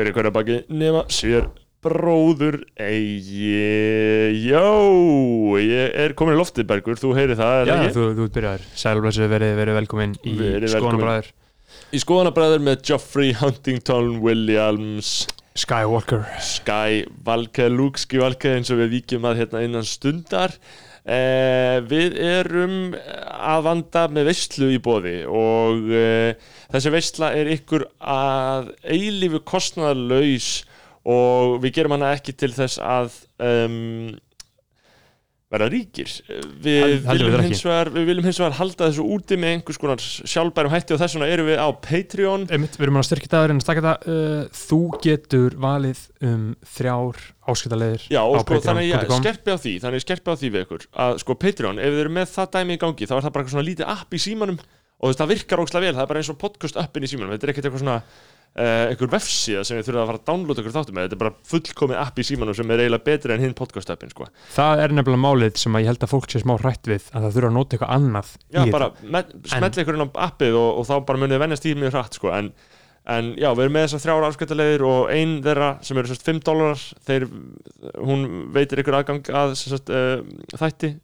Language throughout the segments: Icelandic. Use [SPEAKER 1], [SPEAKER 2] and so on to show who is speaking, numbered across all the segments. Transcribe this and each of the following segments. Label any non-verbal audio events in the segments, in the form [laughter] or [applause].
[SPEAKER 1] fyrir hverja baki nema sér bróður eigi Jó, ég er komin í loftið Bergur, þú heyri það,
[SPEAKER 2] Já, þú, þú ert byrjaður. Sælblessu verið, verið velkomin í. Skoðanabræður.
[SPEAKER 1] Í skoðanabræður með Geoffrey Huntington Williams
[SPEAKER 2] Skywalker.
[SPEAKER 1] Sky Valke, Luke Skywalke eins og við víkjum að hérna innan stundar eh, Við erum að vanda með veistlu í bóði og eh, þessi veistla er ykkur að eilífu kostnaðarlaus og við gerum hana ekki til þess að um, verða ríkir. Við viljum,
[SPEAKER 2] við
[SPEAKER 1] hins vegar, við viljum hins vegar halda þessu úti með einhvers konar sjálfbærum hætti og þess vegna erum við á Patreon.
[SPEAKER 2] Einmitt, við erum að styrkja það, að stakka það. Uh, þú getur valið um þrjár áskiptalegir
[SPEAKER 1] Já, og sko þannig að ég skerpi á því þannig ég skerpi á því við ykkur að sko Patreon, ef þið eru með það dæmi í gangi þá er það bara eitthvað svona lítið app í símanum og þú veist, það virkar ókslega vel, það er bara eins og podcast appin í símanum, þetta er ekkert eitthvað svona uh, einhver vefsíða sem við þurfum að fara að downloada ykkur þáttum með, þetta er bara fullkomið app í símanum sem er eiginlega betri en hinn podcast appin sko.
[SPEAKER 2] Það er nefnilega málið sem að ég held að fólk sé smá hrætt við að það þurfa að nota eitthvað annað
[SPEAKER 1] Já, bara smetla ykkur inn á appið og, og þá bara munið vennast í mjög hratt sko. en, en já, við erum með þessar þrjára afskættalegir og ein þeirra sem eru sérst 5 dólarar þeir, hún veitir ykkur aðgang að sérst, uh, þætti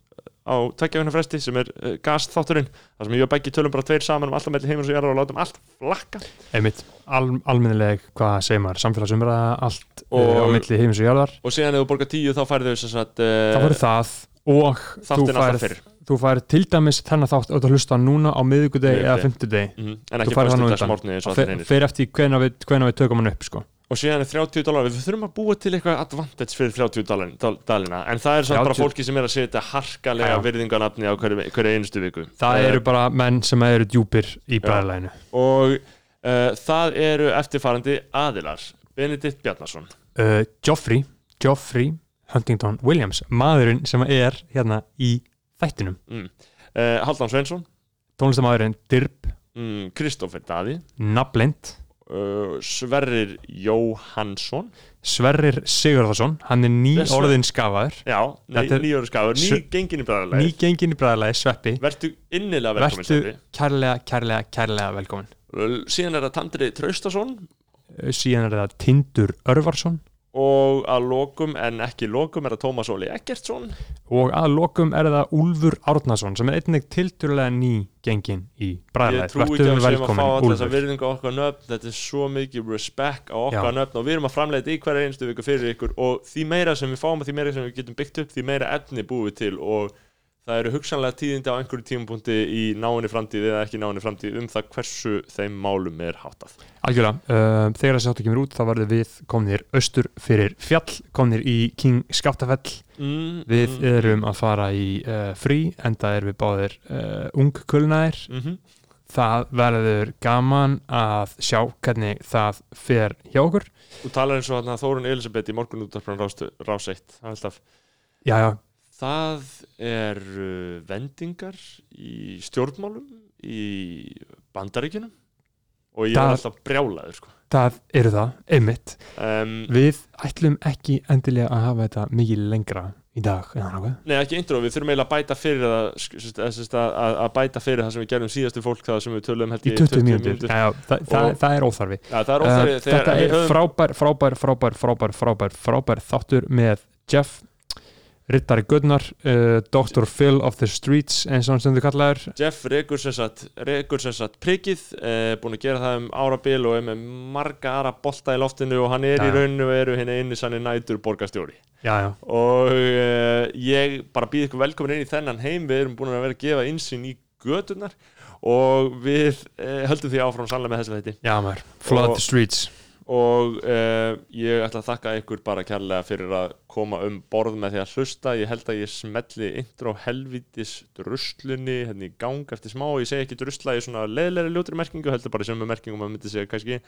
[SPEAKER 1] á tveggjafinna fresti sem er uh, gasþátturinn þar sem ég og Beggi tölum bara tveir saman um alltaf melli heimur og jarðar og látum allt flakka
[SPEAKER 2] Einmitt, al, almennileg, hvað segir maður, samfélagsumræða, allt og,
[SPEAKER 1] Og-
[SPEAKER 2] á milli heimis og jarðar.
[SPEAKER 1] og síðan ef þú borgar tíu þá færðu þau sagt, uh,
[SPEAKER 2] Það voru það og þú færð, þú færð til dæmis þennan þátt þú hlusta núna á miðvikudegi eða fimmtudegi.
[SPEAKER 1] mm, en
[SPEAKER 2] Þú færð nú
[SPEAKER 1] fyrstu
[SPEAKER 2] undan. fer eftir hvenær við, við tökum hann upp, sko.
[SPEAKER 1] Og síðan er 30 dólar, við þurfum að búa til eitthvað advantage fyrir 30 dólarin- dal- dalina. En það er samt bara
[SPEAKER 2] 30
[SPEAKER 1] fólki sem er að setja harkalega
[SPEAKER 2] Já.
[SPEAKER 1] virðinganafni á hverju, hverju einustu viku.
[SPEAKER 2] Það
[SPEAKER 1] Eh,
[SPEAKER 2] eru bara menn sem eru djúpir í bræðlæginu.
[SPEAKER 1] og uh, það eru eftirfarandi aðilar. Benedikt Bjarnason.
[SPEAKER 2] Uh, Joffrey, Joffrey Huntington Williams, maðurinn sem er hérna í þættinum.
[SPEAKER 1] mm. uh, Haldan Svensson
[SPEAKER 2] Tónlistamæðurinn Dirb,
[SPEAKER 1] mm, Kristoffer Daði.
[SPEAKER 2] Naflind,
[SPEAKER 1] uh, Sverrir Jóhansson
[SPEAKER 2] Sverrir Sigurðarsson, hann er ný
[SPEAKER 1] Þessu-
[SPEAKER 2] orðin skafaður,
[SPEAKER 1] já,
[SPEAKER 2] Þetta er-
[SPEAKER 1] nýjóru skafur, ný gengin í
[SPEAKER 2] ný
[SPEAKER 1] bræðarlega
[SPEAKER 2] gengin í bræðlægi, Sveppi.
[SPEAKER 1] Vertu innilega velkomin Sveppi.
[SPEAKER 2] kærlega, kærlega, kærlega velkomin.
[SPEAKER 1] Síðan er það Tandri Traustason
[SPEAKER 2] Síðan er það Tindur Örvarsson
[SPEAKER 1] og að lokum en ekki lokum er það Tómas Óli Eggertsson
[SPEAKER 2] og að lokum er það Úlfur Árnason sem er einnig tilturlega ný gengin í
[SPEAKER 1] Ég
[SPEAKER 2] bræðlægi.
[SPEAKER 1] trú ekki að við séum að fá alltaf þessa virðingu á okkar nöfn Þetta er svo mikið respect á okkar
[SPEAKER 2] Já.
[SPEAKER 1] nöfn og við erum að framlega þetta í hverja einstu viku fyrir ykkur og því meira sem við fáum og því meira sem við getum byggt upp því meira efni búið til og það eru hugsanlega tíðindi á einhverju tímapunkti í náinni framtíð eða ekki náinni framtíð um það hversu þeim málum er háttað.
[SPEAKER 2] Algjörlega, uh, þegar þessi þáttu kemur út þá verður við komnir austur fyrir fjall, komnir í King Skaftafell
[SPEAKER 1] mm,
[SPEAKER 2] við
[SPEAKER 1] mm,
[SPEAKER 2] erum að fara í uh, frí enda erum við báðir uh, ungkulnaðir.
[SPEAKER 1] Mm
[SPEAKER 2] það verður gaman að sjá hvernig það fer hjá okkur.
[SPEAKER 1] Þú talar eins og þarna Þórun Elisabeth í morgun útarpran rás, rás 1 það er alltaf
[SPEAKER 2] Já, já,
[SPEAKER 1] Það eru vendingar í stjórnmálum í bandaríkjunum og ég
[SPEAKER 2] Það-
[SPEAKER 1] er alltaf brjálaður sko.
[SPEAKER 2] það eru það, einmitt.
[SPEAKER 1] Um,
[SPEAKER 2] Við ætlum ekki endilega að hafa þetta mikið lengra í dag
[SPEAKER 1] Nei, ekki intro, við þurfum eiginlega að bæta fyrir það að, að bæta fyrir það sem við gerðum síðastu fólk það sem við töluðum held
[SPEAKER 2] Í
[SPEAKER 1] ég
[SPEAKER 2] 20 mínútur, já, það, það, er óþarfi.
[SPEAKER 1] Já, það er
[SPEAKER 2] Uh,
[SPEAKER 1] óþæri þegar
[SPEAKER 2] Þetta er
[SPEAKER 1] höfum
[SPEAKER 2] frábær, frábær, frábær, frábær, frábær, frábær þáttur með Jeff Rittari Gunnar, uh, Dr. Phil of the Streets eins og hann stundu kallaður.
[SPEAKER 1] Jeff rekur sem sagt, rekur sem sagt prikið, eh, búin að gera það um árabil og er með marga aðra bolta í loftinu og hann er
[SPEAKER 2] Já,
[SPEAKER 1] í rauninu og eru henni inni sannir nætur borgarstjóri.
[SPEAKER 2] Já, já,
[SPEAKER 1] og uh, ég bara býð ykkur velkomin inn í þennan heim. Við erum búin að vera að gefa insýn í göturnar og við uh, höldum því áfram sannlega með þessu þetta
[SPEAKER 2] já maður. Flood
[SPEAKER 1] Og-
[SPEAKER 2] the Streets
[SPEAKER 1] og uh, ég ætla að þakka ykkur bara kærlega fyrir að koma um borð með því að hlusta. Ég held að ég smelli intro helvitis druslunni hérna í gang eftir smá, ég segi ekki drusla í svona leðlega ljótri merkingu, heldur bara í sömu merkingu maður myndi segja kannski.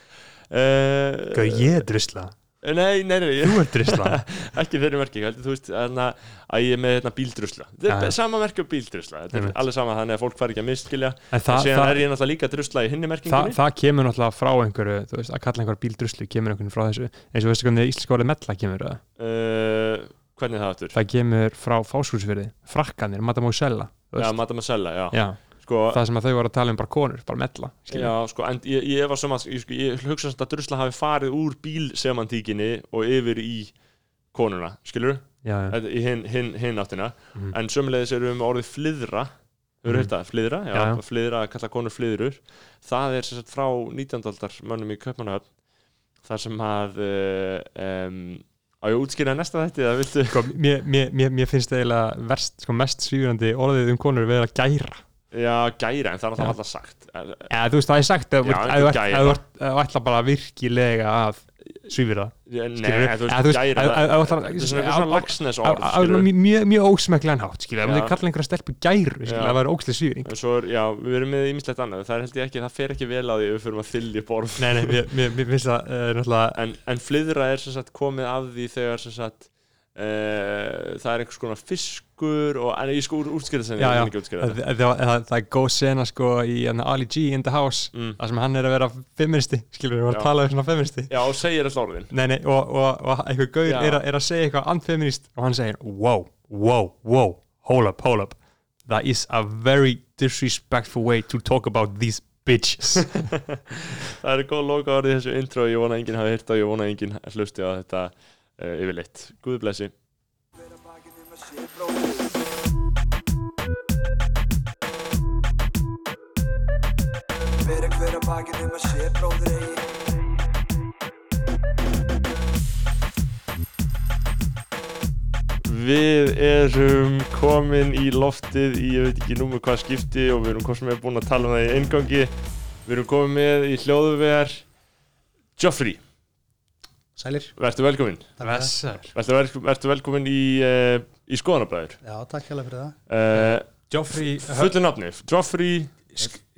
[SPEAKER 1] Uh,
[SPEAKER 2] Gau, ég er drusla,
[SPEAKER 1] Nei, nei, nei,
[SPEAKER 2] þú er drusla [laughs]
[SPEAKER 1] ekki þeirri merkingu, heldur þú veist að ég er með hérna, bíldrusla. Þetta er sama merki um bíldrusla þetta er alveg sama þannig að fólk fari ekki að misskilja.
[SPEAKER 2] En það, það,
[SPEAKER 1] er ég náttúrulega líka drusla í hinni
[SPEAKER 2] það,
[SPEAKER 1] merkingunni.
[SPEAKER 2] Það kemur náttúrulega frá einhverju þú veist, að kalla einhver bíl druslu kemur einhvern frá þessu eins og veistu hvernig íslenska orðið mella kemur það,
[SPEAKER 1] uh, hvernig er það aftur?
[SPEAKER 2] það kemur frá fáskúsfyrði, frakkanir, matamósella
[SPEAKER 1] Já, Madame Sella, já.
[SPEAKER 2] já,
[SPEAKER 1] sko,
[SPEAKER 2] það sem að þau voru að tala um bara konur, bara mella skilur.
[SPEAKER 1] já, sko, en ég, ég var sem að ég, sko, ég hugsa að drusla hafi farið úr bílsemantíkinni og yfir í konuna, skilur
[SPEAKER 2] já, já.
[SPEAKER 1] í hinn hin, hin áttina
[SPEAKER 2] Mhm.
[SPEAKER 1] en sömulegis erum við með orðið Þú eru
[SPEAKER 2] Mhm.
[SPEAKER 1] þetta, fliðra, já,
[SPEAKER 2] Já,
[SPEAKER 1] fliðra að kalla konur fliðrur það er frá 19. aldar mönnum í Kaupmannahöfn þar sem að um, á ég útskýra næsta þetta
[SPEAKER 2] Sko, mér, mér, mér, finnst það eiginlega verst, sko, mest svífandi orðið um konur við að gæra
[SPEAKER 1] já, gæra, en það er alltaf alltaf sagt. Er-
[SPEAKER 2] Já, þú veist, það er sagt ef þú ætla bara virkilega að svífir það
[SPEAKER 1] Nei, þú veist, gæra það er svona lagsnes orð
[SPEAKER 2] mjög, ósmeklegan hátt skilja, ef
[SPEAKER 1] Já.
[SPEAKER 2] þið kalla einhverja stelpu gæru skilja, það væri ókslega svífing.
[SPEAKER 1] Er, já, við erum með ímislegt annað það er það fer ekki vel á því við fyrir að þylja borð.
[SPEAKER 2] Nei, nei, mér, finnst það náttúrulega
[SPEAKER 1] en, fliðra er komið af því þegar uh, það er einhvers konar fiskur og, en ég sko úr útskýrða sem
[SPEAKER 2] Já, já.
[SPEAKER 1] ekki útskýrða
[SPEAKER 2] það, það, það, það er góð sena sko í hérna, Ali G in the house
[SPEAKER 1] mm.
[SPEAKER 2] það sem hann er að vera feministi skilur við að
[SPEAKER 1] Já.
[SPEAKER 2] tala um svona feministi.
[SPEAKER 1] Já, og segir
[SPEAKER 2] Nei, nei, og, og, og einhver gaur er, að- er að segja eitthvað anfeminist og hann segir wow, wow, wow, hold up, hold up. That is a very disrespectful way to talk about these bitches. [laughs]
[SPEAKER 1] Það er góð loka orðið þessu intro ég vona að enginn hafi hýrt og ég vona að enginn hlusti á þetta uh, yfirleitt. Guð blessi
[SPEAKER 3] Fyrir hver að bakið um að sé bróður eigi.
[SPEAKER 1] Við erum komin í loftið í ég veit ekki númer hvað skipti og við erum komin með búin að tala um það í eingangi Við erum komin með í hljóðuvegar Joffrey,
[SPEAKER 4] Sælir,
[SPEAKER 1] vertu velkomin
[SPEAKER 2] Vessar.
[SPEAKER 1] Vertu, vel, vertu velkomin í, uh, í skoðanabræður
[SPEAKER 4] já, takk hérlega fyrir það.
[SPEAKER 1] Uh,
[SPEAKER 2] Joffrey
[SPEAKER 1] Fullu nafni, Joffrey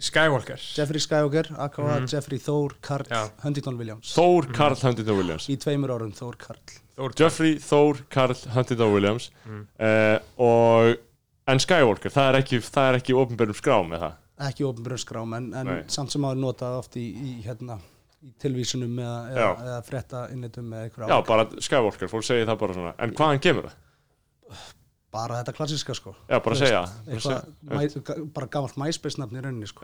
[SPEAKER 2] Skywalker.
[SPEAKER 4] Jeffrey Skywalker, aka
[SPEAKER 2] Mhm.
[SPEAKER 4] Jeffrey Thor Karl
[SPEAKER 2] Já.
[SPEAKER 4] Huntington Williams.
[SPEAKER 1] Þór Karl Huntington Williams.
[SPEAKER 4] Í tveimur árum Thor Karl.
[SPEAKER 1] Jeffrey Thór Karl Huntington Williams.
[SPEAKER 2] Mm.
[SPEAKER 1] uh, og en Skywalker, það er ekki, það er ekki ofnbærum skrám með það
[SPEAKER 4] ekki ofnbröðskrám en, en
[SPEAKER 1] Nei.
[SPEAKER 4] samt sem áður notað oft í, í, hérna, í tilvísunum eða, eða, eða frétta innitum eða eitthvað.
[SPEAKER 1] Já, bara Skywalker, fólk segir það bara svona. En hvaðan kemur það?
[SPEAKER 4] Bara þetta klassiska sko.
[SPEAKER 1] Já, bara
[SPEAKER 4] Þú
[SPEAKER 1] segja.
[SPEAKER 4] veist,
[SPEAKER 1] Bara segja.
[SPEAKER 4] mæ, bara gamalt MySpace nafn í rauninni sko.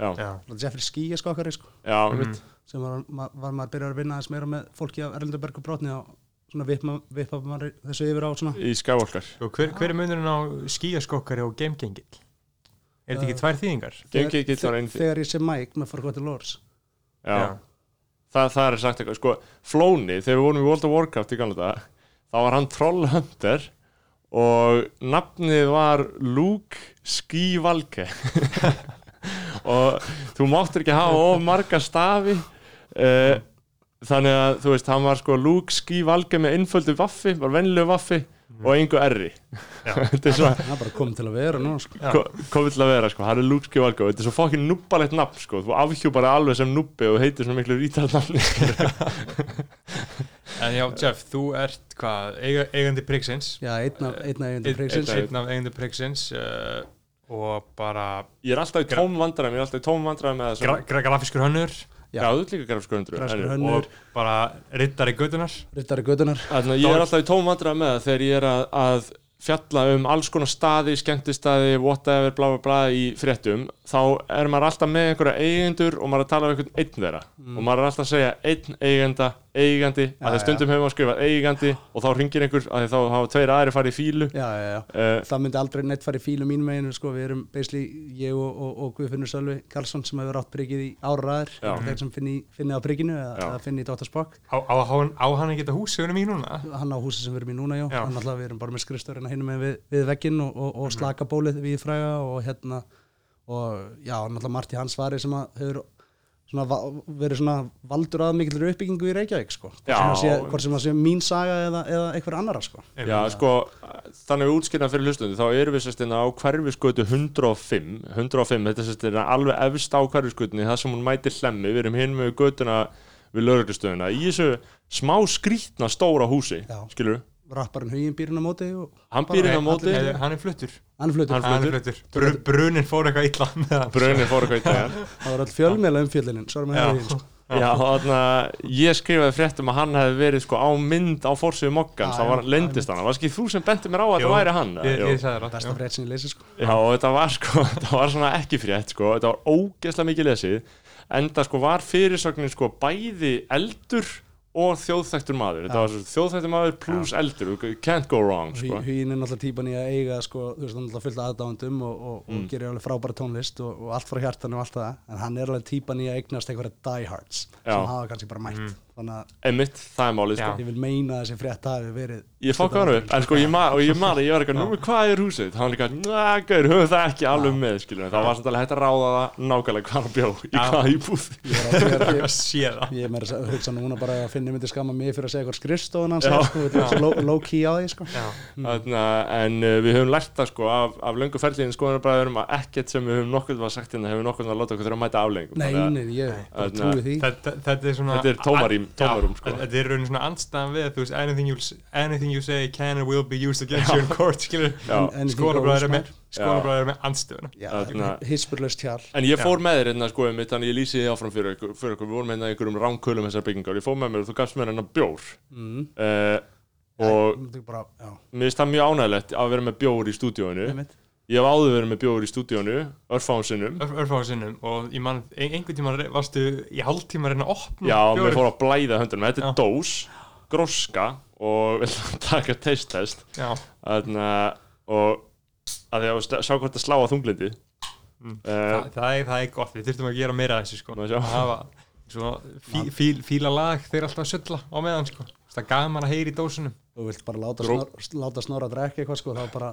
[SPEAKER 4] Jeffrey skokkari sko.
[SPEAKER 1] Já,
[SPEAKER 2] Mhm.
[SPEAKER 1] mitt
[SPEAKER 4] sem var, ma- var maður byrjar að vinna aðeins meira með fólki af Erlendaberg og brotni og svona vippa, vippa maður þessu yfir á svona
[SPEAKER 1] Í
[SPEAKER 2] og hver, hver er munurinn á skíaskokkari og gamegengill? Er þetta ekki
[SPEAKER 4] Uh,
[SPEAKER 2] tvær þýðingar?
[SPEAKER 1] Gengi ekki það einn
[SPEAKER 4] þegar ég sé Mike með Forgotten Lords.
[SPEAKER 1] Já, Það, það er sagt eitthvað, sko Flóni, þegar við vorum í World of Warcraft í gamla dag þá var hann Trollhunter og nafnið var Luke Skywalker. [laughs] Og þú máttur ekki hafa of marga stafi. Uh, þannig að þú veist, hann var sko Luke Skywalker með innföldu vaffi, var venlulegu vaffi og engu erri. [laughs] Er
[SPEAKER 4] er bara komið til að vera nú sko.
[SPEAKER 2] Já.
[SPEAKER 1] ko- komið til að vera sko, hann er Luke Skywalker og þetta er svo fokkin nubbalegt nafn sko, þú afhjúpar það alveg sem nubbi og heitir svona miklu rítalt nafni [laughs]
[SPEAKER 2] En já, Jeff, þú ert hvað, eiga, eigandi Prigsins?
[SPEAKER 4] Já, einn af, eigandi Prigsins.
[SPEAKER 1] einn-
[SPEAKER 2] af eigandi Prigsins uh, og bara
[SPEAKER 1] Ég er alltaf í
[SPEAKER 2] Gra-
[SPEAKER 1] tóm vandræðum, ég er alltaf í tóm vandræðum með það
[SPEAKER 2] gra gra grafískur hönnur.
[SPEAKER 1] Já, þú ert líka grafiskur
[SPEAKER 4] hönnur.
[SPEAKER 2] og bara rittari gödunar
[SPEAKER 4] Rittari
[SPEAKER 1] að ég er alltaf í tóm vandræðum með það þegar ég er að, að fjalla um alls konar staði, skemmtistaði, whatever, bla bla bla í fréttum þá er maður alltaf með einhverja eigendur og maður er að tala um einhvern einn þeirra. Og maður er alltaf að segja einn eigenda, eigandi
[SPEAKER 4] Já,
[SPEAKER 1] að
[SPEAKER 4] já.
[SPEAKER 1] stundum hefur maður skrifað eigandi og þá ringir einhver að þá hafa tveir aðri farið í fílu
[SPEAKER 4] já, já, já.
[SPEAKER 1] Uh,
[SPEAKER 4] það myndi aldrei neitt fara í fílu mínum meginu sko. við erum basically ég og, og, og Guðfinnur Sölvi Karlsson sem hefur átt priggið í áraðar þeir sem finni, finni á prigginu eða, finni í. Spock.
[SPEAKER 2] Á, á, á, á hann ekki þetta hús sem við erum í núna?
[SPEAKER 4] Hann á húsi sem við erum í núna já, við erum bara með skrifstörina hinum með við, við vegginn og, við já, náttúrulega margt í hans svari sem að hefur svona verið svona valdur að mikil uppbyggingu í Reykjavík sko. hvort, sem að sem að sé mín saga eða, eða einhver annara sko.
[SPEAKER 1] Já, sko, þannig við útskýrna fyrir hlustundi þá erum við sérst hérna á hverfisgötu 105 105, þetta er sérst hérna alveg efst á hverfisgötunni, það sem hún mætir hlemmi við erum hinn með götuna við lögreglustöðuna í þessu smá skrítna stóra húsi,
[SPEAKER 4] Já.
[SPEAKER 1] skilur
[SPEAKER 4] rapparinn Hugin býrinn á móti og
[SPEAKER 1] hann býr inn á móti,
[SPEAKER 4] allir-
[SPEAKER 2] hann er fluttur.
[SPEAKER 4] Hann er fluttur.
[SPEAKER 1] Hann
[SPEAKER 2] hann er fluttur. Br brunin fór eitthvað illa
[SPEAKER 1] brunin fór eitthvað dag
[SPEAKER 4] það var all fjölmjöla hefði hinn sko.
[SPEAKER 1] Já, þannig að ég skrifaði fréttum að hann hefði verið sko á mynd á fórsöðu mokkans, það var lendist hann, var ekki þú sem benti mér á að það væri hann?
[SPEAKER 2] Ég,
[SPEAKER 1] Jú.
[SPEAKER 2] ég sagði það
[SPEAKER 4] besta frétt sem ég lesi sko.
[SPEAKER 1] Já, og þetta var sko, [laughs] þetta var svona ekki frétt sko, þetta var ógeðslega mikið lesið, enda sko var fyrirsögnin sko bæði eldur og þjóðþæktur maður, þetta var þjóðþæktur maður pluss eldur, can't go wrong sko.
[SPEAKER 4] Huginn er náttúrulega típan í að eiga sko, þú veist, hann er náttúrulega fullt af aðdáðundum og, og,
[SPEAKER 1] Mm.
[SPEAKER 4] og gerir alveg frábæra tónlist og, og allt frá hjartanu og allt það en hann er alveg típan í að eignast einhverja diehards sem hafa kannski bara mætt þannig að
[SPEAKER 1] Einmitt, það er málið sko.
[SPEAKER 4] Ég vil meina að þessi frétt hafi verið
[SPEAKER 1] Ég fokka hann upp, en sko ég maður, og ég maður, ég var eitthvað, nú hvað er húsið? Það var líka, næ, gauður, höfum það ekki alveg með, skiljum það var samt alveg hægt að ráða það nákvæmlega hvað hann bjó, í
[SPEAKER 2] Já.
[SPEAKER 1] hvaða íbúð.
[SPEAKER 4] ég er að,
[SPEAKER 2] það.
[SPEAKER 4] er meira að hugsa núna bara að finna myndi skamma mig fyrir að segja eitthvað skrifstofun hans sko, er low, key á því sko.
[SPEAKER 1] Þarna, en uh, við höfum lært það sko af, af löngu ferliðin skoðanabræðurum að ekkert sem við höfum nokkuð hérna okkur tómarúm, sko.
[SPEAKER 2] Þetta er raunin svona andstæðan við þú veist, anything you, anything you say can and will be used against you in court Skólabræður er með
[SPEAKER 4] goes,
[SPEAKER 2] Skólabræður er með andstöðuna.
[SPEAKER 4] Hispurlaust hjál
[SPEAKER 1] En ég fór
[SPEAKER 2] Já.
[SPEAKER 1] með þér hérna sko um þannig ég lýsi því áfram fyrir ykkur við vorum hérna í einhverjum ránkölum þessar byggingar. Ég fór með mér og þú gafst mér hennar bjór.
[SPEAKER 4] Mm.
[SPEAKER 1] uh, og
[SPEAKER 4] Þetta er bara, já,
[SPEAKER 1] mér finnst það mjög ánægilegt að vera með bjór í stúdíóinu. Ég hef áður verið með bjór í stúdíónu örfáum sinnum.
[SPEAKER 2] Örfáðu sinnum og ég man, ein, einhvern tíma varstu í hálftíma að reyna að opna
[SPEAKER 1] Já, mér fór að blæða höndunum. Þetta er dós, gróska og [laughs] vil taka taste test
[SPEAKER 2] Já,
[SPEAKER 1] Þannig að og að því að st- sjá hvort það slá á þunglindi
[SPEAKER 2] Mm.
[SPEAKER 1] uh,
[SPEAKER 2] það, það, er, það er gott, við þurftum að gera meira þessu sko.
[SPEAKER 1] Má sjá.
[SPEAKER 2] Að hafa svo fí, fíl, fíla lag þeir alltaf að sölla á meðan sko. Það er gaman að heyra í dósunum
[SPEAKER 4] Þú vilt bara láta, snor, láta snorra að drekka eitthvað sko, þá bara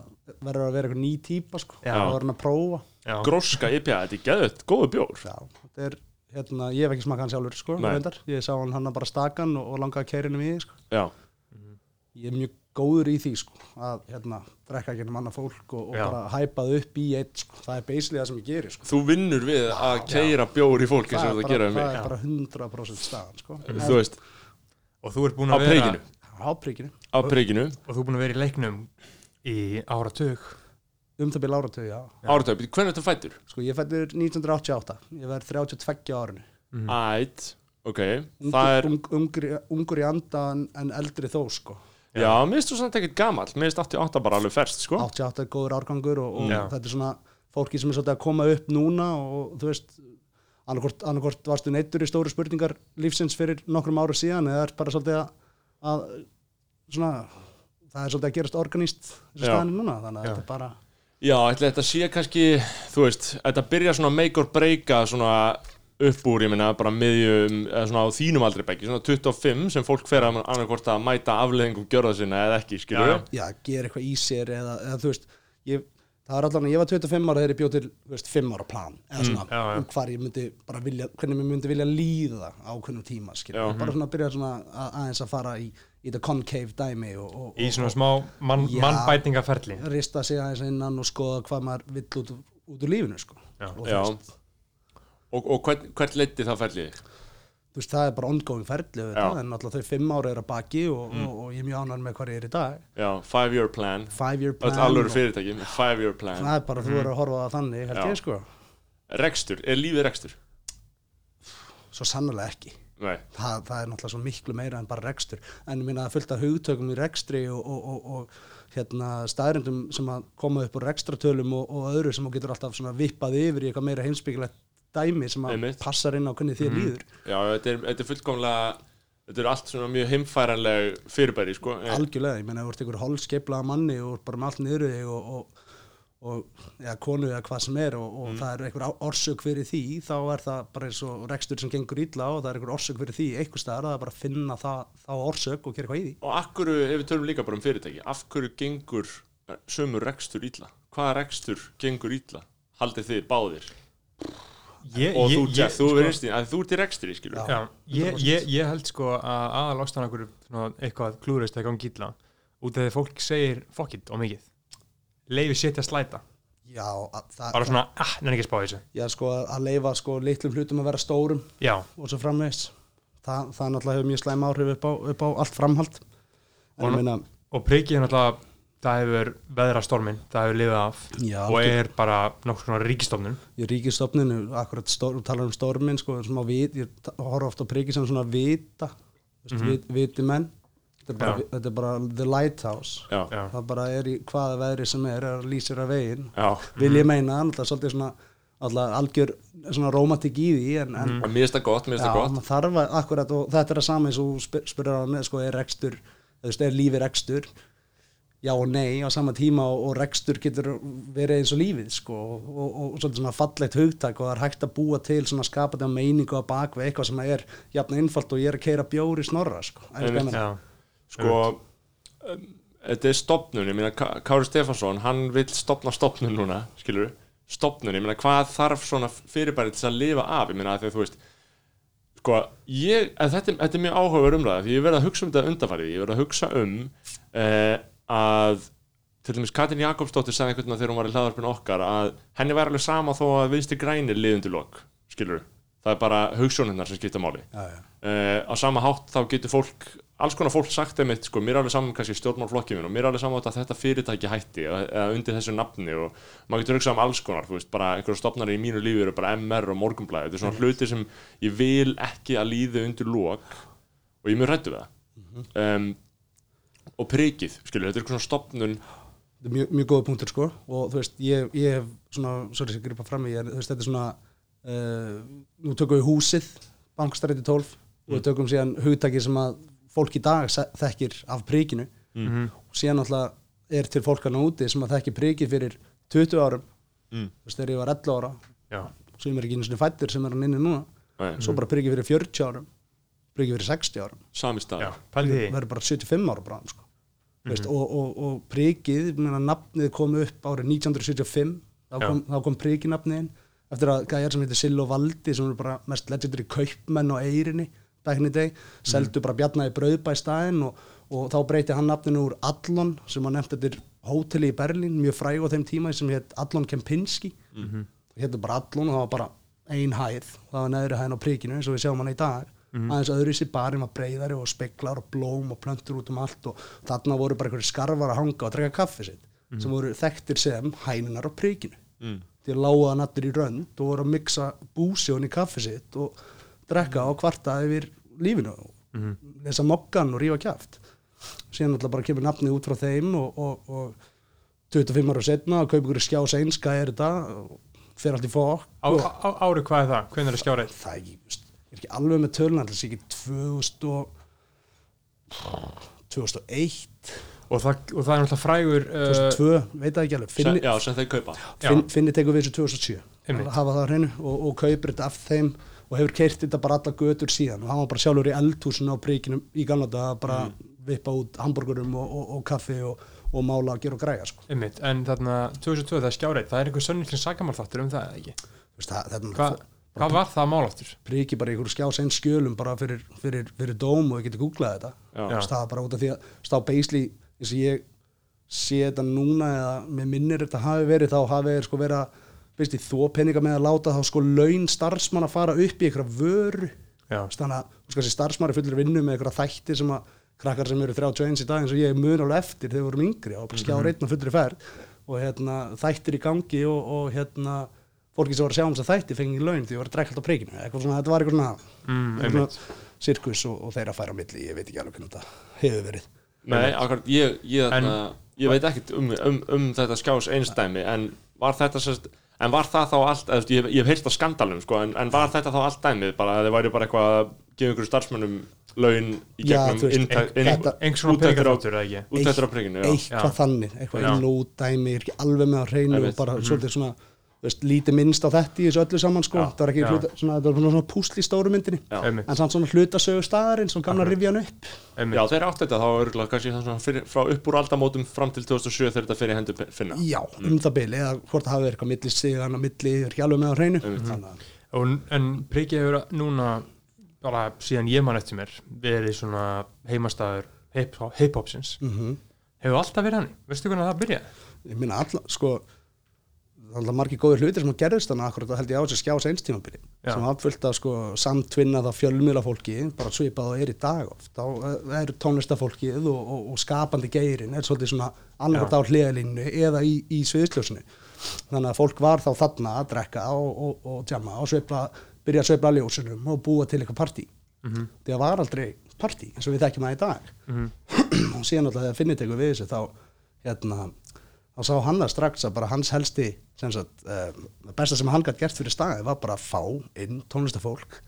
[SPEAKER 4] verður að vera eitthvað ný típa sko,
[SPEAKER 2] Já.
[SPEAKER 4] þá verður hann að prófa.
[SPEAKER 2] Já,
[SPEAKER 1] gróska IPA, þetta er geðut, góðu bjór.
[SPEAKER 4] Já, þetta er, hérna, ég hef ekki smakað hann sjálfur sko, reyndar, ég sá hann hann bara stakan og, og langaði að keirinum í því sko.
[SPEAKER 1] Já,
[SPEAKER 4] Ég er mjög góður í því sko, að hérna, drekka ekki um annað fólk og, og bara hæpað upp í eitt sko, það er basically það sem ég gerir sko.
[SPEAKER 1] þú vinnur við að keira bjór í fólk eins og
[SPEAKER 4] er
[SPEAKER 1] þetta
[SPEAKER 4] bara,
[SPEAKER 1] gera um
[SPEAKER 4] það
[SPEAKER 1] mig
[SPEAKER 4] er bara 100% staðan sko.
[SPEAKER 1] Þú
[SPEAKER 2] og þú ert búin
[SPEAKER 1] á
[SPEAKER 2] að vera
[SPEAKER 4] á príkinu,
[SPEAKER 1] á príkinu,
[SPEAKER 2] og þú ert búin að vera í leiknum í áratug
[SPEAKER 4] um það byrja áratöð, já.
[SPEAKER 1] áratöp, hvernig ertu fættur?
[SPEAKER 4] Sko, ég fættur 1988, ég verð 32 árinu.
[SPEAKER 1] Ætt, ok,
[SPEAKER 4] Ungur,
[SPEAKER 1] það er
[SPEAKER 4] ung, ungur, í- ungur í anda en, eldri þó sko.
[SPEAKER 1] Já, mér finnst þú samt ekkert gamall, mér finnst 88 bara alveg ferst, sko
[SPEAKER 4] 88 er góður árgangur og, og
[SPEAKER 2] Já.
[SPEAKER 4] þetta er svona fólki sem er svolítið að koma upp núna og þú veist annarkort, annarkort varstu neittur í stóru spurningar lífsins fyrir nokkrum áru síðan eða er bara svolítið að, að svona það er svolítið að gerast organist þessu staðinu núna þannig að
[SPEAKER 2] Já.
[SPEAKER 4] þetta er bara
[SPEAKER 1] Já, ætli þetta sé kannski, þú veist, þetta byrja svona make or breaka svona upp úr, ég meina, bara miðjum, eða svona á þínum aldrei beggi, svona 25 sem fólk fer að annarkort að mæta afleðingum gjörða sinna eða ekki, skilur
[SPEAKER 2] Já,
[SPEAKER 1] við?
[SPEAKER 4] já, gera eitthvað í sér eða, eða þú veist ég, það er allan að ég var 25 ára þegar ég bjóð til þú veist, 5 ára plan eða svona
[SPEAKER 2] já, já.
[SPEAKER 4] um hvar ég myndi bara vilja hvernig mér myndi vilja líða á hvernig tíma skilur,
[SPEAKER 1] Já.
[SPEAKER 4] bara svona byrja svona að, aðeins að fara í, í þetta concave dæmi og, og,
[SPEAKER 2] í svona smá mann,
[SPEAKER 4] Já.
[SPEAKER 2] mannbætingaferli
[SPEAKER 4] rista sig aðeins innan og skoða hvað maður vill út, út úr lífinu sko.
[SPEAKER 2] Já.
[SPEAKER 4] og
[SPEAKER 1] Já. Og, og hvern, hvert leiti það ferlið?
[SPEAKER 4] þú veist, það er bara ongoing ferli
[SPEAKER 1] Já.
[SPEAKER 4] auðvitað, en alltaf þau fimm ára er að baki og, og, og ég er mjög ánægð með hvað ég er í dag
[SPEAKER 1] Já, five year plan,
[SPEAKER 4] five year plan og-
[SPEAKER 1] fyrirtæki, með five year plan.
[SPEAKER 4] það er bara þú er að horfa það þannig held ég sko
[SPEAKER 1] Rekstur, er lífið rekstur?
[SPEAKER 4] svo sannlega ekki
[SPEAKER 1] Nei,
[SPEAKER 4] það, er náttúrulega svo miklu meira en bara rekstur en ég minna að fullt af hugtökum í rekstri og, og, og, og hérna, staðrindum sem að koma upp úr rekstratölum og, og öðru sem þú getur alltaf svona vippað yfir í eitthvað meira heimsbyggilegt dæmi sem að
[SPEAKER 1] Einmitt.
[SPEAKER 4] passar inn á hvernig þér líður
[SPEAKER 1] já, þetta er, þetta er fullkomlega, þetta er allt svona mjög heimfæranleg fyrirbæri, sko.
[SPEAKER 4] algjörlega, ég meina ef þú ert einhver holskeiplaða manni og bara með allt niður þig og, og, ja, konu eða hvað sem er og,
[SPEAKER 1] Mm.
[SPEAKER 4] og það er einhver orsök fyrir því þá er það bara eins og rekstur sem gengur illa og það er einhver orsök fyrir því einhver staðar það er bara að finna það, þá orsök og gera eitthvað í því
[SPEAKER 1] Og af hverju, ef við tölum líka bara um fyrirtæki, af hverju gengur sömur rekstur illa? Hvaða rekstur gengur illa? Haldið þið báðir?
[SPEAKER 2] ég,
[SPEAKER 1] Og
[SPEAKER 2] ég,
[SPEAKER 1] þú,
[SPEAKER 2] ég,
[SPEAKER 1] þú
[SPEAKER 2] sko-
[SPEAKER 1] verðist í, að þú ert í rekstri, skilur.
[SPEAKER 4] Já.
[SPEAKER 2] Já, ég, ég, ég held sko að aðal ástæðan okkur eitthvað klúrist eitthvað um gilla út af því að fólk segir fuck it og mikið leifi setja slæta.
[SPEAKER 4] Já, að, það,
[SPEAKER 2] bara svona, ah, nenni ekki að spá þessu.
[SPEAKER 4] Já, sko, að leifa sko, litlum hlutum að vera stórum
[SPEAKER 2] já,
[SPEAKER 4] og svo framvegis. Það, það náttúrulega hefur mjög slæm áhrif upp á, upp á allt framhald.
[SPEAKER 2] Og
[SPEAKER 4] meina,
[SPEAKER 2] og prikið náttúrulega það hefur veðra stormin, það hefur lifið af
[SPEAKER 4] Já,
[SPEAKER 2] og er bara nokkuð svona ríkistofnun
[SPEAKER 4] í ríkistofninu, akkurat stór, talar um stormin sko, sem á vit, ég horf ofta á priki sem svona vita mm -hmm. vit, viti menn þetta er, bara, þetta er bara the lighthouse.
[SPEAKER 1] Já,
[SPEAKER 2] Já.
[SPEAKER 4] það bara er í hvaða veðri sem er er lýsir að veginn.
[SPEAKER 1] Já.
[SPEAKER 4] Vil ég meina, alltaf svolítið svona alltaf algjör svona rómatik í því en, en
[SPEAKER 1] Mér finnst það gott, mér
[SPEAKER 4] Já,
[SPEAKER 1] það gott.
[SPEAKER 4] þarf að, akkurat, og þetta er að sama eins og spyr, spyrir á með, sko, er rekstur, eða er lífi rekstur? Já og nei á sama tíma og, og rekstur getur verið eins og lífið, sko, og, og, og svolítið svona fallegt hugtak og það er hægt að búa til svona skapandi á meiningu að bakvið eitthvað sem er jafn einfalt og ég er að keira bjóri snorra, sko. Æ,
[SPEAKER 1] Einmitt.
[SPEAKER 4] Sko,
[SPEAKER 1] um, þetta er stopnun Ég meina, Ká- Kári Stefansson, hann vill stopna stopnun núna, skilur Stopnun, ég meina, hvað þarf svona fyrirbæri til að lifa af, ég meina, þegar þú veist Sko, ég, þetta, þetta er mjög áhugaður umræða, því ég verð að hugsa um þetta undanfarið, ég verð að hugsa um eh, að til dæmis Katrin Jakobsdóttir sagði einhvern veginn þegar hún var í hlaðarpinu okkar að henni væri alveg sama þó að vinstri grænir liðundu lok, skilur það er bara hugssjónirnar sem skipta máli.
[SPEAKER 4] Já, já.
[SPEAKER 1] uh, á sama hátt þá getur fólk alls konar fólk sagt þeim eitt sko, mér er alveg saman kannski stjórnmálflokki minn og mér er alveg saman að þetta fyrirtæki hætti eða, undir þessu nafni og maður getur hugsað um alls konar, þú veist, bara einhverja stopnari í mínu lífi eru bara MR og morgunblæði þetta er svona hluti sem ég vil ekki að líði undir lók og ég er mjög hrættu við það. Um, og prikið, skilur, þetta er svona stopnun
[SPEAKER 4] þetta er mjög, mjög góða punktur sko og þú veist, ég, ég hef svona, sorry, ég gripa fram í, ég, þú veist, þetta er svona uh, nú tökum við húsið bankstræti 12 og við tökum síðan hugtaki sem að fólk í dag þekkir af príkinu og síðan alltaf er til fólk hann úti sem að þekki príkið fyrir 20 árum.
[SPEAKER 1] Mm.
[SPEAKER 4] þú veist, þegar ég var 11 ára.
[SPEAKER 2] Já,
[SPEAKER 4] sem er ekki einu sinni fættir sem er hann inni núna.
[SPEAKER 1] Nei,
[SPEAKER 4] svo bara príkið fyrir 40 árum. Príkið fyrir 60 árum. Verður bara 75 ára bráðum sko. mm -hmm. og, og, og meina, nafnið kom upp árið 1975 þá kom, þá kom prikinafniðin eftir að gæjar sem heitir Sill og Valdi sem eru bara mest legendary kaupmenn á eirinni back in the day, seldu bara bjarnaði brauðbæ í staðinn og, og þá breyti hann nafninu úr Allon sem hann nefnt eftir hóteli í Berlín, mjög fræg á þeim tíma sem hétt Allon Kempinski. Mm -hmm. hétt bara Allon og það var bara ein hæð, það var neðri hæðin á prikinu eins og við sjáum hann í dag. Aðeins öðru sér barinn var breyðari og speklar og blóm og plöntur út um allt og þarna voru bara einhverju skarfar að hanga og drekka kaffi sitt sem voru þekktir sem hænunar á prikinu.
[SPEAKER 1] Mm.
[SPEAKER 4] því að lága hann allir í rönd og voru að mixa búsjón í kaffi sitt og drekka og kvarta yfir lífinu. Og lesa mokkan og rífa kjaft. Síðan alltaf bara kemur nafnið út frá þeim og, og, og 25 ára setna og kaupa ykkur skjás einska er þetta? Fer allt í fokk
[SPEAKER 2] á,
[SPEAKER 4] og
[SPEAKER 2] á, ári hvað er það, hvernig er það skjárið?
[SPEAKER 4] Það er ekki, er ekki alveg með tölun alltaf sé ekki 2000 og 2001
[SPEAKER 2] og það, og það er náttúrulega frægur uh,
[SPEAKER 4] 2002, veit það ekki alveg.
[SPEAKER 1] Sem,
[SPEAKER 4] Finni,
[SPEAKER 1] já, sem þeir kaupa.
[SPEAKER 4] Finn, Finni tekur við þessu 2007
[SPEAKER 2] Einmitt.
[SPEAKER 4] hafa það hreinu og, og kaupir þetta af þeim og hefur keirt þetta bara alla götur síðan og hann var bara sjálfur í eldhúsinu á príkinum í gamla þetta bara vippa út hambúrgurum og, og, og kaffi og, og mála og gera og græja sko.
[SPEAKER 2] einmitt, en þarna 2002 það er skjárið, það er einhver sönnilin sakamálþáttur um það eða ekki,
[SPEAKER 4] Þú veist, það, þetta
[SPEAKER 2] Hva, hvað var það máláttur?
[SPEAKER 4] príki bara í einhverju skjás einn skjölum bara fyrir, fyrir, fyrir dóm og ég geti googlað þetta
[SPEAKER 1] Já.
[SPEAKER 4] Það var bara út af því að stá beisli eins og ég sé þetta núna eða mér minnir þetta hafi verið þá hafi þeir sko verið að veist, þó peninga með að láta þá sko laun starfsmann að fara upp í einhverja vöru. Þannig að þessi starfsmann er fullir vinnu með einhverja þætti sem að krakkar sem eru 31 í dag eins og ég mun alveg eftir þegar við vorum yngri. Og bara skjá -hmm. fullir í ferð. Og hérna, þættir í gangi og, og hérna, fólki sem voru að sjá um þess að þætti fengi laun því að voru að drekka alltaf príkinu eitthvað svona, þetta var eitthvað svona,
[SPEAKER 2] Mm,
[SPEAKER 4] eitthvað svona sirkus og, og þeirra færa á milli, ég veit ekki alveg hvernig þetta hefur verið.
[SPEAKER 1] Nei, akkurat, ég, ég,
[SPEAKER 2] En-
[SPEAKER 1] en, ég veit ekkert um, um, um þetta skjás einstæmi en var þetta sérst en var það þá allt, eða, ég, hef- ég hef heyrt á skandalum sko, en, en var þetta þá allt dæmið bara að þið væri bara eitthvað að gefa einhverju starfsmönnum laun í gegnum úttektir á- úttektir á príkinu
[SPEAKER 4] eitthvað þannig, eitthvað inn og út dæmi, ég er ekki alveg með hreinu
[SPEAKER 1] Einmitt.
[SPEAKER 4] og bara svolítið svona veist, lítið minnst á þetta í þessu öllu saman sko. Það var ekki hluta, svona, það var svona, svona púsl í stóru myndinni. En samt svona hlutasögu staðarinn sem gamla rifjan upp.
[SPEAKER 2] Einmitt.
[SPEAKER 1] Já, þeir áttu þetta þá örgulega kannski það svona fyrir, frá upp úr aldamótum fram til 2007 þegar þetta fyrir hendur finna.
[SPEAKER 4] Já, um það bili, eða hvort það hafi verið eitthvað milli stigan og milli, er alveg með á hreinu. Að
[SPEAKER 2] Og, en Priki hefur núna bara síðan ég man eftir mér verið svona heimastæður hip- hip-hopsins.
[SPEAKER 4] Mm
[SPEAKER 2] hefur alltaf verið hann, veistu hvernig það byrjaði?
[SPEAKER 4] ég minna alla, sko alltaf margir góðir hlutir sem að gerðist þannig akkurat og held ég á þessu skjás eins tímabili
[SPEAKER 2] Já.
[SPEAKER 4] sem var fullt af sko samtvinnað af fjölmjöla fólki bara svipað og er í dag oft. Þá eh, er tónlistafólkið og, og, og skapandi geirin er svolítið svona annarkvæmt á hliðalínu eða í, í sviðsljósinu. Þannig að fólk var þá þarna að drekka og, og, og tjama og svipla byrja að svipla ljósunum og búa til eitthvað partí.
[SPEAKER 2] Mhm.
[SPEAKER 4] því að var aldrei partí eins og við þekkjum það í dag. [clears throat] Og síðan alltaf þegar finnir tekur við þessu þá hérna þá sá hann það strax að bara hans helsti sem sagt, um, besta sem hann gætt gert fyrir staði var bara að fá inn tónlistafólk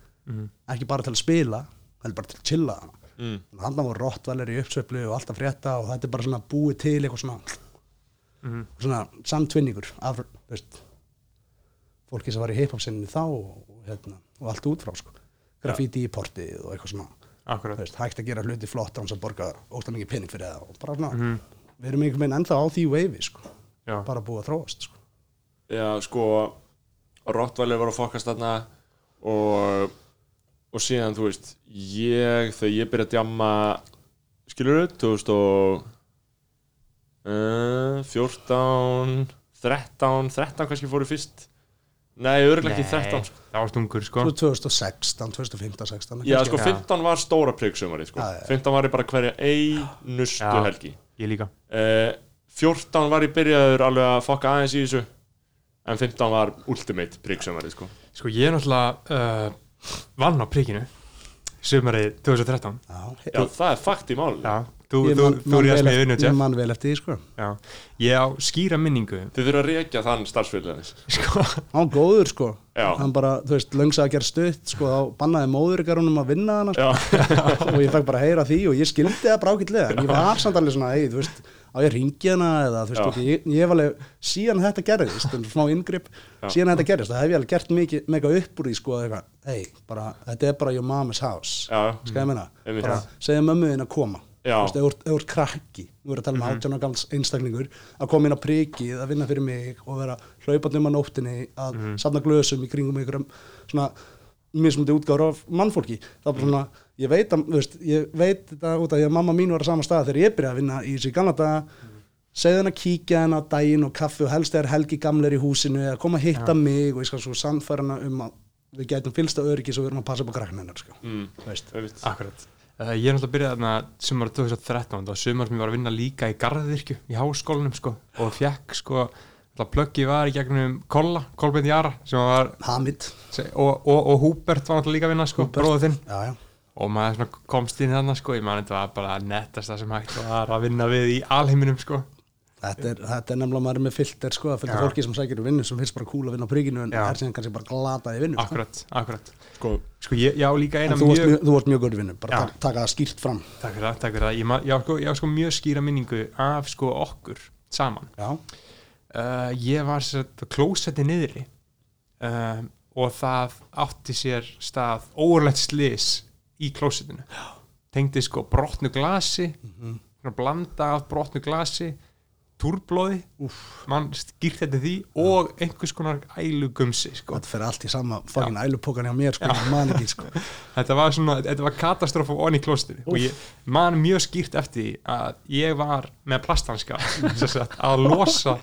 [SPEAKER 4] ekki bara til að spila heldur bara til að chilla.
[SPEAKER 1] Mm.
[SPEAKER 4] hann var rottvælir í uppsveiflu og alltaf frétta og þetta er bara svona búið til eitthvað svona svona samtvinningur af veist, fólki sem var í hip-hop sinni þá og, og, hérna, og allt út frá sko. graffiti í portið og eitthvað svona. Veist, hægt að gera hluti flott án sem borga óslega mikið pening fyrir það og bara svona, við erum einhvern veginn ennþá á því wave sko, bara búið að þróast sko.
[SPEAKER 1] Já, sko Rottweiler var að fokast þarna og og síðan, þú veist, ég þegar ég byrja að djamma skilur þau, 2000 og uh, 14 13, 13 kannski fóru fyrst Nei, örgulega ekki 13 sko.
[SPEAKER 2] það var stungur sko
[SPEAKER 4] Svo 2016, 2015, 16
[SPEAKER 1] Já, sko, 15 var stóra priggsumari sko.
[SPEAKER 4] Já, já.
[SPEAKER 1] 15 var bara hverja einustu helgi
[SPEAKER 2] ég líka.
[SPEAKER 1] Uh, 14 var ég byrjaður alveg að fokka aðeins í þessu en 15 var ultimate priggsumari sko.
[SPEAKER 2] sko ég er náttúrulega uh, vann á príkinu sumarið 2013
[SPEAKER 4] Já,
[SPEAKER 1] Já, það er fakt í málunum
[SPEAKER 2] já, þú, þú, þú
[SPEAKER 4] vel
[SPEAKER 2] með vinnu
[SPEAKER 4] eftir- ég
[SPEAKER 2] Jeff
[SPEAKER 4] man vel eftir því sko.
[SPEAKER 2] já, ég á skýra minningu.
[SPEAKER 1] Þið þurfa að reykja þann starfsfélagins
[SPEAKER 2] sko,
[SPEAKER 4] hann var góður sko.
[SPEAKER 1] Já.
[SPEAKER 4] hann bara, þú veist, löngsa að gera stutt sko, þá bannaði móður ykkar honum að vinna hana sko. og ég fekk bara að heyra því og ég skildi það en ég var samt alveg svona, ei, þú veist á ég ringi hana eða þú veist, ok, ég, ég hef alveg síðan þetta gerðist, en smá inngrip síðan þetta gerðist, það hef ég alveg gert mikið mega upp úr því, sko, eitthvað, ei, bara þetta er bara your mama's house,
[SPEAKER 1] Já.
[SPEAKER 4] skal ég meina bara segja mömmu þinn að koma. Þú veist, ef þú ert- þú krakki við erum að tala um mm -hmm. gamls einstaklingur að koma inn á prikið, að vinna fyrir mig og vera hlaupandi um að nóttinni að mm safna glösum í kringum einhverjum svona mismundi útgáður af mannfólki það er bara svona, ég veit að, þú veist, ég veit þetta út af því að mamma mín var á sama stað þegar ég byrjaði að vinna í þessu í gamla daga. Segði henn að kíkja henn á daginn og kaffi og helst er Helgi gamler í húsinu eða koma að hitta mig og ég skal svo sannfæra hana um að við gætum fylsta öryggi svo við erum að passa upp á krakkan hennar sko.
[SPEAKER 1] mm.
[SPEAKER 4] Þú
[SPEAKER 2] akkurat uh, ég er náttúrulega að byrja þarna sumar 2013 það var sumar sem ég var að vinna líka í garðirkju í háskólanum sko og fekk sko það plöggi var í gegnum Kolla, Kolbeinn Jara sem var,
[SPEAKER 4] Hamid.
[SPEAKER 2] Og, og, og Húbert var náttúrulega líka að vinna sko, bróður þinn.
[SPEAKER 4] Já, já.
[SPEAKER 2] og maður komst inn þarna sko, ég man þetta var bara nettasta sem hægt var að vinna við í alheiminum sko
[SPEAKER 4] Þetta er, þetta er nefnilega maður er með filter sko, að fylgja fólki sem sækir um vinnu sem finnst bara cool að vinna á príkinu en
[SPEAKER 2] Já.
[SPEAKER 4] er síðan kannski bara glatað í vinnu sko.
[SPEAKER 2] akkurat, akkurat.
[SPEAKER 1] Sko,
[SPEAKER 2] sko ég, ég á líka eina
[SPEAKER 4] þú varst
[SPEAKER 2] mjög
[SPEAKER 4] mjög, þú varst mjög góð í vinnu, bara taka, taka það skýrt fram.
[SPEAKER 2] Takk fyrir það, takk fyrir það. Ég, ég, á sko, ég á sko mjög skýra minningu af sko okkur saman.
[SPEAKER 4] Já,
[SPEAKER 2] uh, ég var sér klósetti niðri um, og það átti sér stað óverlegt slis í klósettinu. Tengdi sko brotnu glasi mm blanda af brotnu glasi túrblóði mann skýrt þetta því og einhvers konar ælugumsi sko.
[SPEAKER 4] þetta fyrir allt í sama fucking ælupókan hjá mér sko, ekki sko. [laughs]
[SPEAKER 2] Þetta var var katastrófa onni í klóstinu og ég man mjög skýrt eftir því að ég var með [laughs] sagt, að losa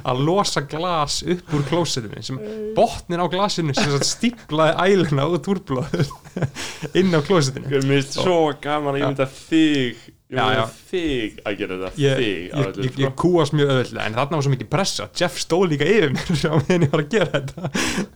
[SPEAKER 2] að losa glas upp úr klóstinu sem botnin á glasinu sem sagt, stíplaði æluna út úrblóður [laughs] inn á klóstinu
[SPEAKER 1] Mér finnst svo gaman að ég mynda þig Þig að gera þetta
[SPEAKER 2] ég, ég,
[SPEAKER 1] að
[SPEAKER 2] ég,
[SPEAKER 1] sko.
[SPEAKER 2] ég kúast mjög öðvöldlega en þarna var svo mikið pressa. Jeff stóð líka yfir mér [laughs] meðan ég var að gera þetta.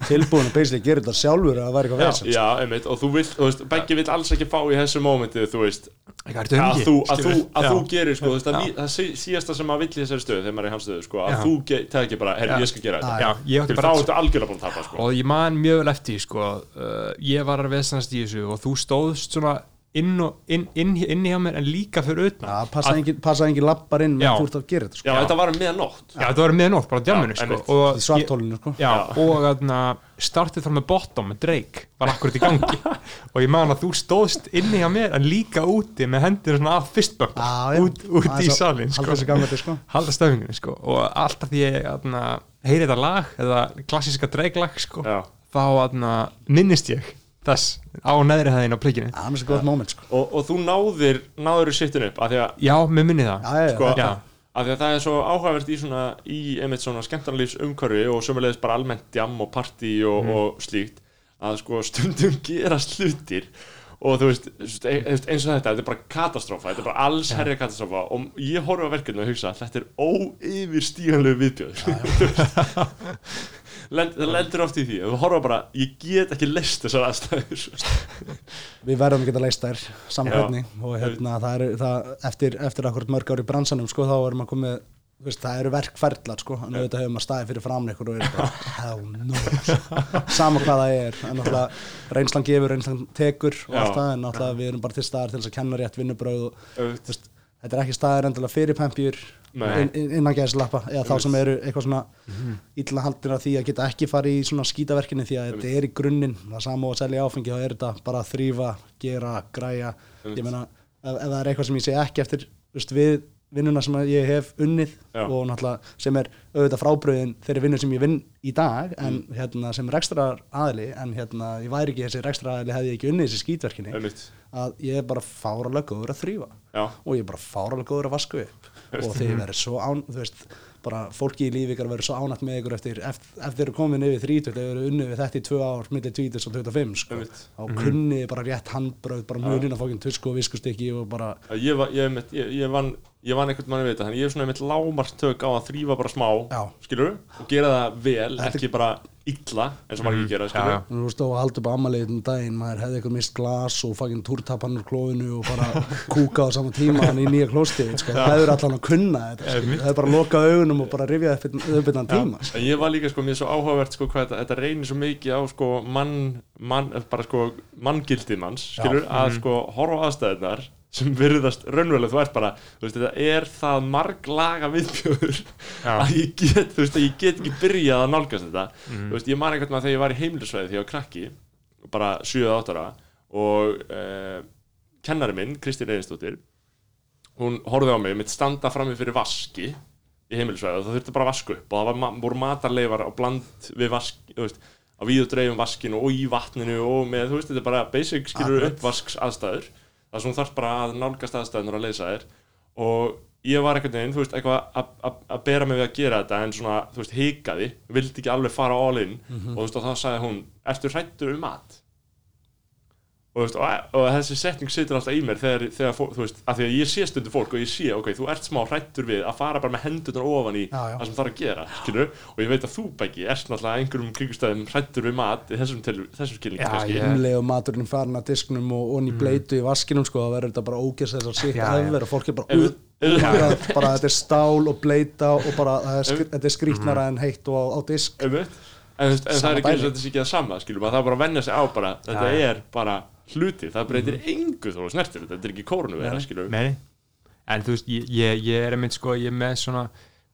[SPEAKER 4] Tilbúin að basically gera þetta sjálfur að það væri eitthvað
[SPEAKER 1] Já,
[SPEAKER 4] vesen
[SPEAKER 1] já, einmitt, og þú vilt, þú veist, Beggi vill alls ekki fá í þessu mómenti, þú veist.
[SPEAKER 2] Eitthvað,
[SPEAKER 1] að þú, að þú, að þú gerir, sko, þú veist, að það sí- síðasta sem maður vill í þessari stöðu, þegar maður er í hans stöðu, sko, að
[SPEAKER 2] Já.
[SPEAKER 1] þú ge- tekir bara, herri,
[SPEAKER 2] Já.
[SPEAKER 1] ég skal gera þetta.
[SPEAKER 2] Já, ég átti
[SPEAKER 1] Fyrir
[SPEAKER 2] bara
[SPEAKER 1] þá ertu algjörlega búin að tapa, sko.
[SPEAKER 2] Og ég man mjög vel eftir því, sko, uh, ég var að veðsannast í þessu og þú stóðst svona inn, og, inn, inn, inn hjá mér en líka fyrir utan
[SPEAKER 4] Já, passa engin, passa engin lappar inn
[SPEAKER 2] Já.
[SPEAKER 4] með þú ert að gera þetta sko
[SPEAKER 1] Já, þetta var með nótt
[SPEAKER 2] Já, þetta var með nótt, bara
[SPEAKER 1] Já,
[SPEAKER 2] sko, og
[SPEAKER 4] sko
[SPEAKER 2] Já, og þarna startið þar með bottom með Drake var akkurat í gangi [laughs] og ég man að þú stóðst inni hjá mér en líka úti með hendur svona að
[SPEAKER 4] Já, já.
[SPEAKER 2] út, út í salin
[SPEAKER 4] halda
[SPEAKER 2] sko.
[SPEAKER 4] sko.
[SPEAKER 2] halda stöfinginu sko. og alltaf því ég heyri þetta lag eða klassíska Drake lag sko,
[SPEAKER 1] Já.
[SPEAKER 2] þá þarna, minnist ég þess á neðri hæðin á prikinu
[SPEAKER 4] Já, það er svo gott moment sko.
[SPEAKER 1] Og, og þú náðir, náður í sittinu upp, af því að
[SPEAKER 2] Já, mér minni það.
[SPEAKER 4] Já, já,
[SPEAKER 1] sko,
[SPEAKER 2] Já.
[SPEAKER 1] af því að það er svo áhugavert í svona í einmitt svona skemmtarnalífs umhverfi og sömulegis bara almennt jam og partí og, og slíkt að sko stundum [laughs] gerast hlutir og þú veist, e- e- eins og þetta þetta er bara katastrófa, þetta er bara alls herja katastrófa og ég horfa á verkefni og hugsa þetta er óyfirstíganlegu viðbjöður [laughs] [laughs] Lend, það lendur oft í því. Þú horfa bara, ég get ekki leist þessar aðstæður. [laughs]
[SPEAKER 4] Við verðum að geta leist þær samkvæmni og hérna það eru það, eftir, eftir akkurat mörg ári bransanum sko þá erum að komið veist, það eru verkferðlar sko. En auðvitað hefur maður staðið fyrir framan ykkur og er bara [laughs] hell no sama hvað það er. En náttúrulega reynslan gefur, reynslan tekur og allt það en náttúrulega við erum bara til staðar til þess að kenna rétt vinnubröð og veist, þetta er ekki staðar endilega fyrir pempjur inn, inn- innan gæðslappa eða þá sem eru eitthvað svona illa haldir af því að geta ekki farið í svona skítaverkinni því að þetta er í grunninn. Það sama og að selja áfengi þá er þetta bara að þrýfa, gera, græja. Ég meina ef, ef það er eitthvað sem ég sé ekki eftir veist, við vinnuna sem ég hef unnið
[SPEAKER 1] Já.
[SPEAKER 4] og náttúrulega sem er auðvitað frábröðin þeirri vinnu sem ég vinn í dag en hérna sem rekstrar aðli en hérna ég væri ekki þessi rekstrar aðli hefði ég ekki unnið þessi skítverkinni
[SPEAKER 1] Einmitt.
[SPEAKER 4] að ég er bara fáralega góður að þrýfa
[SPEAKER 1] Já.
[SPEAKER 4] og ég er bara fáralega góður að vaska upp og þið verður svo án þú veist, bara fólki í lífi ykkar verður svo ánætt með ykkur eftir, eftir, þeir komin yfir 30 þeir eru unnið við þetta í tvö ár millir 20 og 25 sko.
[SPEAKER 1] Einmitt.
[SPEAKER 4] þá kunni bara rétt handbröð bara munin að fókin tusku og viskustykki og bara
[SPEAKER 1] ég, var- ég, ég, ég vann ég vann einhvern manni við þetta, þannig ég er svona einmitt lámarstök á að þrýfa bara smá,
[SPEAKER 4] Já.
[SPEAKER 1] skilur og gera það vel,
[SPEAKER 4] Þetta-
[SPEAKER 1] ekki bara illa eins og margir gera, skilur
[SPEAKER 4] þú veist og að halda upp ammaliðið um daginn maður hefði eitthvað mist glas og faginn túrtapann úr klóinu og bara [laughs] kúka á sama tíma hann í nýja klóstið sko. það hefur allan að kunna þetta sko. það hefur bara lokað augunum og bara rifjað upp upp innan tíma sko.
[SPEAKER 1] En ég var líka sko, mér er svo áhugavert sko hvað þetta, þetta reynir svo mikið á sko mann, mann bara sko manngildið manns, skilur, að sko horfa á aðstæðunar sem virðast raunverulega, þú ert bara, þú veist, þetta er það marglaga viðbjöður
[SPEAKER 2] Já.
[SPEAKER 1] að ég get, þú veist, að ég get ekki byrjað að nálgast þetta, þú veist, ég man einhvern veginn þegar ég var í heimilisvæði þegar ég var krakki bara 7-8 ára og uh, kennari minn, Kristín Eginsdóttir hún horfði á mig mitt standa frammi fyrir vaski í heimilisvæði og það þurfti bara að vaska upp og það var, voru matarleifar á bland við vask, þú veist, á víðu dreifum vaskinu og í vatninu og með, þú veist, þetta er bara basic skilur
[SPEAKER 4] Akkurat.
[SPEAKER 1] uppvasks aðstæður það sem þú þarf bara að nálgast aðstæðunar að leysa þér og ég var einhvern veginn, þú veist, eitthvað að- bera mig við að gera þetta en svona, þú veist, hikaði vildi ekki alveg fara all in. Og þú veist, og þá sagði hún, ertu hrættur um mat? Og, þú veist, og, og þessi setning situr alltaf í mér þegar, þegar fólk, þú veist, af því að ég sé stundu fólk og ég sé, ok, þú ert smá hrættur við að fara bara með hendurnar ofan í það sem þarf að gera, skilur og ég veit að þú bæki ert náttúrulega einhverjum kringustæðum hrættur við mat í þessum, til, þessum skilningi
[SPEAKER 2] Já, ég-
[SPEAKER 4] umlega maturinn farin að disknum og onni bleitu í vaskinum sko, það verður þetta bara sitt
[SPEAKER 2] Já,
[SPEAKER 4] að
[SPEAKER 2] já.
[SPEAKER 4] hefur og fólk er bara,
[SPEAKER 1] Ef-
[SPEAKER 4] uh, uh, bara þetta er stál og bleita og bara það er, þetta er skrítnara en heitt og á, á disk.
[SPEAKER 1] En, en það er ekki eins og þetta sé ekki það sama skilur maður, það er bara að vennja sig á bara þetta
[SPEAKER 2] Já, já.
[SPEAKER 1] er bara hluti, það breytir engu þó þú snertir þetta, þetta er ekki kórnu vera, skilur
[SPEAKER 2] Nei, en þú veist, ég, ég, ég er einmitt sko, ég er með svona,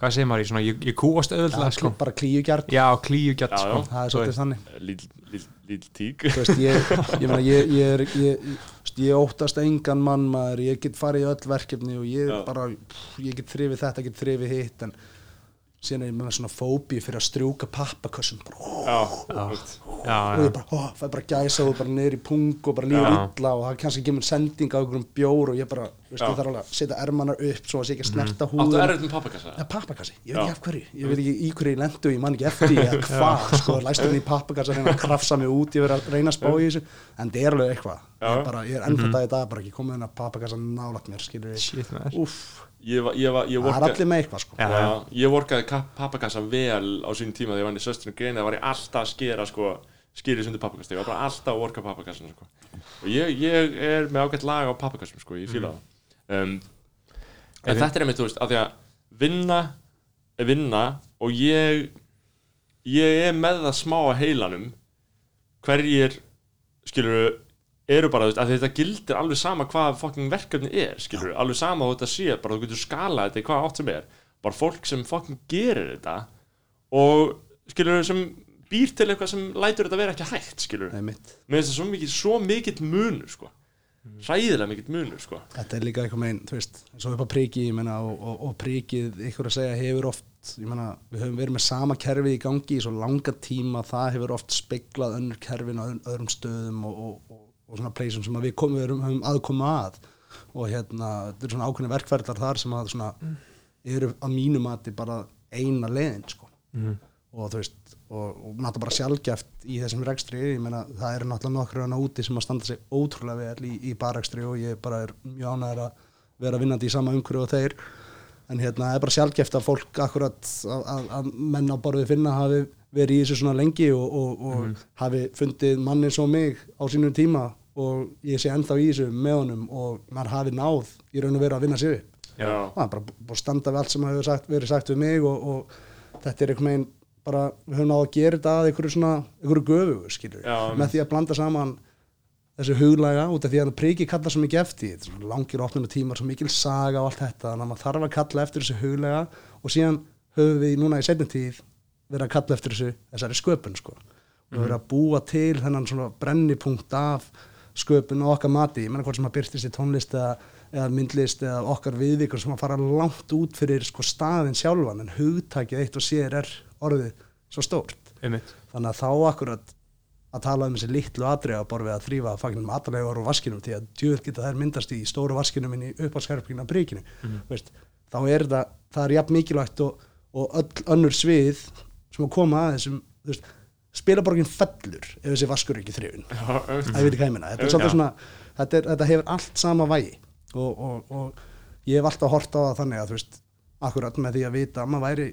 [SPEAKER 2] hvað segir maður, ég, svona, ég, ég kúast auðvitað,
[SPEAKER 4] ja,
[SPEAKER 2] sko.
[SPEAKER 4] bara klíugjart
[SPEAKER 2] Já, klíugjart,
[SPEAKER 1] Já,
[SPEAKER 2] sko.
[SPEAKER 1] já.
[SPEAKER 4] það er svolítið þannig.
[SPEAKER 1] Líl, líl, líl tík.
[SPEAKER 4] Þú veist, ég, ég, meina, ég, ég, er, ég, ég, þú veist, ég óttast engan mann maður, ég get farið í öll verkefni og ég
[SPEAKER 1] Já.
[SPEAKER 4] bara, pff, ég get þrifið þetta, get þrifið hitt en síðan er ég með svona fóbi fyrir að strjúka pappakössum
[SPEAKER 1] já.
[SPEAKER 2] Já,
[SPEAKER 4] og ég bara, ó, fæ bara gæsa og bara niður í pung og bara líður
[SPEAKER 2] Já.
[SPEAKER 4] illa og það kannski kemur sending á einhverjum bjór og ég bara, veist,
[SPEAKER 1] Já.
[SPEAKER 4] ég þarf alveg að setja ermanar upp svo að sé ekki að snerta
[SPEAKER 1] áttu
[SPEAKER 4] húðum
[SPEAKER 1] erfitt með pappakassa?
[SPEAKER 4] Ja, pappakassi, ég veit
[SPEAKER 1] Já.
[SPEAKER 4] ekki af hverju. Ég veit ekki í hverju ég lendu, ég man ekki eftir því eða hvað, sko, læstum því pappakassa reyna að krafsa mig út, ég verið að reyna að spá í þessu. En það er alveg eitthvað.
[SPEAKER 1] Já.
[SPEAKER 4] ég, er bara, ég er ennþá að
[SPEAKER 1] ég, var- ég, var- ég
[SPEAKER 4] það er
[SPEAKER 1] vorka-
[SPEAKER 4] allir með eitthvað, sko
[SPEAKER 2] Já.
[SPEAKER 1] Ég vorkaði pappakassa vel á sín tíma þegar ég vann í söstrinu greina það var ég alltaf að skera sko skýrið sundir pappakassa, ég var bara alltaf að vorka pappakassan sko. og ég, ég er með ágætt lag á pappakassum sko, ég fíla það um, en
[SPEAKER 2] Er-
[SPEAKER 1] þetta er einmitt, þú veist, af því að vinna er vinna og ég ég er með það smá að heilanum hverjir skilur eru bara, þú veist, að þetta gildir alveg sama hvað fucking verkefni er, skilur alveg sama og þetta sé, bara þú getur skala þetta í hvað átt sem er, bara fólk sem fucking gerir þetta og skilur sem býr til eitthvað sem lætur þetta vera ekki hægt, skilur
[SPEAKER 4] Nei, mitt.
[SPEAKER 1] mér finnst það svo mikið, svo mikill munur, sko. Hræðilega mikill munur, sko.
[SPEAKER 4] Þetta er líka eitthvað megin, þú veist svo upp á priki, ég meina, og, og, og prikið ykkur að segja hefur oft ég meina, við höfum verið með sama kerfi í gangi í svo langa tíma, það hefur oft speglað önnur kerfin á öðrum, öðrum stöðum og, og, og, svona pleysum sem að við komum, við höfum aðkoma að. Og hérna, þetta er svona ákveðni verkferðlar þar sem að svona eru að mínu mati bara eina leiðin sko.
[SPEAKER 2] Mhm.
[SPEAKER 4] og þú veist og, og náttúrulega bara sjálfgeft í þessum rekstri. Ég meina það eru náttúrulega nokkur hana úti sem að standa sig ótrúlega vel í, í barrekstri og ég bara er mjög ánæður að vera vinnandi í sama umhverju og þeir. En hérna það er bara sjálfgeft að fólk akkurat að, að, að menn á borðið finna hafi verið í þessu svona lengi og, og, og hafi fundið manni svo mig á sínum tíma og ég sé ennþá í þessu með honum og maður hafi náð í raun og veru að vinna sig upp það er bara búið að standa við allt sem hefur sagt, verið sagt við mig og, og þetta er einhvern veginn bara, við höfum náð að gera þetta að einhverju svona, einhverju göfu, skilur
[SPEAKER 1] Já,
[SPEAKER 4] með því að blanda saman þessu huglæga út af því að priki kalla svo mikið eftir langir opnuna tímar, svo mikil saga og allt þetta, þannig að maður þarf að kalla eftir þessu huglæga og síðan höfum við núna í setjum tíð verið að kalla eftir þessu þessari sköpun sko. Og við erum að búa til þennan svona brennipunkt af sköpun og okkar mati, ég menna hvort sem að byrstist í tónlist eða, eða myndlist eða okkar viðvíkur sem að fara langt út fyrir sko staðin sjálfan en hugtakið eitt og sér er orðið svo stórt.
[SPEAKER 2] Einmitt.
[SPEAKER 4] Þannig að þá akkurat að tala um þessi litlu atriða bara við að þrýfa fagnum matalegar og vaskinum því að djöð geta þær myndast í stóru vaskinum inn í uppáðsherfingina príkinu veist, þá er það, það er jafn mikilvægt og, og öll önnur svið sem að koma að þessum þú veist, spilaborgin fellur ef þessi vaskur ekki þrifin
[SPEAKER 1] já,
[SPEAKER 4] að ég veit ekki hvað ég meina. Þetta, svona, þetta, er, þetta hefur allt sama vægi. Og, og, og ég hef alltaf hort á það þannig að þú veist akkurat með því að vita að maður væri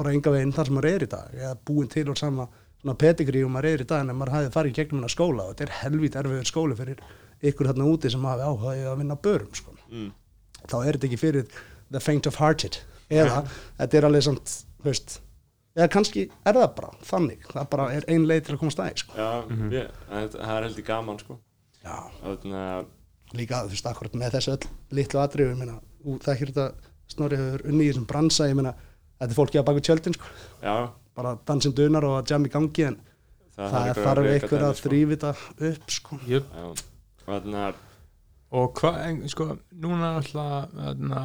[SPEAKER 4] bara enga veginn þar sem maður er í dag. Eða búin til úr sama svona pedigrí og maður er í dag en maður hafi farið gegnum hennar skóla og þetta er helvít erfiður skóli fyrir ykkur þarna úti sem hafi áhuga í að vinna börum sko.
[SPEAKER 1] Mm.
[SPEAKER 4] þá er þetta ekki fyrir the faint of hearted. Eða þetta er alveg samt veist, eða kannski er það bara þannig, það bara er ein leið til að komast aðeins sko.
[SPEAKER 1] já ég, það það er heldur gaman sko. Að
[SPEAKER 4] líka þú veist akkurat með þessu öll litlu atriðu, ég meina, ú- það er þetta snorri hefur unni í þessum bransa, ég meina þetta er fólki á baku tjöldin, sko.
[SPEAKER 1] Já,
[SPEAKER 4] bara dansin dunar og að jam í gangi en það,
[SPEAKER 1] einhver
[SPEAKER 4] þarf einhver að
[SPEAKER 1] sko.
[SPEAKER 4] þrýfi þetta upp, sko.
[SPEAKER 2] Jöp.
[SPEAKER 1] Já, og að
[SPEAKER 2] hvað, sko, núna alltaf þarna,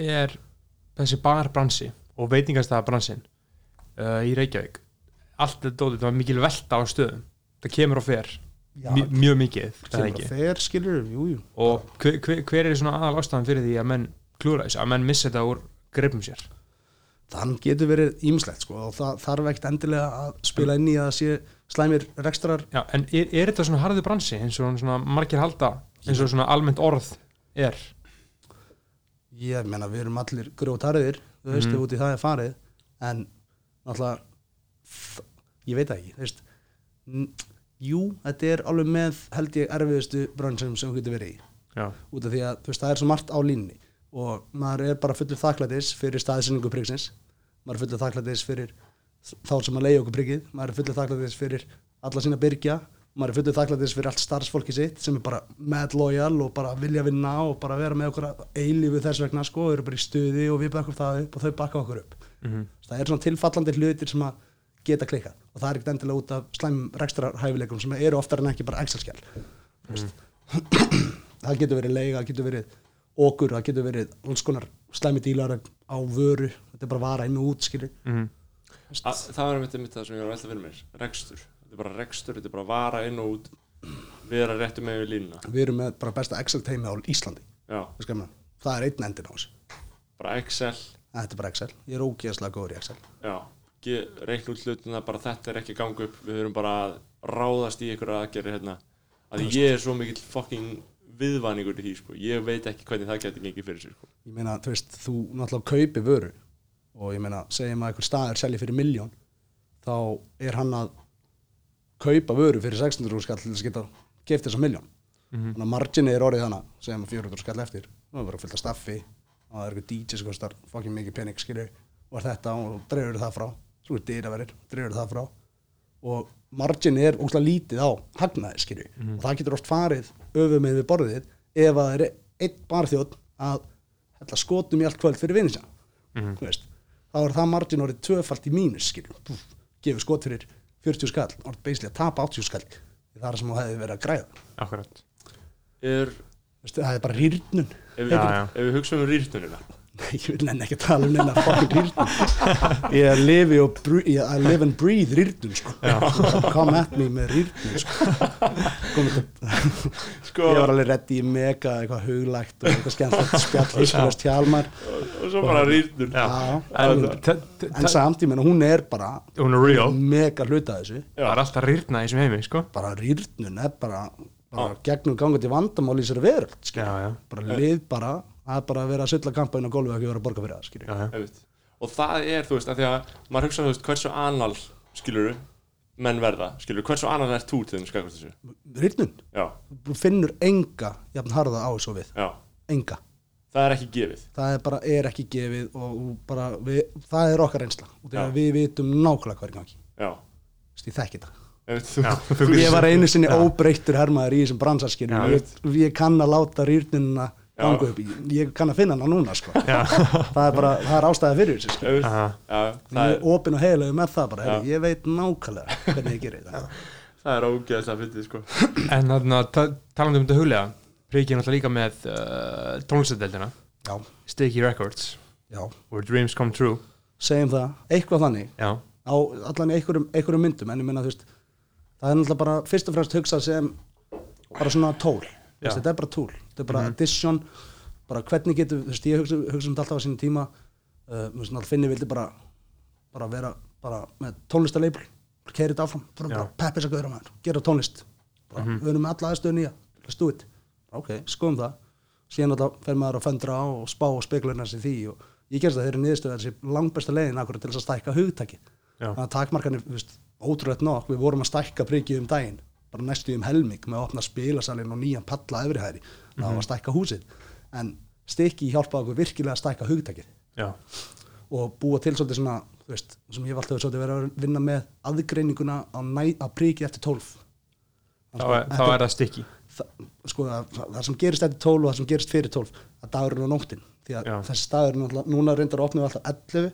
[SPEAKER 2] er þessi barbransi og veitingastæðabransin uh, í Reykjavík. Allt þetta dótið, það var mikil velta á stöðum. Það kemur og fer.
[SPEAKER 4] Já,
[SPEAKER 2] mj mjög mikið, það
[SPEAKER 4] kemur
[SPEAKER 2] ekki?
[SPEAKER 4] fer, skilur, jú, jú.
[SPEAKER 2] Og hver, hver, hver er svona aðal ástæðan fyrir því að menn klúra þessu, að menn missa þetta úr greipum sér?
[SPEAKER 4] Þann getur verið ímislegt, sko og það þarf ekkert endilega að spila inn í að sé slæmir rekstrar.
[SPEAKER 2] Já, en er, er þetta svona harðu bransi eins og svona margir halda eins og svona almennt orð er?
[SPEAKER 4] Ég menna, við erum allir grótarðir, þú veist,
[SPEAKER 2] Mhm.
[SPEAKER 4] ef út í það er farið en náttúrulega ég veit ekki, þú veist jú, þetta er alveg með held ég erfiðustu brönnsum sem þú getur verið í.
[SPEAKER 2] Já,
[SPEAKER 4] út af því að veist, það er svo margt á línni og maður er bara fullur þakklætis fyrir staðsynningu priggsins maður er fullur þakklætis fyrir þá sem að leiða okkur priggið maður er fullur þakklætis fyrir alla sína byrgja maður er fullur þakklætis fyrir allt starfsfólki sitt sem er bara mad loyal og bara vilja vinna og bara vera með okkur að eilífu þess vegna sko, þau eru bara í stuði og við bakkum það upp og þau bakka okkur upp.
[SPEAKER 2] Mhm.
[SPEAKER 4] það er svona tilfallandi hlutir sem að geta klikkað og það er ekkert endilega út af slæm rekstrarhæfileikum sem eru oftar en ekki bara Excel-skjál [clears throat] það getur verið leiga, það getur verið okkur, það getur verið alls konar slæmi dílar á vöru þetta er bara vara inn og út skilur
[SPEAKER 2] mm
[SPEAKER 1] að, það var einmitt einmitt það sem ég var alltaf fyrir mér rekstur, þetta er bara rekstur, þetta er bara vara inn og út. Vera réttu með við línuna.
[SPEAKER 4] Við erum með bara besta Excel teimi á Íslandi. Við skamna. það er einn endin á þessu.
[SPEAKER 1] Bara Excel.
[SPEAKER 4] Þetta er bara Excel, ég er ógeðslega góður í Excel.
[SPEAKER 1] Já, reikn út hlutina bara þetta er ekki að ganga upp. Við höfum bara að ráðast í ykkur aðgerri hérna, að ég er svo mikill fucking viðvæningur í því sko. ég veit ekki hvernig það getur gengið fyrir sér sko.
[SPEAKER 4] ég meina, þú veist, þú náttúrulega kaupi vöru og ég meina, segjum að einhver staðar selji fyrir miljón þá er hann að kaupa vöru fyrir 600 skall til þess að geta keift þessa miljón
[SPEAKER 2] Mhm.
[SPEAKER 4] þannig að marginni er orðið segjum að 400 skall eftir. Það er bara fullt af staffi og það er eitthvað DJ sem kostar fucking mikið pening skilju og er þetta og dreifur það frá. Svo er dyraverir, dreifur það frá. Og marginni er óslega lítið á hagnaði skilju og það getur oft farið öfum með við borðið ef að það er einn barþjótt að hella skotum í allt kvöld fyrir vinni
[SPEAKER 2] Mhm.
[SPEAKER 4] þú veist, þá er það margin orðið tvöfalt í mínus skilju, gefur skot fyrir 40 skall, orðið beislega að tapa 80 skall. Það er sem þú hefði verið að græða.
[SPEAKER 2] Akkurat.
[SPEAKER 1] Er,
[SPEAKER 4] veist, það er bara rýrnun.
[SPEAKER 1] Ef, við,
[SPEAKER 2] já.
[SPEAKER 1] ef við hugsaum um rýrtunina
[SPEAKER 4] ég vil nenni ekki tala um neina fucking rýrnum ég lifi og I live and breathe rýrnum sko. come at me með rýrnum sko. Til
[SPEAKER 1] sko,
[SPEAKER 4] ég var alveg reddi í mega eitthvað huglægt og eitthvað skemmtilegt spjall hiskulast hjálmar
[SPEAKER 1] og svo bara.
[SPEAKER 2] Já, En,
[SPEAKER 4] samt, ég meina, hún er bara
[SPEAKER 2] hún er real.
[SPEAKER 4] mega hluta af þessu.
[SPEAKER 2] Það er alltaf rýrna í þessum heimi sko.
[SPEAKER 4] Bara rýrnun er bara, bara gegnum gangandi vandamál í þessari veröld skilur.
[SPEAKER 2] já, já,
[SPEAKER 4] bara lið bara það er bara að vera að sylla kampa inn á gólfi og ekki vera að borga fyrir það.
[SPEAKER 1] Einmitt. og það er, þú veist, að því að maður hugsa, þú veist, hversu anal skilur menn verða, skilur, hversu anal er þú til þeim skakast þessu?
[SPEAKER 4] Rýrnun,
[SPEAKER 1] já,
[SPEAKER 4] þú finnur enga jafn harða á þessu við,
[SPEAKER 1] já,
[SPEAKER 4] enga.
[SPEAKER 1] Það er ekki gefið.
[SPEAKER 4] Það er bara, er ekki gefið og bara, við, það er okkar reynsla. Og þegar
[SPEAKER 1] Já.
[SPEAKER 4] við vitum nákvæmlega hvað er í gangi. Ég þekki það.
[SPEAKER 1] Þú,
[SPEAKER 2] Já, [laughs] þú
[SPEAKER 4] ég var einu sinni óbreyttur hermaður í þessum bransaskinu
[SPEAKER 2] Já,
[SPEAKER 4] ég, ég kann að láta rýrnunina ganga upp, ég, ég kann að finna hana núna sko. [laughs] það er bara, það er ástæða fyrir þessu
[SPEAKER 1] já,
[SPEAKER 4] ég
[SPEAKER 1] það
[SPEAKER 4] er opinn og heilegu með það bara,
[SPEAKER 1] Já.
[SPEAKER 4] heyrðu, ég veit nákvæmlega hvernig ég gerir það
[SPEAKER 1] það er ógeðslega fyndið, sko. [clears throat]
[SPEAKER 2] En þannig að talandi um þetta huglega Priki er náttúrulega líka með uh, tónlistadeildina.
[SPEAKER 4] Já,
[SPEAKER 2] Sticky Records.
[SPEAKER 4] Já,
[SPEAKER 2] Where Dreams Come True.
[SPEAKER 4] Segjum það, eitthvað þannig.
[SPEAKER 2] Já,
[SPEAKER 4] á allan í einhverjum, einhverjum myndum en ég meina þú veist það er náttúrulega bara fyrst og fremst hugsað sem bara svona tól. Þetta er bara tól, þetta er bara addition bara hvernig getur, þú veist ég hugsa, hugsa um þetta alltaf á sínum tíma uh, náttúrulega Finni vildi bara bara vera bara með tónlistaleibl keiri þetta áfram, bara, peppis að gauðra maður gera tónlist, bara, við erum með alla aðstöðu nýja it, ok, skoðum það. Síðan alltaf fer maður að föndra á og spá og spekulina sér því og ég gerst það þeirri niðurstöðu að þessi langbesta leiðin akkur til þess að stækka hugtaki
[SPEAKER 2] Já.
[SPEAKER 4] þannig að takmarkanir, ótrúlega nokk við vorum að stækka prikið um daginn bara næstu um helming með að opna spilasalinn og nýjan palla efrihæri, það var að stækka húsið. En stikki hjálpaði okkur virkilega að stækka hugtakið.
[SPEAKER 2] Já,
[SPEAKER 4] og búa til svolítið svona, veist, sem ég hef alltaf verið að vinna með aðgreininguna næ, á prikið eftir tólf.
[SPEAKER 2] Þá er, þá er það Sticky
[SPEAKER 4] það, sko, það, það sem gerist eftir 12 og það sem gerist fyrir 12 það dagurinn og nóttin. Því að
[SPEAKER 2] Já.
[SPEAKER 4] þessi staður núna reyndar opnum við alltaf 11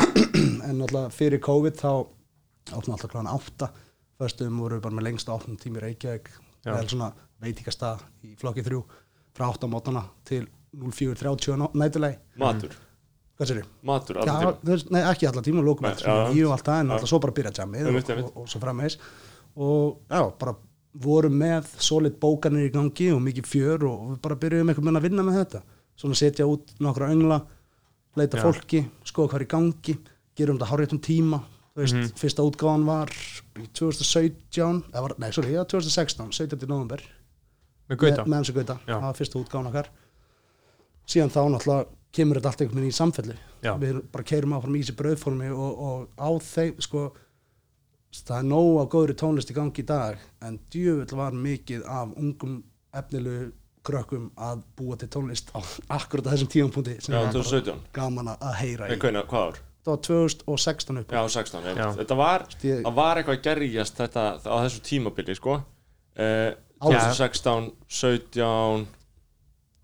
[SPEAKER 4] [clears throat] en náttúrulega fyrir COVID þá opnum alltaf kláðan 8 förstum voru við bara með lengsta opnum tími Reykjavík. Eða svona veitingastað í flokki 3 frá 8 á mótana til 04.30 á nætulegi
[SPEAKER 1] matur,
[SPEAKER 4] hvað sér
[SPEAKER 1] matur,
[SPEAKER 4] Já,
[SPEAKER 1] alltaf
[SPEAKER 4] þú veist, nei, ekki allar tíma, lókum eftir nýju og allt það, en alltaf svo bara byrja jammið og, og, og svo frammeðis og já, bara vorum með solid bókanir í gangi og mikið fjör og við bara byrjuðum einhvern veginn að vinna með þetta. Svona setja út nokkra öngla leita
[SPEAKER 2] Já.
[SPEAKER 4] fólki, skoða hvað er í gangi gerum þetta háréttum tíma þú veist,
[SPEAKER 2] Mhm.
[SPEAKER 4] fyrsta útgáðan var í 2017, eða var, nei, sorry, já, 2016 17. november
[SPEAKER 2] með Gauta
[SPEAKER 4] með, hans og Gauta, það var fyrsta útgáðan okkar síðan þá náttúrulega kemur þetta allt einhvern veginn í samfelli
[SPEAKER 2] Já.
[SPEAKER 4] við bara keirum áfram í þessi brauðformi og, og á þeim sko það er nóg af góðri tónlist í gangi í dag en djöfull var mikið af ungum efnilegu krökkum að búa til tónlist á [laughs] akkurat þessum sem
[SPEAKER 1] já,
[SPEAKER 4] var bara
[SPEAKER 1] 2017
[SPEAKER 4] gaman að heyra í
[SPEAKER 1] hvað ár?
[SPEAKER 4] Það var 2016 upp
[SPEAKER 1] Já, 16, einmitt.
[SPEAKER 2] Já.
[SPEAKER 1] þetta var það var eitthvað að gerjast þetta á þessu tímabili, sko uh,
[SPEAKER 4] Á-
[SPEAKER 1] 2016, 17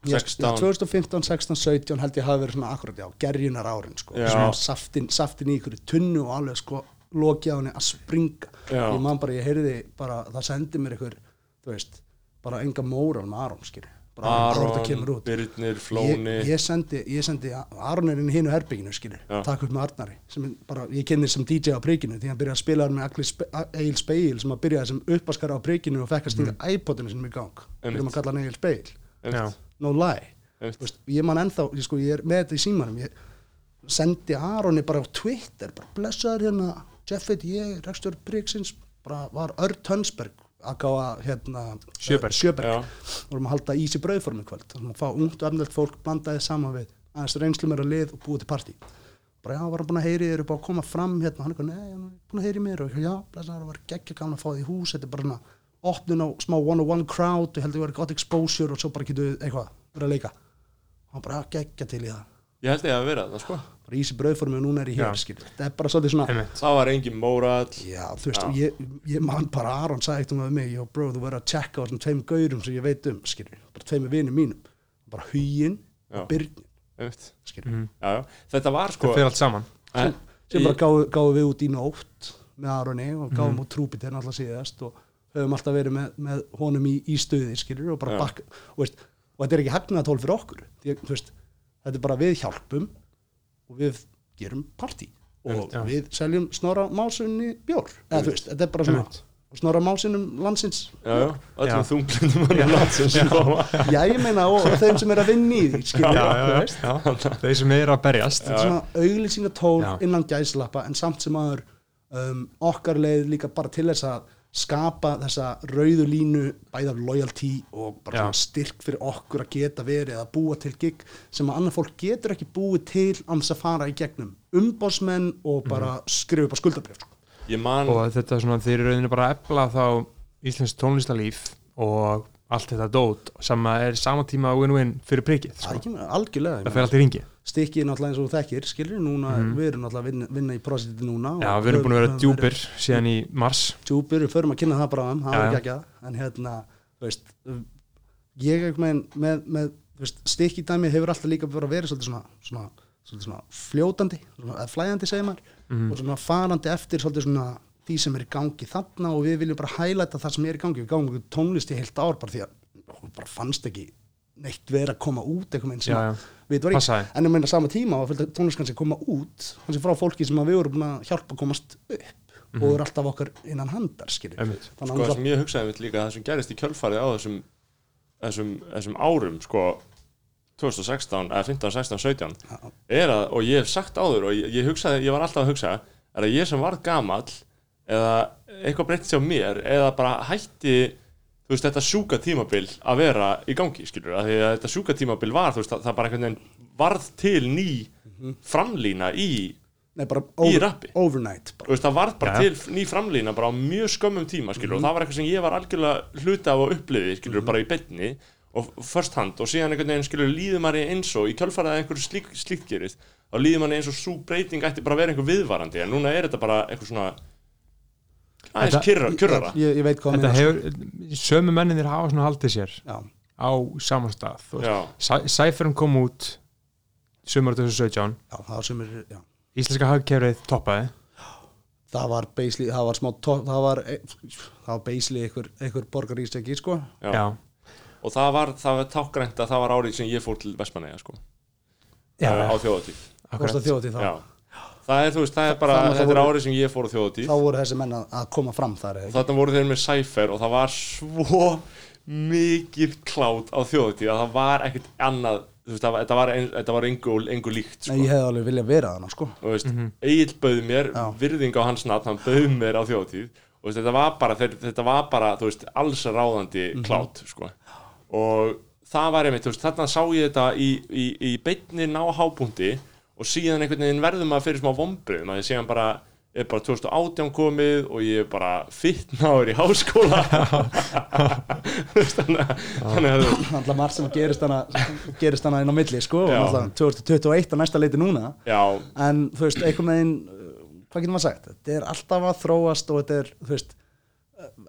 [SPEAKER 4] Já,
[SPEAKER 1] 16
[SPEAKER 4] 2015, 16, 17 held ég hafi verið svona akkurat, já, gerjunar árin sko,
[SPEAKER 1] Já.
[SPEAKER 4] svona saftin, saftin í ykkur tunnu og alveg sko loki á henni að springa
[SPEAKER 1] Já.
[SPEAKER 4] ég man bara, ég heyrði bara, það sendi mér ykkur þú veist, bara enga móral með Aron, skilur
[SPEAKER 1] Aron, Birnir, Flóni.
[SPEAKER 4] ég, ég sendi, ég sendi Aron er inn í hinu herbygginu, skilur.
[SPEAKER 1] Já.
[SPEAKER 4] takk upp með Arnari, sem er bara, ég kynni sem DJ á príkinu, því hann byrjaði að spila með Agli Spe Egil Speil, sem að byrjaði sem uppaskara á príkinu og fekk að stýra mm. iPodinu sinum í gang, við erum að kalla hann Egil Speil
[SPEAKER 2] já,
[SPEAKER 4] no lie. Veist, ég man ennþá, ég, sko, ég er með þetta í símanum ég sendi Aroni bara á Twitter bara blessaður hérna Jeffet, ég, Rekstur Bryggsins bara var Örd Hönsberg að gáða hérna
[SPEAKER 2] Sjöberg.
[SPEAKER 4] Sjöberg.
[SPEAKER 1] Já.
[SPEAKER 4] vorum að halda ísi brauðformi kvöld. Þannig að fá ungt og efnilegt fólk blandaði saman við aðeins reynslu mér að lið og búið til partí. Bara já, var hann búin að heyri þér upp á að koma fram hérna, hann er eitthvað, nei, hann er búin að heyri mér. Og ég, já, blessaður, var geggja gaman að fá því í hús. Þetta er bara svona opnun á smá one-on-one crowd og heldur ég var gott exposure og svo bara getur við eitthvað, verið að leika. Hann bara geggja til í það.
[SPEAKER 1] Ég held ég að vera það, sko
[SPEAKER 4] bara ísi brauðformi og núna er ég hér, skilur þetta er bara svolítið svona
[SPEAKER 1] Það var engin mórall
[SPEAKER 4] Já, þú veist,
[SPEAKER 1] Já.
[SPEAKER 4] ég, ég man bara Aron sagði eitt um það við mig, já bro, þú verður að checka á þessum tveim gaurum sem ég veit um, skilur bara tveim vinum mínum, bara huginn
[SPEAKER 1] Já.
[SPEAKER 4] og byrgin,
[SPEAKER 1] einmitt.
[SPEAKER 4] skilur
[SPEAKER 2] Mhm.
[SPEAKER 1] Já, já. Þetta var sko
[SPEAKER 2] það fyrir allt saman
[SPEAKER 1] en,
[SPEAKER 4] sem
[SPEAKER 1] í-
[SPEAKER 4] bara gáðu, gáðu við út í nótt með Aroni og
[SPEAKER 2] Mhm.
[SPEAKER 4] gáðum út trúbit hérna alltaf síðast og höfum alltaf verið með, með honum í, í stuði skilur og bara bakka og, veist, og þetta er ekki hagnaðatól fyrir okkur því, veist, þetta er bara við hjálpum og við gerum partí og
[SPEAKER 2] Já.
[SPEAKER 4] við seljum snorra másunni bjór eða þú veist, þetta er bara svona
[SPEAKER 2] Einmitt.
[SPEAKER 4] snorra másunum landsins
[SPEAKER 1] já, já,
[SPEAKER 2] Já.
[SPEAKER 1] öllum þunglindum mönnum landsins koma
[SPEAKER 4] já ég meina og, þeim sem er að vinna í því skilur,
[SPEAKER 2] já,
[SPEAKER 4] þú
[SPEAKER 2] já,
[SPEAKER 4] veist.
[SPEAKER 2] já. þeir sem eru að berjast
[SPEAKER 4] þetta er svona auglýsingatól
[SPEAKER 2] Já.
[SPEAKER 4] innan gæslappa en samt sem aður um, okkar leið líka bara til þess að skapa þessa rauðu línu bæða loyalty og bara styrk fyrir okkur að geta verið að búa til gig sem að annað fólk getur ekki búið til annars að fara í gegnum umbósmenn og bara skrifa upp á skuldabrjöf sko.
[SPEAKER 1] ég man,
[SPEAKER 2] og þetta er svona þeir eru rauninni bara að efla þá íslensk tónlistalíf og allt þetta dót sem að er sama tíma win-win fyrir prikið
[SPEAKER 4] það
[SPEAKER 2] sko.
[SPEAKER 4] algjörlega
[SPEAKER 2] það fer allt í ringi
[SPEAKER 4] stikkið náttúrulega eins og þekkir skilur núna, við erum náttúrulega að vinna, vinna í prositið núna
[SPEAKER 2] já, við erum búin að vera djúpir síðan í mars.
[SPEAKER 4] Djúpir, við förum að kynna það bara um, það
[SPEAKER 2] Já,
[SPEAKER 4] var
[SPEAKER 2] já.
[SPEAKER 4] ekki ekki en hérna, veist ég er með, með, með þú veist, stikki dæmi hefur alltaf líka verið svolítið svona, svona, svolítið svona fljótandi, svona, eða flæðandi segir maður og svona farandi eftir svolítið svona því sem er í gangi þarna og við viljum bara hælæta það sem er í gangi, við gáum tónlist í heilt ár bara því að bara fannst ekki neitt verið að koma út eitthvað með sem
[SPEAKER 2] Já,
[SPEAKER 4] að
[SPEAKER 2] já.
[SPEAKER 4] við var ekki, en ég meina sama tíma og fylgta tónlist kannski að koma út kannski frá fólki sem að við vorum að hjálpa að komast upp og er alltaf okkar innan handar þannig
[SPEAKER 1] sko,
[SPEAKER 4] að
[SPEAKER 1] það sem ég hugsaði mitt líka það sem gerist í kjölfarið á þessum þessum, þessum árum sko 2016, eða 15, 16, 17
[SPEAKER 4] Já.
[SPEAKER 1] er að, og ég hef sagt áður og ég, ég hugsaði, ég var alltaf að hugsa er að ég sem varð gamall eða eitthvað breytti sér mér eða bara hætti þú veist, þetta sjúka tímabil að vera í gangi, skilur, að því að þetta sjúka tímabil var, þú veist, það, bara einhvern veginn varð til ný framlína í,
[SPEAKER 4] Nei, bara
[SPEAKER 1] í
[SPEAKER 4] over,
[SPEAKER 1] rappi
[SPEAKER 4] overnight
[SPEAKER 1] Þú
[SPEAKER 4] bara.
[SPEAKER 1] veist, það varð bara
[SPEAKER 2] Já.
[SPEAKER 1] til ný framlína bara á mjög skömmum tíma, skilur, og það var eitthvað sem ég var algjörlega hluta af að upplifi, skilur, bara í beinni og first hand og síðan einhvern veginn, skilur, líður maður eins og í kjölfarið að einhverju slík, slíkt gerist þá líður maður eins og svo breyting ætti bara að vera einhver viðvarandi, en núna er þetta bara eitthvað svona aðeins kyrrara.
[SPEAKER 4] ég, ég veit hvað
[SPEAKER 2] þetta
[SPEAKER 4] meina,
[SPEAKER 2] hefur, sömu menninir hafa svona haldið sér
[SPEAKER 4] sko. Já.
[SPEAKER 2] á saman stað þú veist.
[SPEAKER 1] Já,
[SPEAKER 2] Sæ- Cypherum kom út sömur 2017
[SPEAKER 4] já, það var sem er já.
[SPEAKER 2] Íslenska hagkerfið toppaði.
[SPEAKER 4] Það var basically, það var smá top, það var, e- það var basically einhver, einhver borgarístekki sko.
[SPEAKER 1] Já,
[SPEAKER 2] já,
[SPEAKER 1] og það var, það var tákgrænt að það var árið sem ég fór til Vestmanneja, sko,
[SPEAKER 2] já,
[SPEAKER 1] á þjóðatíð.
[SPEAKER 4] Kosta þjóti þá,
[SPEAKER 1] Já, það er, veist, það er bara,
[SPEAKER 4] það- það
[SPEAKER 1] þetta er árið sem ég fór á þjóðatíð
[SPEAKER 4] þá voru þessi menn að, að koma fram þar
[SPEAKER 1] þarna voru þeir með Cypher og það var svo mikið klátt á þjóðutíð að það var ekkert annað veist, það var- þetta var, ein, þetta var engu, engu líkt sko.
[SPEAKER 4] Nei, ég hefði alveg viljað vera þannig sko
[SPEAKER 1] og veist, Egil bauð mér
[SPEAKER 4] Já.
[SPEAKER 1] virðing á hans nafn, hann bauð mér á þjóðutíð og veist, þetta var bara, þeir, þetta var bara veist, alls ráðandi
[SPEAKER 4] Mhm.
[SPEAKER 1] klátt sko. og það var einmitt þarna sá ég þetta í, í, í beinni ná hábúndi og síðan einhvern veginn verðum maður fyrir smá vombriðum að ég sé hann bara er bara 2018 komið og ég er bara fittnáður í háskóla. [laughs] Þannig að- að
[SPEAKER 4] alltaf margt sem gerist hana, gerist hana inn á milli sko, og
[SPEAKER 1] Já.
[SPEAKER 4] alltaf 2021 á næsta leiti núna.
[SPEAKER 1] Já,
[SPEAKER 4] en þú veist, einhvern veginn uh, hvað getur maður sagt, þetta er alltaf að þróast og þetta er, þú veist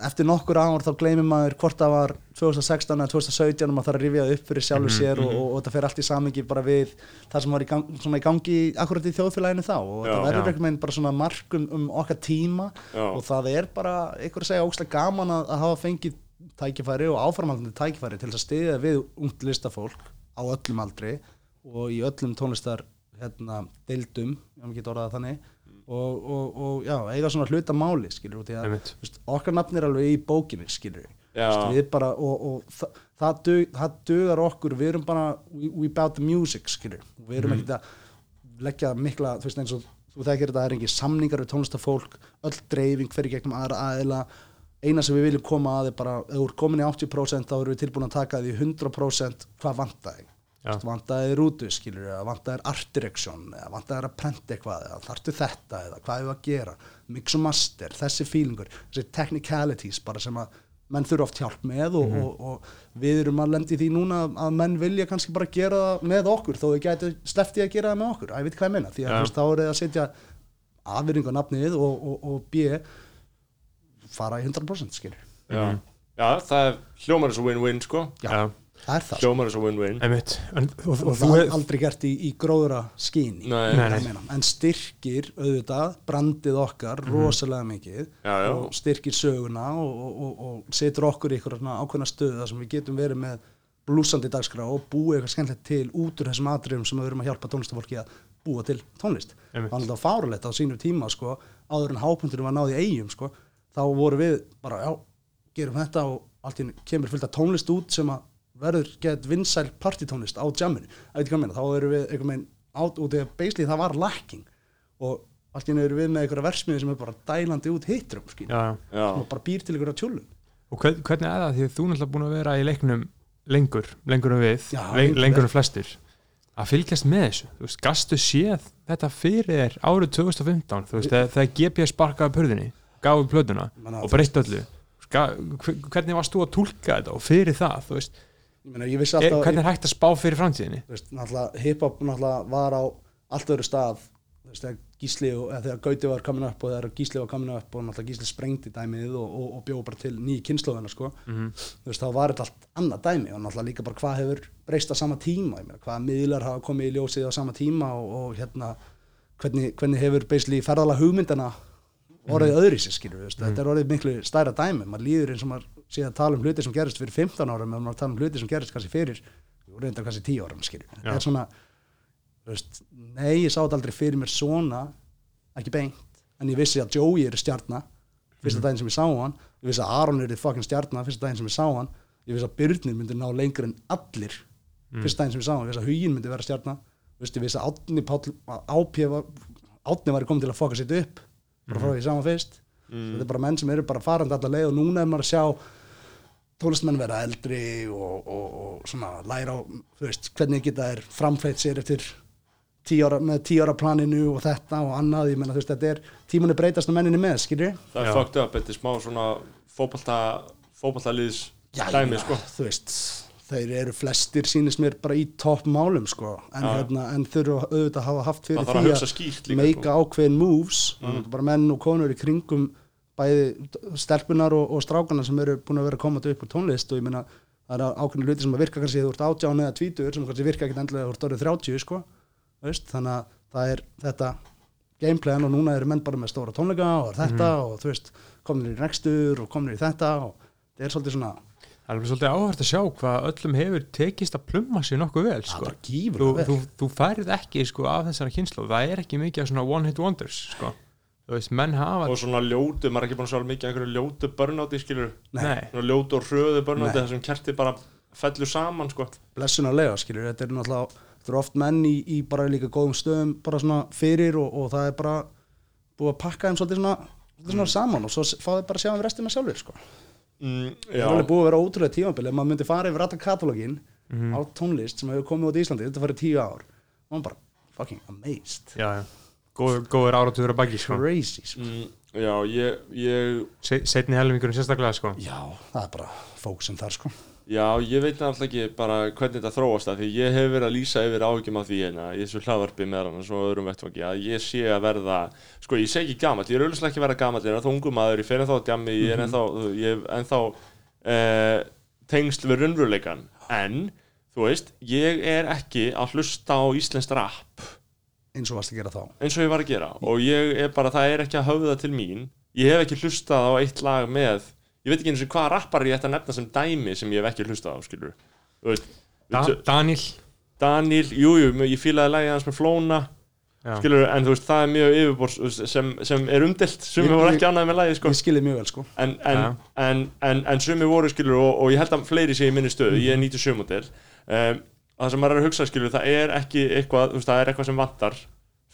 [SPEAKER 4] eftir nokkur ár þá gleymir maður hvort það var 2016 eða 2017 og maður þarf að rifja það upp fyrir sjálfur sér og, og, og þetta fer allt í samingi bara við það sem var í, gang, í gangi akkurat í þjóðfélaginu þá og
[SPEAKER 1] Já.
[SPEAKER 4] þetta verður
[SPEAKER 2] Já.
[SPEAKER 4] einhvern veginn bara svona markum um okkar tíma
[SPEAKER 1] Já.
[SPEAKER 4] og það er bara, einhver að segja ógslag gaman að, að hafa fengið tækifæri og áframhaldandi tækifæri til að stiðja við ungt listafólk á öllum aldri og í öllum tónlistar hérna, deildum, ef maður getur orðað það þannig og, og, og já, eiga svona hluta máli skilur, að veist, okkar nafn er alveg í bókinni skilur
[SPEAKER 1] Já.
[SPEAKER 4] við bara og, og það, það, dug, það dugar okkur við erum bara, we, we about the music skilur, við erum ekkert að leggja mikla, þú veist eins og þú þekkir þetta það er engin samningar við tónlistafólk öll dreifing í gegnum aðra aðila. Eina sem við viljum koma að er bara ef þú er komin í 80% þá erum við tilbúin að taka því 100% hvað vantaði
[SPEAKER 2] Já.
[SPEAKER 4] Vantaði rútu skilur eða vantaði art direction eða vantaði að prenta eitthvað eða þarftu þetta eða hvað er að gera? Mix og master, þessi feelingur þessi technicalities bara sem að menn þurfa oft hjálp með og, og, og við erum að lendi því núna að menn vilja kannski bara gera það með okkur þó þau gætu sleppti að gera það með okkur. Að ég veit hvað ég meina? Því að
[SPEAKER 2] Já.
[SPEAKER 4] veist, þá er það að setja afvirðing á nafnið og, og, og b fara í 100% skilur
[SPEAKER 1] já, já, það er hljómar þessu win-win sko.
[SPEAKER 2] Já,
[SPEAKER 4] það er það
[SPEAKER 1] hljómar þessu win-win.
[SPEAKER 2] Einmitt. En, og,
[SPEAKER 4] það er aldrei gert í, í gróðra
[SPEAKER 1] nei.
[SPEAKER 4] en styrkir auðvitað brandið okkar rosalega mikið
[SPEAKER 1] Já, já.
[SPEAKER 4] og styrkir söguna og, og, og, og setur okkur í ákveðna stöðu þar sem við getum verið með blúsandi dagskrá og búið eitthvað skemmtilegt til út úr þessum atriðum sem við erum að hjálpa tónlistafólki að búa til tónlist. Það var alltaf fárulegt á sínum tíma sko, áður en hápunkturinn var náði eigum sko, þá voru við bara, já, gerum þetta og allt í kemur fullt af tónlist út sem að verður gett vinsæl partytónlist á jamminu, það veit ekki hvað meina þá erum við einhvern veginn át út eða basically það var lacking. Og allt í einu erum við með einhverja versmiði sem er bara dælandi út hitrum.
[SPEAKER 2] Já,
[SPEAKER 4] sem bara býr til einhverja tjúlum
[SPEAKER 2] og hvern, hvernig er það? Því að þú náttúrulega búin að vera í leiknum lengur, lengur en við
[SPEAKER 4] Já,
[SPEAKER 2] len,
[SPEAKER 4] lengur
[SPEAKER 2] lengur en flestir. Að fylgjast með þessu, þú veist, gastu séð þetta fyrir árið 2015 þú veist, þegar, þegar GPS sparkaði pörðinni gaf upp plötuna og breytt öllu. Hvernig varst þú að túlka þetta og fyrir það, þú veist,
[SPEAKER 4] ég, meina, ég vissi
[SPEAKER 2] er,
[SPEAKER 4] alltaf
[SPEAKER 2] hvernig er hægt að spá fyrir framtíðinni
[SPEAKER 4] þú veist, náttúrulega hip-hop var á allt öðru stað veist, þegar Gísli og eða þegar Gauti var komin upp og þegar Gísli var komin upp og náttúrulega Gísli sprengdi dæmið og, og, og bjóð bara til ný kynnslóðina sko.
[SPEAKER 2] Mhm.
[SPEAKER 4] þú veist, þá var þetta allt annað dæmi og náttúrulega líka bara hvað hefur breyst á sama tíma, ég meina, hvaða miðlar hafa komið í ljósið á sama tíma og, hérna hvernig, hvernig hefur ferðala hugmyndana orðið öðri sér skilur við, þetta er orðið miklu stærra dæmi, maður líður eins og maður sé að tala um hluti sem gerist fyrir 15 árum en maður tala um hluti sem gerist kannski fyrir reyndar kannski 10 árum skilur við, þetta er svona veist, nei, ég sá þetta aldrei fyrir mér svona ekki beint, en ég vissi að Joey er stjarnar fyrsta daginn sem ég sá hann. Ég vissi að Aron er fucking stjarnar fyrsta daginn sem ég sá hann. Ég vissi að Byrnir myndi ná lengur en allir fyrsta daginn sem ég sá hann, ég vissi að Hugin myndi vera stjarnar ég vissi að Átni Átni var komið til að fokka sitt upp bara frá því hann fyrst. Þetta er bara menn sem eru bara farandi allar leið og núna er maður að sjá tólestmenn vera eldri og, og, og svona læra á veist, hvernig geta þær framfleytt sér eftir tíu ára, með tíu ára planinu og þetta og annað, ég menna þú veist, þetta er tímunni breytast á menninni með, skilur
[SPEAKER 1] það er fucked up, þetta er smá svona fótbolta, fótboltaliðs dæmi, sko.
[SPEAKER 4] þú veist þeir eru flestir sýnist mér bara í topp málum sko, en,
[SPEAKER 1] Já.
[SPEAKER 4] hérna, en þurfa auðvitað að hafa haft fyrir
[SPEAKER 1] að
[SPEAKER 4] því
[SPEAKER 1] skýrt líka
[SPEAKER 4] meika
[SPEAKER 1] sko.
[SPEAKER 4] ákveðin moves mm. bara menn og konur í kringum bæði stelpunar og, og strákana sem eru búin að vera að koma upp úr tónlist og ég meina það er ákveðin hluti sem að virka kannski þú ert átján eða tvítur sem kannski virka ekkit endilega þú ert orðið 30 sko, veist, þannig að það er þetta gameplan og núna eru menn bara með stóra tónleika og þetta og þú veist kominir í rekstur og kominir í þetta og það er svolítið svona
[SPEAKER 2] Það er alveg svolítið áhört að sjá hvað öllum hefur tekist að plumma sér nokkuð vel
[SPEAKER 4] það
[SPEAKER 2] sko.
[SPEAKER 4] er
[SPEAKER 2] þú,
[SPEAKER 4] gífurlega vel
[SPEAKER 2] þú, þú færið ekki sko, af þessara kynslu það er ekki mikið af svona one hit wonders sko. þú veist, menn hafa
[SPEAKER 1] og svona ljótu, maður er ekki búin að sjá mikið af einhverju ljótu börnáti, skilur
[SPEAKER 2] Nei.
[SPEAKER 1] svona ljótu og hröðu börnáti þar sem kerti bara fellur saman, sko
[SPEAKER 4] blessunarlega skilur, þetta er náttúrulega þetta er oft menn í, í bara líka góðum stöðum bara svona fyrir og, og það er bara búið að pakka þeim svolítið svona, svolítið svona saman og svo fá þeir bara að sjá um restina sjálfur sko.
[SPEAKER 1] Mm,
[SPEAKER 4] það er alveg búið að vera ótrúlega tímabili ef maður myndi fara yfir alltaf katalógin
[SPEAKER 2] Mhm.
[SPEAKER 4] á tónlist sem hefur komið út í Íslandi þetta farið tíu ár og maður bara fucking amazed
[SPEAKER 2] já, já. Góð, góður áratugur að baki sko.
[SPEAKER 4] crazy sko.
[SPEAKER 1] mm, já ég, ég
[SPEAKER 2] Se, setni helmingurinn sérstaklega sko.
[SPEAKER 4] já, það er bara fólk sem þar sko
[SPEAKER 1] Já, ég veit alltaf ekki bara hvernig þetta þróast það því ég hef verið að lýsa yfir áhyggjum af því hérna í þessu hlaðvarpi með hann og öðrum vettvangi að ég sé að verða sko ég segi ekki gamall, ég er auðvitað ekki að verða gamall ég er ennþá ungu maður, ég fer ennþá á djammi ég er ennþá, ég hef ennþá eh, tengsl við raunveruleikan en, þú veist, ég er ekki að hlusta á íslenskt rap.
[SPEAKER 4] Eins og varst að gera þá.
[SPEAKER 1] Eins og ég var að gera. Og ég er bara, það er ekki að höfða til mín. Ég hef ekki hlustað á eitt lag með ég veit ekki eins og hvaða rappar ég ætti að nefna sem dæmi sem ég hef ekki hlustað á, skilur
[SPEAKER 2] da, Daniel.
[SPEAKER 1] Daniel, jújú, jú, ég fílaði lagið hans með Flóna
[SPEAKER 2] já.
[SPEAKER 1] skilur, en þú veist, það er mjög yfirbors sem, sem er umdelt, sumi voru ekki annað með lagið, sko.
[SPEAKER 4] ég skilði mjög vel sko.
[SPEAKER 1] En, en, en, en, en sumi voru, skilur og, og ég held að fleiri sé í minni stöðu, ég er 97 model um, það sem maður er að hugsa, skilur það er ekki eitthvað, þú veist, það er eitthvað sem vantar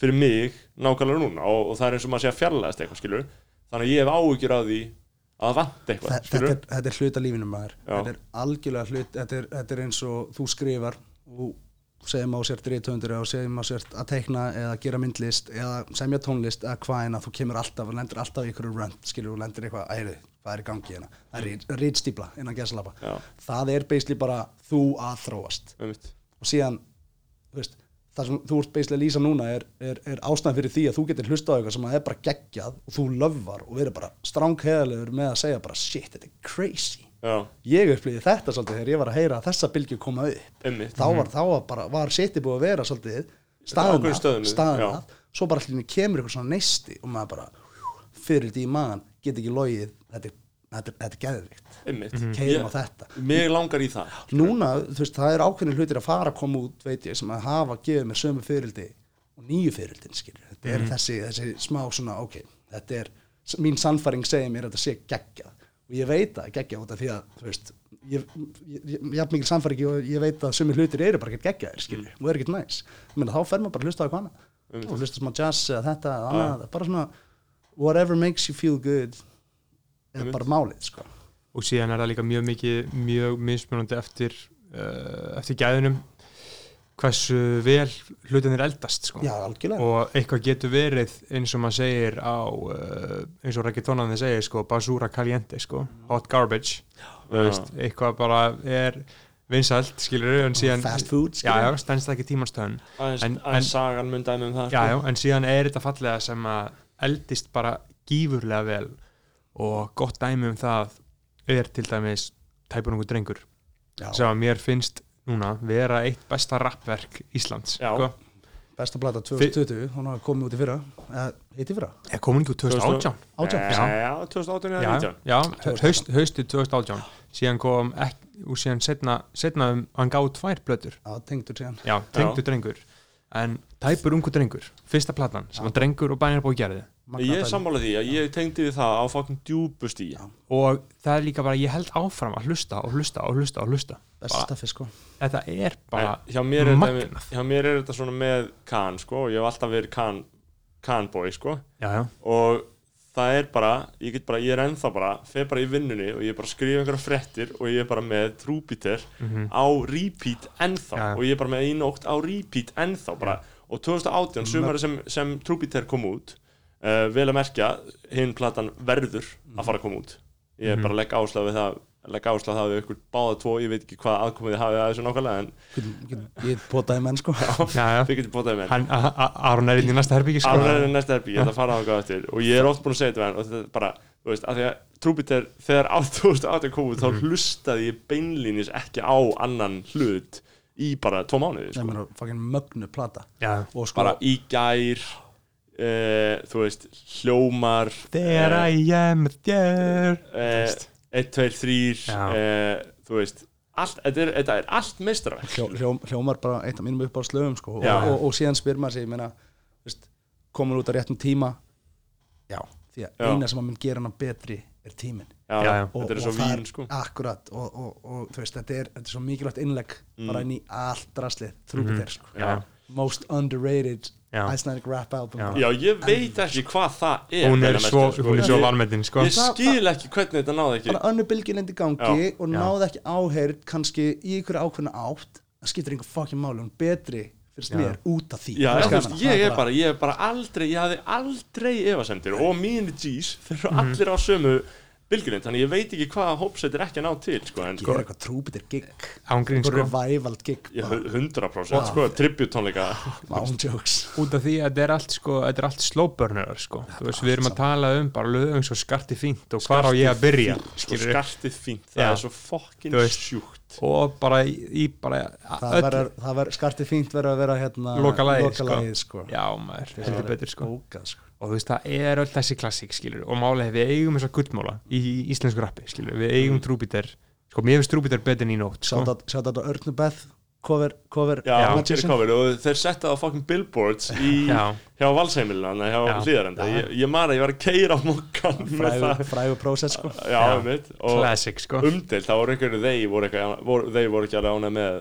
[SPEAKER 1] fyrir mig, nákvæmlega núna og, og það er eins og maður sé að fjarlæðast eitthvað, skilur þannig að ég hef áhyggjur af því að vant eitthvað,
[SPEAKER 4] Þe- þetta
[SPEAKER 1] skilur
[SPEAKER 4] er, þetta er hluta lífinu maður. Þetta er algjörlega hlut þetta er, þetta er eins og þú skrifar og segjum á sért reythöndur eða segjum á sért að teikna eða gera myndlist eða semja tónlist eða hvað en að þú kemur alltaf og lendir alltaf í ykkur rönd skilur og lendir eitthvað, æri, hvað er í gangi hérna? Það er rýtstípla innan gæsalapa
[SPEAKER 1] Já.
[SPEAKER 4] það er basically bara þú að þróast.
[SPEAKER 1] Einmitt.
[SPEAKER 4] og síðan veist, það sem þú ert að lýsa núna er, er, er ástæðan fyrir því að þú getur hlusta á eitthvað sem að er bara geggjað og þú löfvar og verður bara strángheðalegur með að segja bara shit, þetta er crazy.
[SPEAKER 1] Já,
[SPEAKER 4] ég upplýði þetta svolítið þegar ég var að heyra að þessa bylgju koma upp.
[SPEAKER 1] Einmitt.
[SPEAKER 4] Þá var, var var seti búið að vera svolítið
[SPEAKER 1] stöðum,
[SPEAKER 4] staðnað svo bara allir kemur eitthvað svona neisti og maður bara fyrir því í maðan get ekki logið þetta er er- er geðvikt
[SPEAKER 1] einmitt.
[SPEAKER 4] Keirum á þetta.
[SPEAKER 1] Mig langar í það.
[SPEAKER 4] Núna, þú veist, það er ákveðin hlutir að fara að koma út, veit ég, sem að hafa gefið mér sömu fyrildi og nýju fyririldin skilur, þetta er þessi, þessi smá svona, ok, þetta er mín sannfæring segir mér að þetta sé geggjað. Og ég veit að geggjað út af því að þú veist, ég, haf mikil sannfæring og ég veit að sömu hlutir eru bara ekkert geggjaðir skilur, og er ekkert næs. Ég meina, þá fer maður bara að hlusta á eitthvað annað. Og hlusta smá jazz eða þetta eða annað, bara svona whatever makes you feel good er bara málið, sko
[SPEAKER 2] og síðan er það líka mjög mikið mjög mismunandi eftir uh, eftir gæðunum hversu vel hlutinir eldast sko.
[SPEAKER 4] já, algjörlega.
[SPEAKER 2] Og eitthvað getur verið eins og maður segir á uh, eins og reggaetonandi segir sko, basura caliente sko, hot garbage. Veist, eitthvað bara er vinsælt, skilur en síðan
[SPEAKER 4] fast food,
[SPEAKER 2] já,
[SPEAKER 4] skilur
[SPEAKER 2] já, stendst það ekki tímanstöðun En- en-
[SPEAKER 1] sagan mun dæmi um það
[SPEAKER 2] já,
[SPEAKER 1] sko.
[SPEAKER 2] já, en síðan er þetta fallega sem að eldist bara gífurlega vel. Og gott dæmi um það er til dæmis tæpur ungu drengur
[SPEAKER 4] Já.
[SPEAKER 2] sem að mér finnst núna vera eitt besta rappverk Íslands
[SPEAKER 1] Já.
[SPEAKER 2] sko.
[SPEAKER 4] besta plata 2020, hún hafa komið út í fyrra. Eða heiti fyrra,
[SPEAKER 2] er komin ekki úr 2018
[SPEAKER 4] átján?
[SPEAKER 1] Já, já, 2018 eða
[SPEAKER 2] já,
[SPEAKER 1] 19
[SPEAKER 2] já, haust, haustið 2018 síðan kom ekki, og síðan setna, setna um, hann gáði tvær blötur
[SPEAKER 4] Já, tengdur síðan.
[SPEAKER 2] Já, tengdu drengur. En tæpur ungu drengur, fyrsta platan sem að drengur og bænir búið gerði
[SPEAKER 1] Ég er sammála því að ég tengdi við það á fokkin djúbu stíi
[SPEAKER 2] og það er líka bara, ég held áfram að hlusta og hlusta og hlusta og hlusta.
[SPEAKER 4] Sko.
[SPEAKER 2] Þetta er bara
[SPEAKER 1] hjá mér, er þetta, hjá mér er þetta svona með Khan sko, og ég hef alltaf verið Khan boy sko.
[SPEAKER 2] Já, já,
[SPEAKER 1] og það er bara, ég get bara, ég er ennþá bara fer bara í vinnunni og ég er bara að skrifa einhverja frettir og ég er bara með Trúbíter á repeat ennþá.
[SPEAKER 2] Mhm. Já.
[SPEAKER 1] og ég er bara með einótt á repeat ennþá bara, og 2018, sumari sem, sem Trúbíter kom út uh, vel að merkja, hinn platan verður að fara að koma út ég er
[SPEAKER 2] Mhm.
[SPEAKER 1] bara að leggja áslag við það leggja áslag það við ykkur báða tvo ég veit ekki hvað aðkomið þið hafið að þessu nákvæmlega en
[SPEAKER 4] Ég potaði menn [laughs] sko
[SPEAKER 2] Aron er inn í næsta herbyggi sko.
[SPEAKER 1] Aron er í næsta herbi, ég ætla að fara á það eftir og ég er oft búin að segja þetta og þetta er bara, þú veist, að því að Trúbiter þegar á 2018 kom út þá
[SPEAKER 2] Mhm.
[SPEAKER 1] hlustaði ég beinlínis ekki á annan hlut í bara tvo mánuði,
[SPEAKER 4] Nei,
[SPEAKER 1] sko.
[SPEAKER 4] menn, fucking mögnu plata
[SPEAKER 2] já.
[SPEAKER 4] og sko,
[SPEAKER 1] bara í gær uh, þú veist, hljómar
[SPEAKER 2] þegar
[SPEAKER 1] eh,
[SPEAKER 2] ég er með þér
[SPEAKER 1] 1, 2, 3
[SPEAKER 2] Já.
[SPEAKER 1] þú veist allt, þetta, er, þetta er allt meistarverk
[SPEAKER 4] hljó, hljó, hljómar bara eitt af mínum upp á slöfum sko og, og, og síðan spyr maður sig, ég meina veist, komin út á réttum tíma já, því að
[SPEAKER 1] Já.
[SPEAKER 4] eina sem að mun gera hana betri er tíminn
[SPEAKER 1] já,
[SPEAKER 2] Já, já.
[SPEAKER 1] þetta er svo vín, sko
[SPEAKER 4] akkurat og, og, og þú veist, þetta er, þetta er svo mikilvægt innlegg
[SPEAKER 1] Mm.
[SPEAKER 4] bara inn í allt draslið þrúbið sko.
[SPEAKER 2] já.
[SPEAKER 4] most underrated Icelandic rap album
[SPEAKER 2] Já.
[SPEAKER 1] já, ég veit ekki hvað það er
[SPEAKER 2] hún er
[SPEAKER 1] að
[SPEAKER 2] svo,
[SPEAKER 1] sko.
[SPEAKER 2] svo
[SPEAKER 1] Ég-
[SPEAKER 2] vanmetin sko.
[SPEAKER 1] ég skil ekki hvernig þetta náði ekki
[SPEAKER 4] bara önnu bylgjulendi gangi
[SPEAKER 1] Já.
[SPEAKER 4] og náði ekki áheyrð kannski í ykkur ákveðna átt það skiptir einhver fucking máli, hún betri fyrst mér út af því
[SPEAKER 1] Já, þú veist, ég er bara, ég er bara aldrei, ég hafði aldrei efasendir og mínir G's, þeir eru allir á sömu bylgjunum, þannig ég veit ekki hvaða hópsett er ekki að ná til, sko, en
[SPEAKER 4] ég
[SPEAKER 1] sko,
[SPEAKER 4] er eitthvað trúbitir gig
[SPEAKER 2] ángrín sko.
[SPEAKER 4] revival gig
[SPEAKER 1] ég,
[SPEAKER 4] bara,
[SPEAKER 1] 100% sko, tribute tónleika
[SPEAKER 4] án jokes.
[SPEAKER 2] Út af því að þetta er allt sko, þetta er allt slowburner sko. Þú veist, við erum að tala um bara lögum svo skarti fínt og hvar á ég að byrja
[SPEAKER 1] sko, skartið fínt, það
[SPEAKER 2] Já.
[SPEAKER 1] er svo fokkin
[SPEAKER 2] Þú
[SPEAKER 1] sjúkt
[SPEAKER 2] og bara í, í bara
[SPEAKER 4] það verður, það verður, skartið fínt verður að vera hérna
[SPEAKER 2] Loka lagið,
[SPEAKER 4] loka
[SPEAKER 2] sko.
[SPEAKER 4] sko.
[SPEAKER 2] já maður, heldur betur sko
[SPEAKER 4] Bókað, sko.
[SPEAKER 2] og þú veist það er öll þessi klassík skilur og málega við eigum þessa gullmóla í íslensku rappi skilur við eigum mm. trúbítar sko mér finnst trúbítar betur en í nótt sko.
[SPEAKER 4] Sjátt á Örnu Beth cover, cover
[SPEAKER 1] Já, gerir cover og þeir setta það á fokkin billboards í,
[SPEAKER 2] Já.
[SPEAKER 1] hjá valsheimilina, hjá
[SPEAKER 2] Já.
[SPEAKER 1] hlýðarenda ég, ég man að ég var að keira á mokkan
[SPEAKER 4] frægu prósess sko.
[SPEAKER 1] já,
[SPEAKER 2] Já.
[SPEAKER 1] mitt og
[SPEAKER 2] classic sko
[SPEAKER 1] umdelt, það voru einhverju þeir voru, ekki alveg ánægð með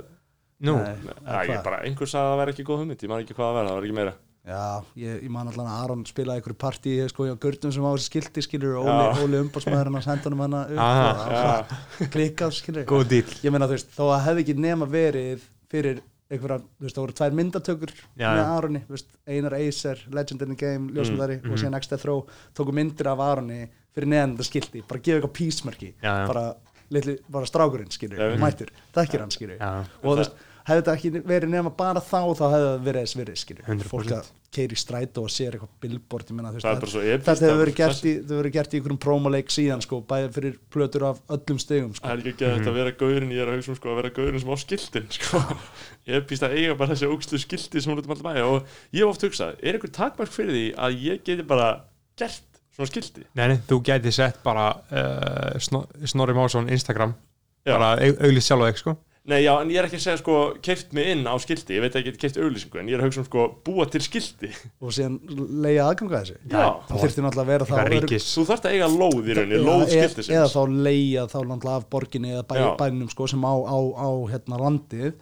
[SPEAKER 2] nú,
[SPEAKER 4] Nei, hvað?
[SPEAKER 1] bara, einhver sagði að það væri ekki góð hugmynd, ég man ekki hvað það verða, það var ekki meira
[SPEAKER 4] Já, ég, ég man allan að Aron spilaði einhverju partí sko, hjá Gurdum sem á þessi skilti skilur og. Óli, Óli umbásmaðurinn á sendunum hana upp
[SPEAKER 2] Aha,
[SPEAKER 4] og það var bara klikkað skilur
[SPEAKER 2] góð dýl
[SPEAKER 4] ég meina þú veist, þó að hefði ekki nema verið fyrir einhverja, þú veist, það voru tvær myndatökur
[SPEAKER 2] Já,
[SPEAKER 4] með
[SPEAKER 2] já.
[SPEAKER 4] Aroni, þú veist, Einar Acer Legend in the Game, ljósmyndari
[SPEAKER 2] Mm,
[SPEAKER 4] og síðan Next Death Row, tóku myndir af Aroni fyrir neðan þetta skilti, bara gefa eitthvað písmerki bara, litli, bara strákurinn skilur, mættur, þekkir hann skilur og þú veist, hefði þetta ekki verið nema bara þá þá hefði það verið þess verið skilur
[SPEAKER 2] 100%.
[SPEAKER 4] fólk að keiri strætó og sér eitthvað billboard,
[SPEAKER 1] episkt,
[SPEAKER 4] þetta hefur
[SPEAKER 1] er
[SPEAKER 4] verið gert í, þetta hefur verið gert í einhverjum promoleik síðan sko, bæði fyrir plötur af öllum stegum sko.
[SPEAKER 1] Það er ekki að þetta að vera gaurin, ég er að hugsa um sko að vera gaurin sem á skiltin sko. Ég hef býst að eiga bara þessi ógstu skilti sem hún út um alltaf bæja og ég hef oft hugsað, er einhver takmark fyrir því að ég geti bara gert svona skildi
[SPEAKER 2] Nei, nei, þú gæti sett bara uh, Snor Snorri Másson Instagram
[SPEAKER 1] Já.
[SPEAKER 2] bara au- auglýst sjálf og ekki sko
[SPEAKER 1] Nei, já, en ég er ekki að segja sko keift mig inn á skildi, ég veit ekki að ég keift auglýsingu en ég er að hugsa um sko búa til skildi
[SPEAKER 4] og síðan leiða aðganga þessu.
[SPEAKER 1] Já,
[SPEAKER 4] það þurfti náttúrulega að vera þá
[SPEAKER 2] Eitthvað
[SPEAKER 4] örugg-
[SPEAKER 2] ríkis.
[SPEAKER 1] Þú þarft að eiga lóð í rauninni, lóð
[SPEAKER 4] eð-
[SPEAKER 1] skildisins
[SPEAKER 4] eða þá leiða þá náttúrulega af borginni eða bæ, bænum sko, sem á, á, á hérna, landið.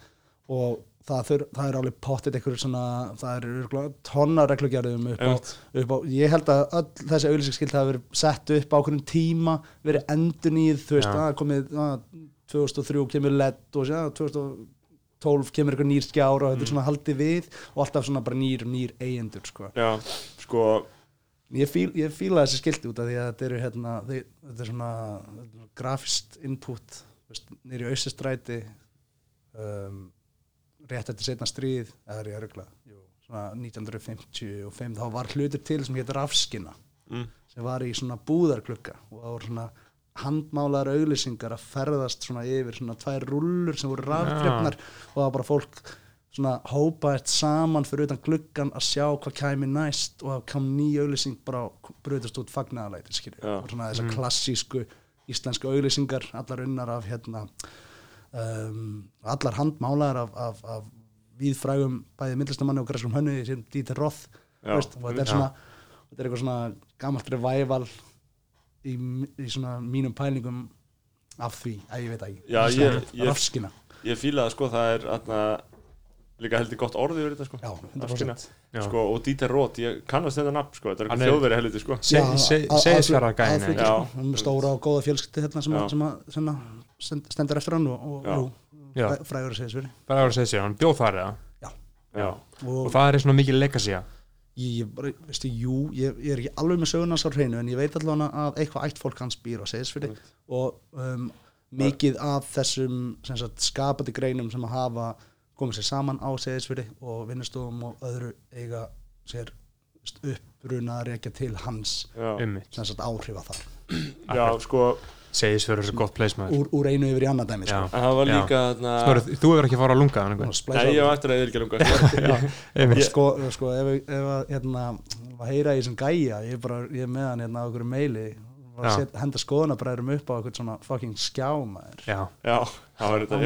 [SPEAKER 4] Og það, þur, það er alveg pottit einhverjum svona, það er örugglega tonna reglugjörðum upp á,
[SPEAKER 1] Einmitt.
[SPEAKER 4] upp á ég held að öll þessi auðlýsingskild hafi verið sett upp á okkur tíma, verið endurnýð þú veist, það er komið að, 2003 kemur LED og ja, 2012 kemur eitthvað nýr skjár og þetta
[SPEAKER 1] Mm.
[SPEAKER 4] er svona haldið við og alltaf svona bara nýr, nýr eigendur sko.
[SPEAKER 1] Já, sko,
[SPEAKER 4] Ég, fíl, ég fíla þessi skilti út af því að þetta eru hérna, þetta er svona, grafist input nýri auðsistræti um, rétt eftir setna stríð eða er ég að svona 1955 þá var hlutur til sem hétt rafskina
[SPEAKER 1] mm,
[SPEAKER 4] sem var í svona búðarklukka og það voru svona handmálaðar auglýsingar að ferðast svona yfir svona tvær rullur sem voru rafdrefnar og það var bara fólk svona hópaðist saman fyrir utan gluggan að sjá hvað kæmi næst og það kom ný auglýsing bara brutast út fagnaðalæti skilju
[SPEAKER 1] Já.
[SPEAKER 4] og svona þessar klassísku íslensku auglýsingar allar unnar af hérna um, allar handmálaðar af, af, af víðfrægum bæði myndlistamanni og græskum hönnu sem Dieter Roth
[SPEAKER 1] Já,
[SPEAKER 4] veist, og þetta er svona þetta er eitthvað svona gammalt revival í, í svona mínum pælingum af því, að ég veit það ekki
[SPEAKER 1] Já, ég- ég-
[SPEAKER 4] rafskina,
[SPEAKER 1] ég fíla það sko, það er atna, líka heldur gott orðið yfir þetta sko
[SPEAKER 4] já,
[SPEAKER 1] Rafskina.
[SPEAKER 4] 100%
[SPEAKER 2] Já.
[SPEAKER 1] sko, og Dieter Roth, ég kannast þetta nafn sko, þetta er
[SPEAKER 2] Hann
[SPEAKER 1] eitthvað
[SPEAKER 2] er-
[SPEAKER 1] þjóðveri helviti sko
[SPEAKER 2] se-
[SPEAKER 4] að- að-
[SPEAKER 2] Seyðisfjarðargæinn,
[SPEAKER 4] aðflytja,
[SPEAKER 1] ekki?
[SPEAKER 4] sko. hann er stóra og góða fjölskyldi hérna sem,
[SPEAKER 1] Já.
[SPEAKER 4] að- sem, að, sem að stend- stendur eftir hann og, og
[SPEAKER 1] Já.
[SPEAKER 4] jú,
[SPEAKER 2] Já.
[SPEAKER 4] fræ- frægur að segja sver
[SPEAKER 2] bara að segja sér, hann bjóð þar eða
[SPEAKER 1] Já,
[SPEAKER 2] og
[SPEAKER 4] og
[SPEAKER 2] það er svona mikið legacy
[SPEAKER 4] ég, ég bara, veistu, jú ég, ég er ekki alveg með söguna sá hreinu en ég veit allavega að eitthvað ætt fólk hans býr á segisfyrði og um, mikið af þessum sem sagt, skapandi greinum sem að hafa komið sér saman á segisfyrði og vinnustofum og öðru eiga sér uppruna að rekja til hans sagt, áhrifa þar.
[SPEAKER 1] Já sko
[SPEAKER 2] segist fyrir þessu gott place maður.
[SPEAKER 4] Úr, úr einu yfir í annað dæmi sko.
[SPEAKER 1] líka þarna
[SPEAKER 2] Snorri, þú hefur ekki að fara að lunga
[SPEAKER 1] Nei, ég var eftir að eða lunga. [laughs] Sko.
[SPEAKER 2] Einmitt.
[SPEAKER 4] sko, sko ef, ef að hérna, að heyra í þessum gæja ég er bara, ég er með hann hérna á okkur meili set, henda skoðanabræðurum upp á okkur svona fucking skjámaður
[SPEAKER 2] já,
[SPEAKER 1] Já, það var þetta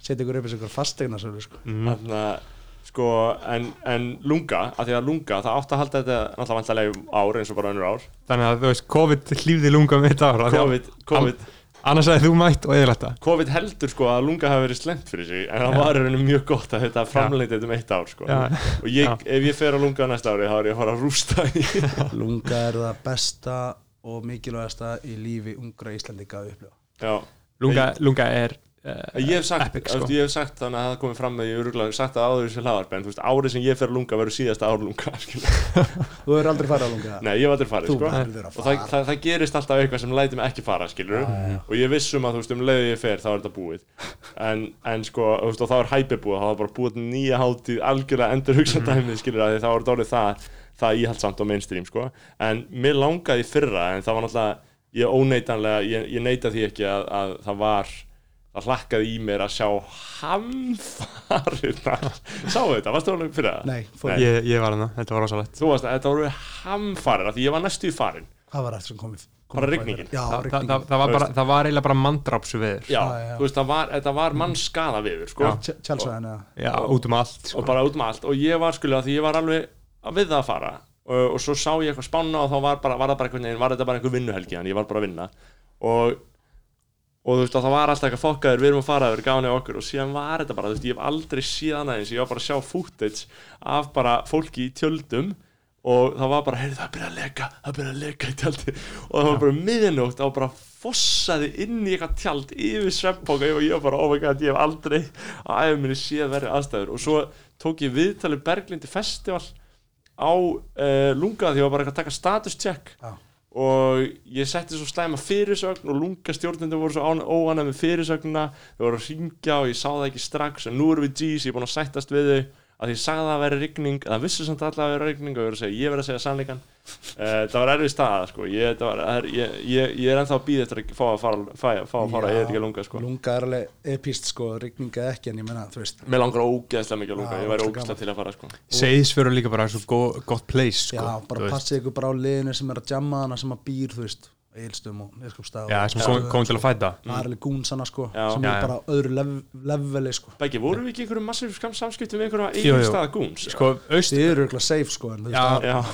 [SPEAKER 4] setja ykkur upp í ykkur fastegna
[SPEAKER 1] Þannig að sko, en, en lunga, að því að lunga, það átti að halda þetta náttúrulega vantarlega um ár eins og bara önnur ár.
[SPEAKER 2] Þannig að þú veist, COVID hlýfði lunga um eitt ára
[SPEAKER 1] COVID, COVID,
[SPEAKER 2] annars hefði þú mætt og eða þetta
[SPEAKER 1] COVID heldur sko að lunga hafi verið slemt fyrir sig en það var í rauninni mjög gott að þetta framleiti þetta um eitt ár sko.
[SPEAKER 2] Já.
[SPEAKER 1] og ég, ef ég fer að lunga næsta ári þá er ég að fara að rústa í [laughs]
[SPEAKER 4] lunga er það besta og mikilvægasta í lífi ungra Íslandika að upplifa.
[SPEAKER 2] Lunga, lunga er
[SPEAKER 1] ég hef sagt,
[SPEAKER 2] Epic,
[SPEAKER 1] sko. ég hef sagt þannig að það komið fram með ég hef sagt það áður þessu hlaðarp en þú veist, árið sem ég fer að lunga verður síðasta ár lunga [laughs]
[SPEAKER 4] þú hefur aldrei farið að lunga
[SPEAKER 1] Nei, ég hef aldrei farið sko.
[SPEAKER 4] verður að
[SPEAKER 1] og það,
[SPEAKER 4] fara.
[SPEAKER 1] það, það gerist alltaf eitthvað sem læti mig ekki fara skilur. Og ég vissum að þú veist um leiðu ég fer þá er þetta búið. En, en sko veist, og þá er hæpið búið þá er bara búið nýja hátíð algjörlega endur hugsa dæmið skilur að því þá er þetta orðið það það íhaldsamt og mainstream sko. En mér langaði í fyrra en það var náttúrulega ég óneitanlega, ég, ég neita því ekki að, að það var það hlakkaði í mér að sjá hamfarirnar [laughs] sáu þetta, varstu alveg fyrir það?
[SPEAKER 4] nei,
[SPEAKER 1] Nei.
[SPEAKER 2] ég, ég var hana, þetta var rosalegt.
[SPEAKER 1] Þú varst að þetta voru hamfarir af því ég var næstu í farin
[SPEAKER 4] hvað var eftir sem komið
[SPEAKER 1] Bara rigningin.
[SPEAKER 4] já,
[SPEAKER 2] Þa, það, það, það, var bara, það var eiginlega bara mandrápsu veður
[SPEAKER 1] Já,
[SPEAKER 4] Já, já.
[SPEAKER 1] þú veist, það var, þetta var mannskaða viður sko,
[SPEAKER 4] Tjálsvæðin eða
[SPEAKER 2] já, út um allt sko.
[SPEAKER 1] og bara út um allt. Og ég var skulið að því ég var alveg að við það að fara. Og, og svo sá ég eitthvað spána og þá var, bara, var það bara var þetta bara einhver vinnuhelgi þannig ég var bara að vinna. Og, og þú veist, og það var alltaf eitthvað fokkaður, við erum að fara við gáðan okkur. Og síðan var þetta bara, þú veist, ég hef aldrei síðan aðeins, ég var bara að sjá footage af bara fólki í tjöldum og það var bara, heyrðu það er byrjað að leka það er byrjað að leka í tjaldi og það var bara miðnótt, það var bara fossaði inn í eitthvað tjald yfir sveppoka og ég var bara, oh my god, ég hef aldrei á æfum minni séð verið aðstæður. Og svo tók ég viðtalið Berglindi Festival á uh, lunga því ég var bara að taka status check. Og ég setti svo slæma fyrirsögn og lunga stjórnendur voru svo óanað með fyrirsögnuna þau voru að ringja og ég sá það ekki strax en nú erum við G's, ég er búin að sættast við þau að því ég sagði að það væri rigning það vissu samt allavega að vera rigning og ég verið að segja, ég verið að segja sannleikan uh, það var erfið staða sko. ég, það var, það er, ég, ég, ég er ennþá að býða eftir að fá að fara, fá, fá að fara
[SPEAKER 4] Já.
[SPEAKER 1] ég er ekki að lunga sko.
[SPEAKER 4] lunga er alveg epist sko, rigninga ekki en ég menna,
[SPEAKER 1] mér langar ógeðslega mikið að lunga ég væri
[SPEAKER 4] ógeðslega
[SPEAKER 1] til að fara sko.
[SPEAKER 2] Seyðisfjörður líka bara svo go, gott place sko,
[SPEAKER 4] já,
[SPEAKER 2] þú
[SPEAKER 4] bara passið ykkur bara á liðinu sem er að jamma hana sem að býr, þú veist eilstum og neskupstað
[SPEAKER 2] Já, sem kom, kom til að fæta
[SPEAKER 4] það er alveg gúnsana sko
[SPEAKER 1] Já.
[SPEAKER 4] sem
[SPEAKER 2] Já,
[SPEAKER 4] er bara öðru lev, leveli sko
[SPEAKER 1] Beggi, voru við ekki einhverjum massíf samskiptum
[SPEAKER 2] jú.
[SPEAKER 1] eigin stað gúns
[SPEAKER 2] Sko, aust,
[SPEAKER 4] þið eru ykkur safe sko en þú
[SPEAKER 2] Já,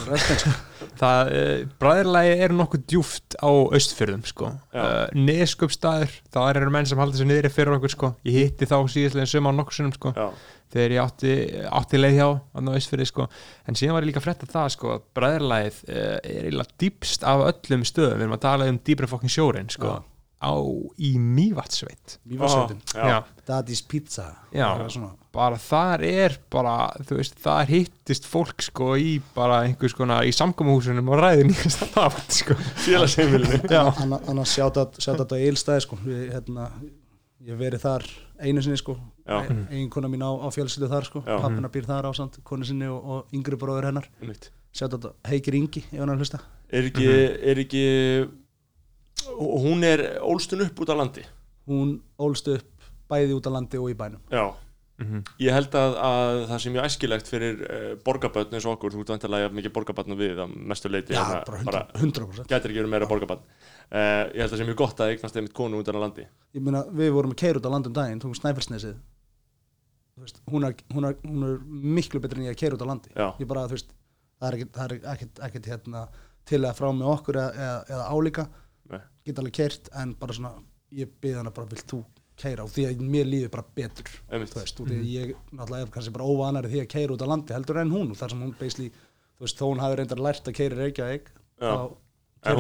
[SPEAKER 4] veist það er sko [laughs]
[SPEAKER 2] það, uh, bræðirlægi er nokkuð djúft á austfjörðum sko.
[SPEAKER 1] Já.
[SPEAKER 2] uh, Neskupstaður, það eru menn sem halda sér niðri fyrir okkur sko. ég hitti þá síðastlega söma á nokkur sinnum sko. Þegar ég átti, átti leið hjá austfjörði sko. en síðan var ég líka að frétta það sko, að bræðirlægið uh, er eiginlega dýpst af öllum stöðum, við erum að tala um dýpri fokkin sjórin sko. Á í Mývatsveit
[SPEAKER 4] Daddy's Pizza.
[SPEAKER 2] Já.
[SPEAKER 4] Er
[SPEAKER 2] bara þar er bara, þú veist, þar hittist fólk sko í bara einhvers konar í samkomuhúsunum og ræði nýjast að það sko.
[SPEAKER 1] félagsheimilinu.
[SPEAKER 2] Já,
[SPEAKER 4] anna- annars sjátt á eilstæði sko. Við, hérna, ég hef verið þar einu sinni sko
[SPEAKER 1] Já.
[SPEAKER 4] eigin kona mín á, á fjölskyldu þar sko.
[SPEAKER 1] Já.
[SPEAKER 4] pappina býr þar á samt, konu sinni og, og yngri bróður hennar. Sjátt á Heikir Ingi, ef hann er að hlusta.
[SPEAKER 1] Er ekki, er ekki hún er ólstun upp út á landi?
[SPEAKER 4] Hún ólst upp bæði út á landi og í bænum.
[SPEAKER 1] Já.
[SPEAKER 2] Mhm.
[SPEAKER 1] ég held að, að það sé mjög æskilegt fyrir uh, borgarbötn eins og okkur, þú ert vantilega mikið borgarbötn við að mestu leiti
[SPEAKER 4] já,
[SPEAKER 1] hérna,
[SPEAKER 4] bara 100%, 100%.
[SPEAKER 1] gætir ekki verið meira borgarbötn uh, ég held að það sé mjög gott að eignast einmitt konu út á landi.
[SPEAKER 4] Ég meina, við vorum að keira út á land um daginn tókum Snæfellsnesið veist, hún, er, hún, er, hún er miklu betri en ég að keira út á landi. Ég bara, þú veist, það er ekkert, það er ekkert, ekkert hérna, til að frá með okkur eða, eða, eða álíka.
[SPEAKER 1] Nei.
[SPEAKER 4] geta alveg keirt en bara svona, ég byrði hana bara, vilt þú keira og því að mér líður bara betur þú veist, og því að ég náttúrulega er kannski bara óvanari því að keira út á landi heldur en hún, þar sem hún basically, þú veist, þó hún hafi reyndar lært að keira í Reykjavík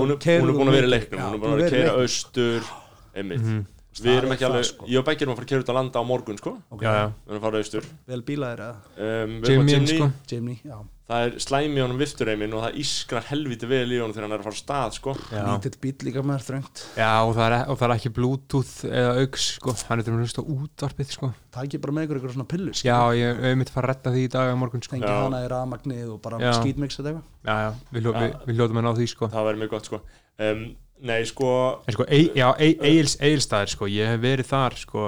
[SPEAKER 1] hún, er- er búin að vera í leiknum hún er búin að vera að keira austur einmitt.
[SPEAKER 2] Mhm.
[SPEAKER 1] Við
[SPEAKER 4] Það
[SPEAKER 1] erum
[SPEAKER 4] er
[SPEAKER 1] ekki
[SPEAKER 4] það,
[SPEAKER 1] alveg,
[SPEAKER 4] sko.
[SPEAKER 1] ég og Beggi erum að fara að keira út á landa á morgun sko,
[SPEAKER 4] Ok.
[SPEAKER 2] já, já.
[SPEAKER 1] við erum að fara austur
[SPEAKER 4] vel bílaðir eða
[SPEAKER 1] um, erum á
[SPEAKER 2] Jimmy, sko.
[SPEAKER 4] Jimny, já,
[SPEAKER 1] það er slæmi í honum viftureimin og það ískrar helviti vel í honum þegar hann er að fara af stað sko.
[SPEAKER 4] Lítill bíl líka með þröngt
[SPEAKER 2] Já, og það, er, og það er ekki bluetooth eða auks, sko, hann er til að hlusta á útvarpið, sko.
[SPEAKER 4] það ekki bara með ykkur ykkur svona pillu
[SPEAKER 2] Já, ég hef mitt fara að retta því í dag á morgun, sko.
[SPEAKER 4] tengi
[SPEAKER 1] Já.
[SPEAKER 4] hana í rafmagnið og bara skýtmix eða eitthvað
[SPEAKER 2] Já, já, við, við, við
[SPEAKER 1] um, nei sko
[SPEAKER 2] En sko, e, já, e, Egils, Egilstaðir, sko, ég hef verið þar, sko,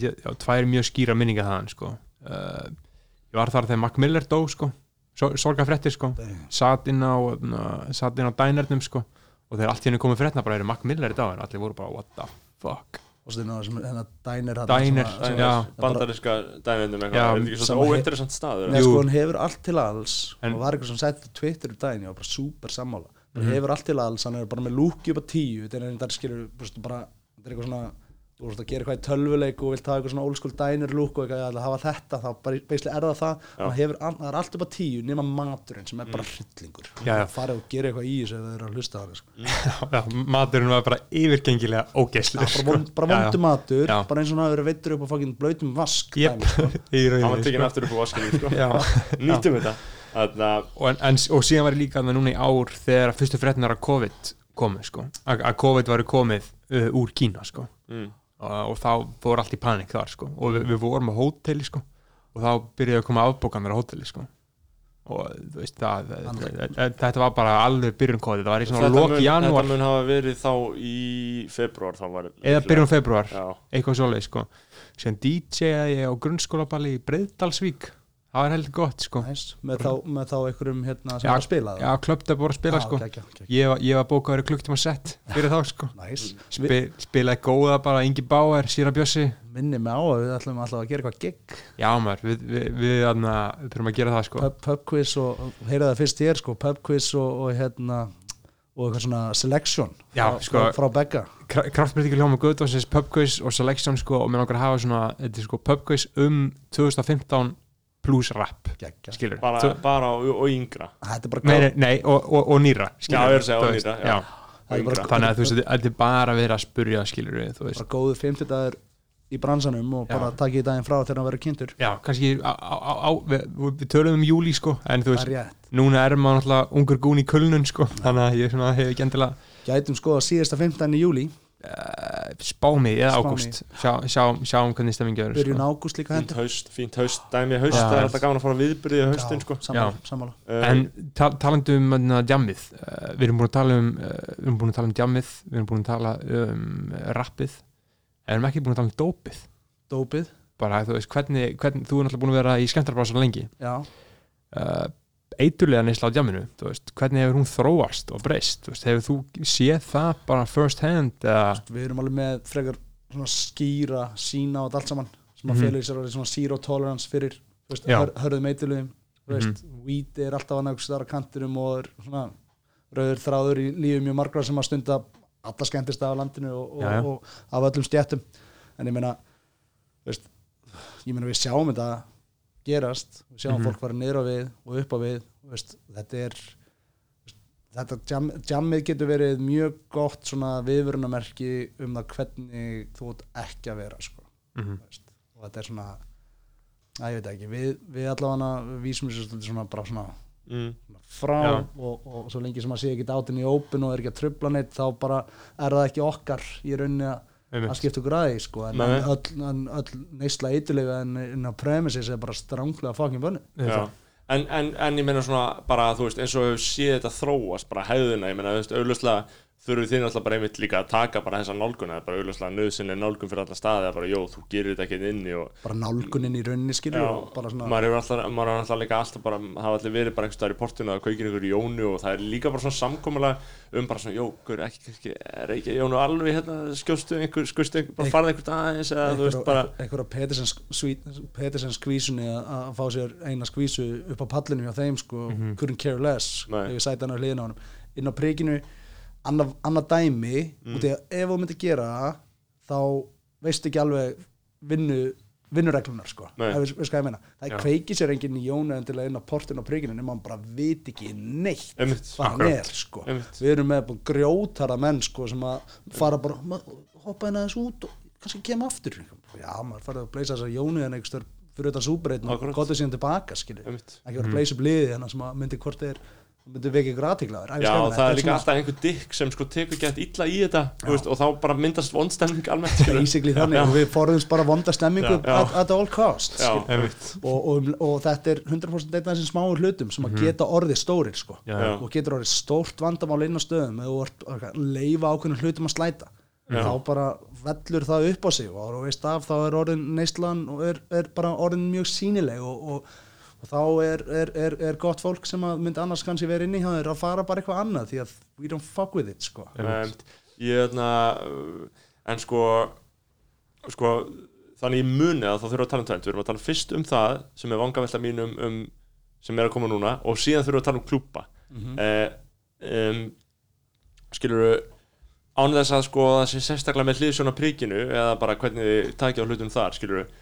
[SPEAKER 2] ég, já, tvær mjög skýra minninga þaðan, sko. Uh, ég var þar þegar Mac Miller dó, sko, sorgafrettir, sko. Satt inn á, na, satt inn á dænernum, sko, og þegar allt henni komið frétna bara eru Mac Miller í dag, en allir voru bara, what the fuck.
[SPEAKER 4] og
[SPEAKER 1] bandariska dænindum
[SPEAKER 2] Já,
[SPEAKER 1] eitthvað, er þetta ekki
[SPEAKER 4] sem
[SPEAKER 1] svona
[SPEAKER 4] he-
[SPEAKER 1] óinteressant staður?
[SPEAKER 4] Nei, sko, hann hefur allt til alls.
[SPEAKER 2] En-
[SPEAKER 4] og var eitthvað sem sætti Twitter daginn, ég var bara super sammála hann
[SPEAKER 2] Mhm.
[SPEAKER 4] hefur allt til alls, hann er bara með lúki upp á tíu þetta er einhvern veginn skilur bara, bara, þetta er eitthvað svona þú veist að gera eitthvað í tölvuleik og vilt hafa eitthvað svona old school diner lúk og eitthvað að hafa þetta þá bara beislega er það það
[SPEAKER 1] Já.
[SPEAKER 4] hann hefur, það er allt upp á tíu nema maturinn sem er bara hryllingur
[SPEAKER 2] Mm. Já, já.
[SPEAKER 4] farið og gera eitthvað í þessu ef það eru að hlusta það sko.
[SPEAKER 2] Já, maturinn var bara yfirgengilega ógeðslu,
[SPEAKER 4] Já, bara, von, bara vondu matur,
[SPEAKER 2] Já.
[SPEAKER 4] bara eins og hann hafi verið veittur upp á blöytum vask
[SPEAKER 2] Jep,
[SPEAKER 4] dæmi, sko. [laughs]
[SPEAKER 2] í
[SPEAKER 1] hann var tekinn
[SPEAKER 2] sko.
[SPEAKER 1] aftur upp á vaskinu sko.
[SPEAKER 2] Já, [laughs]
[SPEAKER 1] nýttum þetta
[SPEAKER 2] og, en, en, og síðan var ég líka þarna núna í ár þegar fyrstu fréttinar að COVID komu sko, að, að COVID var komið uh, úr Kína sko.
[SPEAKER 1] Mm,
[SPEAKER 2] og, og þá fór allt í panik þar sko. Og við, við vorum á hóteli sko. Og þá byrjaði að koma afbókanir á hóteli sko. Og þú veist það, þetta var bara alveg byrjun COVID, það var í svona loki janúar.
[SPEAKER 1] þetta mun hafa verið þá í februar þá var
[SPEAKER 2] eða byrjun februar,
[SPEAKER 1] já,
[SPEAKER 2] eitthvað svoleið sko. Sem DJ-aði ég á grunnskólaballi í Breiðdalsvík það var heldur gott sko.
[SPEAKER 4] Næs, með, þá, með þá einhverjum hérna sem
[SPEAKER 2] Já,
[SPEAKER 4] er að spila
[SPEAKER 2] já, klöpta voru að spila sko.
[SPEAKER 4] okay, okay.
[SPEAKER 2] ég, var- ég var bókaður í klukktíma sett fyrir þá sko. [laughs]
[SPEAKER 4] Næs,
[SPEAKER 2] Spi, spilaði góða bara Ingi Bauer, Sýra Bjössi.
[SPEAKER 4] Minni mig á að við ætlum alltaf að gera eitthvað gig
[SPEAKER 2] já maður, við, við, við, við, við þurfum að gera það sko.
[SPEAKER 4] Pub, pub quiz og, heyrðu það fyrst hér sko, pub quiz og, og hérna og eitthvað svona selection
[SPEAKER 2] Já,
[SPEAKER 4] frá,
[SPEAKER 2] sko-
[SPEAKER 4] frá, Begga
[SPEAKER 2] kraftbreytingur hljóma Guðdónsins pubquiz og selection sko og mér langar að hafa svona þetta er sko pubquiz um 2015 plus rap skilur
[SPEAKER 1] bara, bara og, og yngra
[SPEAKER 4] þetta er bara
[SPEAKER 2] nei, nei, nei og, og, og nýra
[SPEAKER 1] já, er að segja
[SPEAKER 2] veist,
[SPEAKER 1] nýra
[SPEAKER 2] já.
[SPEAKER 1] já.
[SPEAKER 4] Það
[SPEAKER 1] Og
[SPEAKER 4] bara-
[SPEAKER 2] þannig að þú veist þetta er bara verið að spurja skilur við þú veist
[SPEAKER 4] bara góðu 50 dagur í bransanum og bara
[SPEAKER 2] Já.
[SPEAKER 4] takk í daginn frá þegar hann verður kynntur
[SPEAKER 2] já, kannski á, á, á, við, við tölum um júli sko en þú
[SPEAKER 4] það
[SPEAKER 2] veist,
[SPEAKER 4] rétt
[SPEAKER 2] núna er maður náttúrulega ungur gún í kulnun sko þannig að ég svona, hef ekki endilega
[SPEAKER 4] gætum skoða síðasta 15. í júli
[SPEAKER 2] spámi eða ágúst. Sjá, sjá, sjáum hvernig stemmingi verður
[SPEAKER 4] byrjun
[SPEAKER 2] sko.
[SPEAKER 4] ágúst líka
[SPEAKER 1] fínt
[SPEAKER 4] hendur
[SPEAKER 1] haust, fínt haust dæmi haust, það er alltaf gaman að fara viðbyrðið haustin sko.
[SPEAKER 4] sammála, sammála.
[SPEAKER 1] uh,
[SPEAKER 2] en ta talandi um uh, djammið uh, við erum búin að tala um uh, við erum búin að tala um djammið við erum búin að tala um uh, rappið. En erum ekki búin að tala um dópið
[SPEAKER 4] dópið,
[SPEAKER 2] bara þú veist hvernig, hvernig þú er náttúrulega búin að vera í skemmtarbrása lengi.
[SPEAKER 4] Já.
[SPEAKER 2] Uh, eiturlega neysla á djamminu þú veist, hvernig hefur hún þróast og breyst hefur þú séð það bara first hand eða
[SPEAKER 4] við erum alveg með frekar skýra sína þetta allt saman sem að
[SPEAKER 2] Mhm.
[SPEAKER 4] fela í sér alveg svona zero tolerance fyrir veist, hör, hörðum eitilugum
[SPEAKER 2] Mhm.
[SPEAKER 4] veist, weed er alltaf að nægst þar á kantinum og er svona rauður þráður í lífum mjög margra sem að stunda alla skemmtist af landinu og, og,
[SPEAKER 2] Já, já.
[SPEAKER 4] og af öllum stjættum en ég meina veist, ég meina við sjáum þetta gerast, við sjáum
[SPEAKER 2] Mhm.
[SPEAKER 4] fólk fara niður á við og upp á við veist, þetta er þetta jam, jammið getur verið mjög gott svona viðvörunamerki um það hvernig þú ert ekki að vera sko,
[SPEAKER 2] mm
[SPEAKER 4] veist. og þetta er svona að ég veit ekki, við, við allavega vísum þessu svona bara svona
[SPEAKER 1] mm,
[SPEAKER 4] frá
[SPEAKER 2] Já.
[SPEAKER 4] og, og svo lengi sem að sé ekki átin í open og er ekki að trubla neitt þá bara er það ekki okkar í rauninni að að skipta okkur aðeins sko en,
[SPEAKER 1] Nei.
[SPEAKER 4] en öll, en öll neysla eitthulega en inn á premises er bara stránglega fucking bönni
[SPEAKER 1] já. En, en, en ég meina svona bara þú veist eins og við séð þetta þróast bara hæðuna, ég meina þú veist auðvitað þurfið þið náttúrulega bara einmitt líka að taka bara þessa nálgun, það er bara auðvitað nöðsynlega nálgun fyrir alla staði, það er bara, jó, þú gerir þetta ekki inni og
[SPEAKER 4] bara nálgunin í rauninni skilur
[SPEAKER 1] Já,
[SPEAKER 4] og bara svona
[SPEAKER 1] maður hefur alltaf, maður hefur alltaf líka alltaf bara, hafa allir verið bara einhvers staðar í portinu að kveikinu ykkur í Jónu og það er líka bara svona samkomulega um bara svona, jó, hver, ekki, kannski, er ekki Jónu alveg hérna, skjóstu einhver, skustu einhver, bara farið einhvern aðeins eða þú veist bara,
[SPEAKER 4] upp á pallinu hjá annað, annað dæmi
[SPEAKER 1] Mm.
[SPEAKER 4] út í að ef þú myndir gera það þá veistu ekki alveg vinnu vinnureglunar sko, það veist hvað ég meina það
[SPEAKER 2] Já.
[SPEAKER 4] kveiki sér enginn í jónu en til að inn á portinu á prikinu nema hann bara viti ekki neitt hvað hann er sko
[SPEAKER 1] einmitt,
[SPEAKER 4] við erum með grjótara menn sko sem að fara bara "Ma- hoppa hérna aðeins út og kannski kemur aftur já, maður farið að bleysa þess að jónu en einhver stöður fyrir þetta súbreytin og
[SPEAKER 1] Akkurat.
[SPEAKER 4] gotið síðan tilbaka
[SPEAKER 1] einmitt.
[SPEAKER 4] ekki vera að bleysa upp liði hérna sem að myndi hvort þeir myndi vekja ykkur aðtíklaður
[SPEAKER 1] Já, það er líka alltaf einhver dikk sem sko tekur gett illa í þetta þú veist, og þá bara myndast vonstemming almennt
[SPEAKER 4] þannig og við forðumst bara
[SPEAKER 1] Já.
[SPEAKER 4] at, at all costs
[SPEAKER 1] Já,
[SPEAKER 4] og, og, og þetta er 100% einn af þessum smáur hlutum sem að geta orðið stórir sko.
[SPEAKER 2] Já,
[SPEAKER 1] Já.
[SPEAKER 4] og getur orðið stórt vandamál inn á stöðum eða leifa ákveðnum hlutum að slæta.
[SPEAKER 1] Já.
[SPEAKER 4] þá bara vellur það upp á sig og veist af þá er orðin neyslan og er, er bara orðin mjög sínileg og, og, og þá er, er, er, er gott fólk sem myndi annars kannski vera inni hjá þér að fara bara eitthvað annað því að we don't fuck with it sko.
[SPEAKER 1] Um, ég hérna uh, en sko sko þannig ég muni að þá þurfum við að tala um tvennt við erum að tala fyrst um það sem er vangavelta mín um, um sem er að koma núna og síðan þurfum við að tala um klúpa
[SPEAKER 4] Mhm.
[SPEAKER 1] eh, um, skilur við án þess að sko það sé sérstaklega með hliðsjón af príkinu eða bara hvernig þið takja á hlutum þar skilur við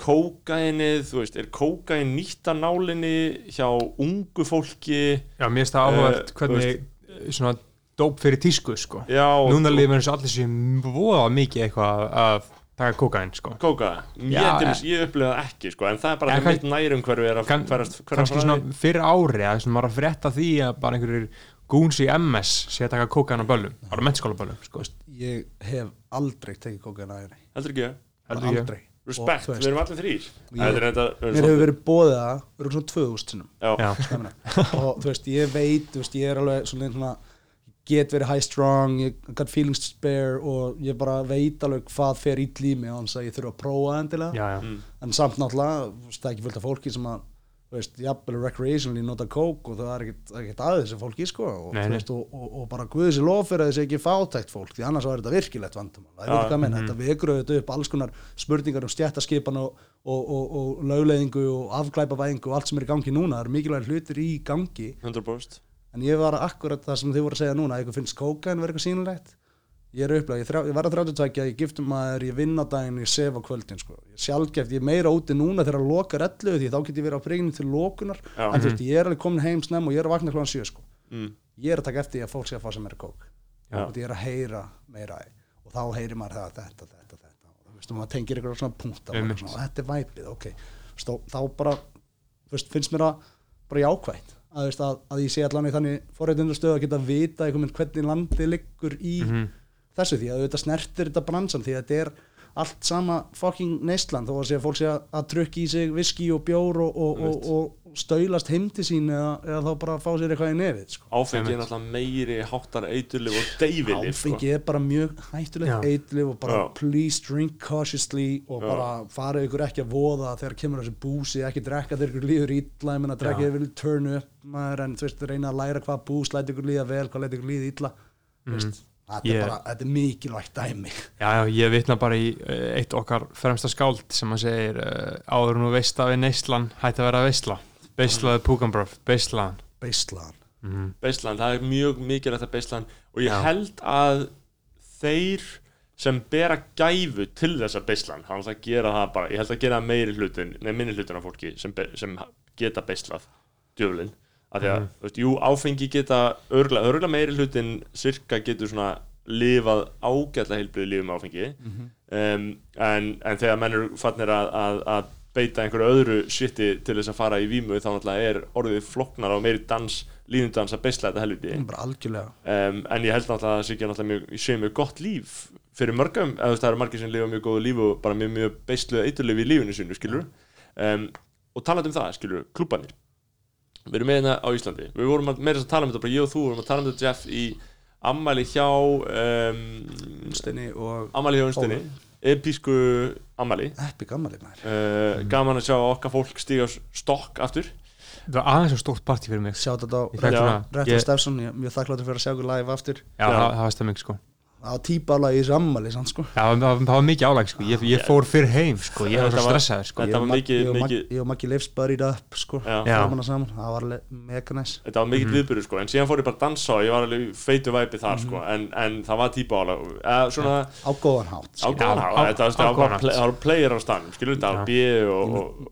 [SPEAKER 1] kókainið, þú veist, er kókain nýtt að nálinni hjá ungu fólki?
[SPEAKER 2] Já, mér finnst það áhugavert
[SPEAKER 1] Eh,
[SPEAKER 2] hvernig svona dóp fyrir tísku sko.
[SPEAKER 1] Já,
[SPEAKER 2] núna lífum eins og allir sem voða mikið eitthvað að taka kókain sko.
[SPEAKER 1] Kóka, ég,
[SPEAKER 2] Já,
[SPEAKER 1] til
[SPEAKER 2] eh.
[SPEAKER 1] dæmis- ég upplifa það ekki sko, en það er bara
[SPEAKER 2] Ja,
[SPEAKER 1] mitt nærum hverju er að
[SPEAKER 2] kann,
[SPEAKER 1] hverast
[SPEAKER 2] kannski svona fyrir ári að svona maður að frétta því að bara einhverjir gúns í MS sé að taka kókain á böllum bara mennskóla böllum sko.
[SPEAKER 4] ég hef aldrei tekið kókain
[SPEAKER 1] ekki.
[SPEAKER 4] aldrei
[SPEAKER 1] respekt, við erum allir þrýr er við erum
[SPEAKER 4] mér hefur verið bóðið það verið svona 2000 sinnum
[SPEAKER 1] já,
[SPEAKER 2] já,
[SPEAKER 4] Stemna. og þú veist, ég veit þú veist, ég er alveg svona, svona get verið high strong, ég got feelings to spare og ég bara veit alveg hvað fer í mig og að ég þurfa að prófa endilega
[SPEAKER 2] já, já.
[SPEAKER 1] Mm.
[SPEAKER 4] en samt náttúrulega, það er ekki fullt af fólki sem að þú veist, jafnvel recreationally nota kók og það er ekkert, ekkert að þessu fólki sko, og,
[SPEAKER 2] Nei,
[SPEAKER 4] þú
[SPEAKER 2] nei.
[SPEAKER 4] veist, og, og, og bara guðið sér lof fyrir að þessi ekki fátækt fólk því annars var þetta virkilegt vandamál það er að menna,
[SPEAKER 2] mhm.
[SPEAKER 4] þetta vekur auðvitað upp alls konar spurningar um stjættaskipan og, og, og, og lögleðingu og afglæpavæðingu og allt sem er í gangi núna, það eru mikilvægir hlutir í gangi
[SPEAKER 1] 100%
[SPEAKER 4] en ég var akkurat það sem þið voru að segja núna að ykkur finnst kókain vera eitthvað sínulegt ég er upplega, ég, ég að 32 ég giftum maður, ég vinn á daginn, ég sef á kvöldin sko. ég er sjálfgeft, ég er meira úti núna þegar að loka rellu því þá get ég verið á príginu til lokunar
[SPEAKER 1] Já.
[SPEAKER 4] en þú veist, ég er alveg komin heim snem og ég er að vakna klóðan 7 sko.
[SPEAKER 1] mm.
[SPEAKER 4] ég er að taka eftir því að fólk sé að fá sem meira kók ég er að heyra meira og þá heyrir maður það, þetta, þetta, þetta og þú veist, maður tengir ykkur svona punkta og
[SPEAKER 2] Einmitt.
[SPEAKER 4] svona, og þetta er væpið, ok veist, þá, bara, þú veist, finnst mér það bara jákvætt að, að, að ég sé allan í þannig forréttindastöð að geta vita hvernig landið liggur í
[SPEAKER 2] Mhm.
[SPEAKER 4] Þessu því að auðvitað snertir þetta bransan því að þetta er allt sama fucking neistland þó að sé að fólk sé að, að trukki í sig viski og bjór og, og, og, og stöylast heim til sín eða, eða þá bara fá sér eitthvað í nefið sko.
[SPEAKER 1] áfengi er náttúrulega meiri háttar eiturlif og deyfilif sko.
[SPEAKER 4] áfengi er bara mjög hættulegt
[SPEAKER 2] Já.
[SPEAKER 4] eitlif og bara
[SPEAKER 1] Já.
[SPEAKER 4] please drink cautiously og
[SPEAKER 1] Já.
[SPEAKER 4] bara farið ykkur ekki að voða þegar kemur þessi búsi, ekki drekka þegar ykkur líður illa, ég menna drekka
[SPEAKER 2] Já.
[SPEAKER 4] þegar vil turn up maður en þú veist, reyna að læra hvað bús læti ykkur líða vel, hvað læti ykkur líða illa mm. veist, þetta
[SPEAKER 2] Ég-
[SPEAKER 4] er bara, þetta er mikilvægt dæmi.
[SPEAKER 2] Já, já, ég vitna bara í uh, eitt okkar fremsta skáld sem að segir uh, áður nú veist að við neyslan hætti að vera veistla beislaði púkambröf, beislaðan.
[SPEAKER 4] Beislan
[SPEAKER 2] mm.
[SPEAKER 1] Beisland, það er mjög mikilvægt að Beisland og ég
[SPEAKER 2] Já.
[SPEAKER 1] held að þeir sem bera gæfu til þessa Beisland, hann ætla að gera það bara ég held að gera meiri hlutin, nei minni hlutin af fólki sem, be- sem geta Beislað djöflin, af því að þú veist, jú, áfengi geta örgulega, örgulega meiri hlutin cirka getur svona lifað ágætlega heilbriði lífum áfengi. Um, en, en þegar menn eru fannir að, að, að beita einhverju öðru shiti til þess að fara í vímu þá náttúrulega er orðið floknar og meiri dans, línundans að beisla þetta helviti. Um, en ég held náttúrulega að það sé ekki náttúrulega mjög, sé mjög gott líf fyrir mörgum, eða þú veist það eru margir sem lifa mjög góðu líf og bara mjög mjög beisluð eiturlif í lífinu sínu, skilur um, og talandi um það, skilur, klúbanir við erum með hérna á Íslandi. Við vorum að, meira að tala um þetta, bara ég og þú vorum að tala um þetta Jeff í ammæli hjá um,
[SPEAKER 4] Steini og
[SPEAKER 1] ammæli hjá Unstinni episku ammæli
[SPEAKER 4] epic ammali
[SPEAKER 1] uh, gaman að sjá okkar fólk stíga stokk aftur.
[SPEAKER 2] Það var aðeins og stórt partí fyrir mig.
[SPEAKER 4] Sjátt þetta á Rettur
[SPEAKER 2] ég,
[SPEAKER 4] Stefson, ég er mjög þakkláttur fyrir að sjá ykkur live aftur.
[SPEAKER 2] Já, það, það var stemming sko
[SPEAKER 4] á tíbála í þessu ammali sann sko
[SPEAKER 2] Já, það, var- það var mikið álæg sko, ég, ég fór fyrir heim sko, ég var svo
[SPEAKER 1] var-
[SPEAKER 2] stressaður sko.
[SPEAKER 1] Þetta
[SPEAKER 4] Ég og
[SPEAKER 1] var mikið- mikið-
[SPEAKER 4] Maggi Leifs buried up sko
[SPEAKER 1] Já.
[SPEAKER 2] Já.
[SPEAKER 4] framan að saman, það var alveg mega næs.
[SPEAKER 1] Þetta var mikill mm sko, en síðan fór ég bara að dansa og ég var alveg í feitu væpi þar
[SPEAKER 2] Mhm.
[SPEAKER 1] sko, en, en það var típa ála eða svona
[SPEAKER 4] á góðan hátt
[SPEAKER 1] á
[SPEAKER 4] skilur.
[SPEAKER 1] góðan
[SPEAKER 2] á-
[SPEAKER 1] hátt, þetta var-
[SPEAKER 2] á
[SPEAKER 1] það var
[SPEAKER 2] góðan
[SPEAKER 1] bara play- það voru player á stanum, skilur þetta,
[SPEAKER 2] Já.
[SPEAKER 1] B og,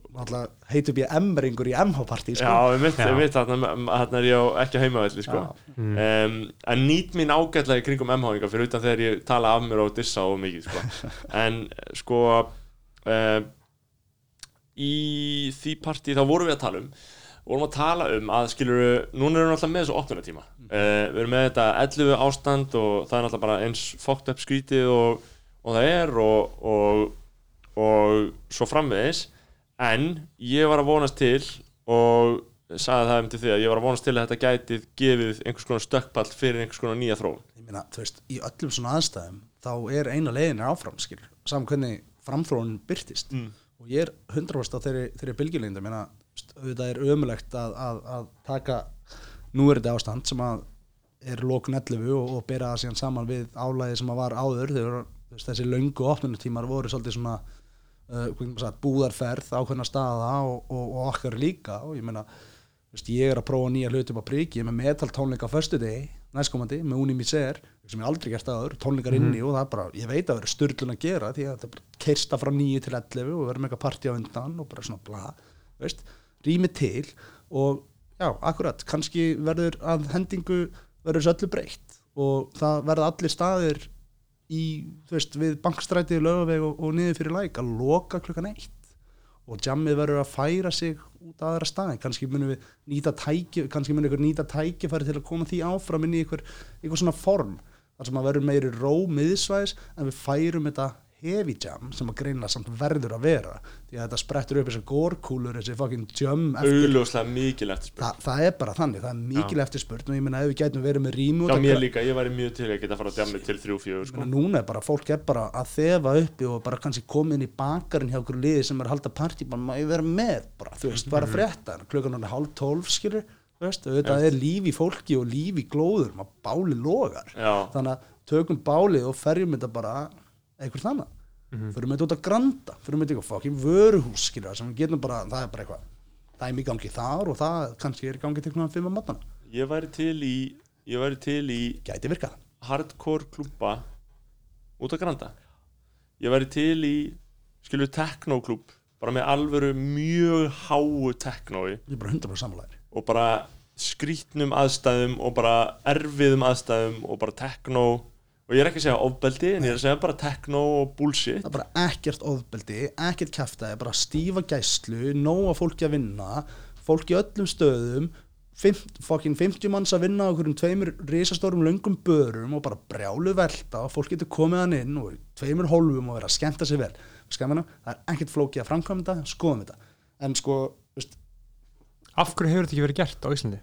[SPEAKER 4] heitum ég emringur í MH-partí sko.
[SPEAKER 1] já, ég mitt,
[SPEAKER 2] Já.
[SPEAKER 1] ég mitt þarna þarna er ég ekki á heimavelli sko.
[SPEAKER 2] Mm.
[SPEAKER 1] um, en nýt mín ágætlega í kringum MH-inga fyrir utan þegar ég tala af mér og dissa og mikið sko. [laughs] en sko uh, í því partí þá vorum við að tala um vorum að tala um að skilur núna erum við alltaf með þessu opnunatíma uh, við erum með þetta 11 ástand og það er alltaf bara eins fókt upp skrítið og, og það er og, og, og svo framvegis en ég var að vonast til og sagði það um til því að ég var að vonast til að þetta gæti gefið einhvers konar stökkpall fyrir einhvers konar nýja þróun.
[SPEAKER 4] Ég meina, þú veist, í öllum svona aðstæðum þá er eina leiðin er áfram skilur saman hvernig framþróunin byrtist
[SPEAKER 1] Mm.
[SPEAKER 4] og ég er 100% á þeirri, þeirri bylgjulengd ég meina, auðvitað er ömulegt að, að, að taka nú er þetta ástand sem að er lókun 11 og, og bera það síðan saman við álæði sem að var áður þegar þessi löngu opnunutímar voru svolítið svona uh, búðarferð ákveðna staða og, og, og okkar líka. Og ég meina veist, ég er að prófa nýja hluti upp á priki ég er með metal tónleika á föstu degi næstkomandi með Unimi Ser sem ég aldrei gert aður, tónleikar inni og það er bara, ég veit að það er styrlun að gera því að þetta er bara keirsta frá 9 til 11 og verður með eitthvað partí á undan og bara svona bla, veist, rými til og já, akkurat kannski verður að hendingu verður þessu öllu breytt og það verða allir staðir í, þú veist, við bankstræti lögaveg og, og niður fyrir læk að loka klukkan eitt. Og jammið verður að færa sig út að aðra staði, kannski munum við nýta tæki, kannski munum ykkur nýta tækifæri til að koma því áfram inn í ykkur, ykkur svona form, þar sem að verður meiri ró miðsvæðis en við færum þetta heavy jam sem að greinlega samt verður að vera, því að þetta sprettur upp þessar górkúlur, þessi fucking jam eftir, Þa, það er bara þannig, það er mikil eftirspurn og ég meina ef við gætum verið með út
[SPEAKER 1] Já, mér líka, ég væri mjög til að geta að fara á djammi til 3-4 sko.
[SPEAKER 4] Meina, núna er bara, fólk er bara að þefa uppi og bara kannski koma inn í bakarinn hjá okkur liði sem er að halda partí, bara maður vera með bara, þú veist, bara frétta, klukkan hann er hálf tólf skilur, auðvitað er líf í fólki og líf í glóður, maður báli logar,
[SPEAKER 1] Já,
[SPEAKER 4] þannig að tökum bálið og ferjum þetta bara einhver þannig, fyrir með þetta út að granda fyrir með þetta eitthvað fokkin vöruhús skilur, sem við getum bara, það er bara eitthvað dæmi í gangi þar og það kannski er í gangi til hvernig fimm að matana,
[SPEAKER 1] ég væri til í ég væri til í
[SPEAKER 4] gæti virkað.
[SPEAKER 1] hardcore klúbba út að granda. Ég væri til í skilur teknoklúb bara með alvöru mjög háu teknói
[SPEAKER 4] ég er bara 100% samlæðir
[SPEAKER 1] og bara skrítnum aðstæðum og bara erfiðum aðstæðum og bara tekno og ég er ekki að segja ofbeldi en ég er að segja bara tekno og bullshit.
[SPEAKER 4] Það er bara ekkert ofbeldi, ekkert kæftæði bara stífa gæslu, nóga fólki að vinna fólk í öllum stöðum fucking 50 manns að vinna á einhverjum tveimur risastórum löngum börum og bara brjálu velta og fólk getur komið hann inn og tveimur hólfum og vera að skemmta sig vel. Skamina, það er ekkert flókið að framkvæmda þetta, skoðum þetta. En sko, veist,
[SPEAKER 2] Af hverju hefur þetta ekki verið gert á Íslandi?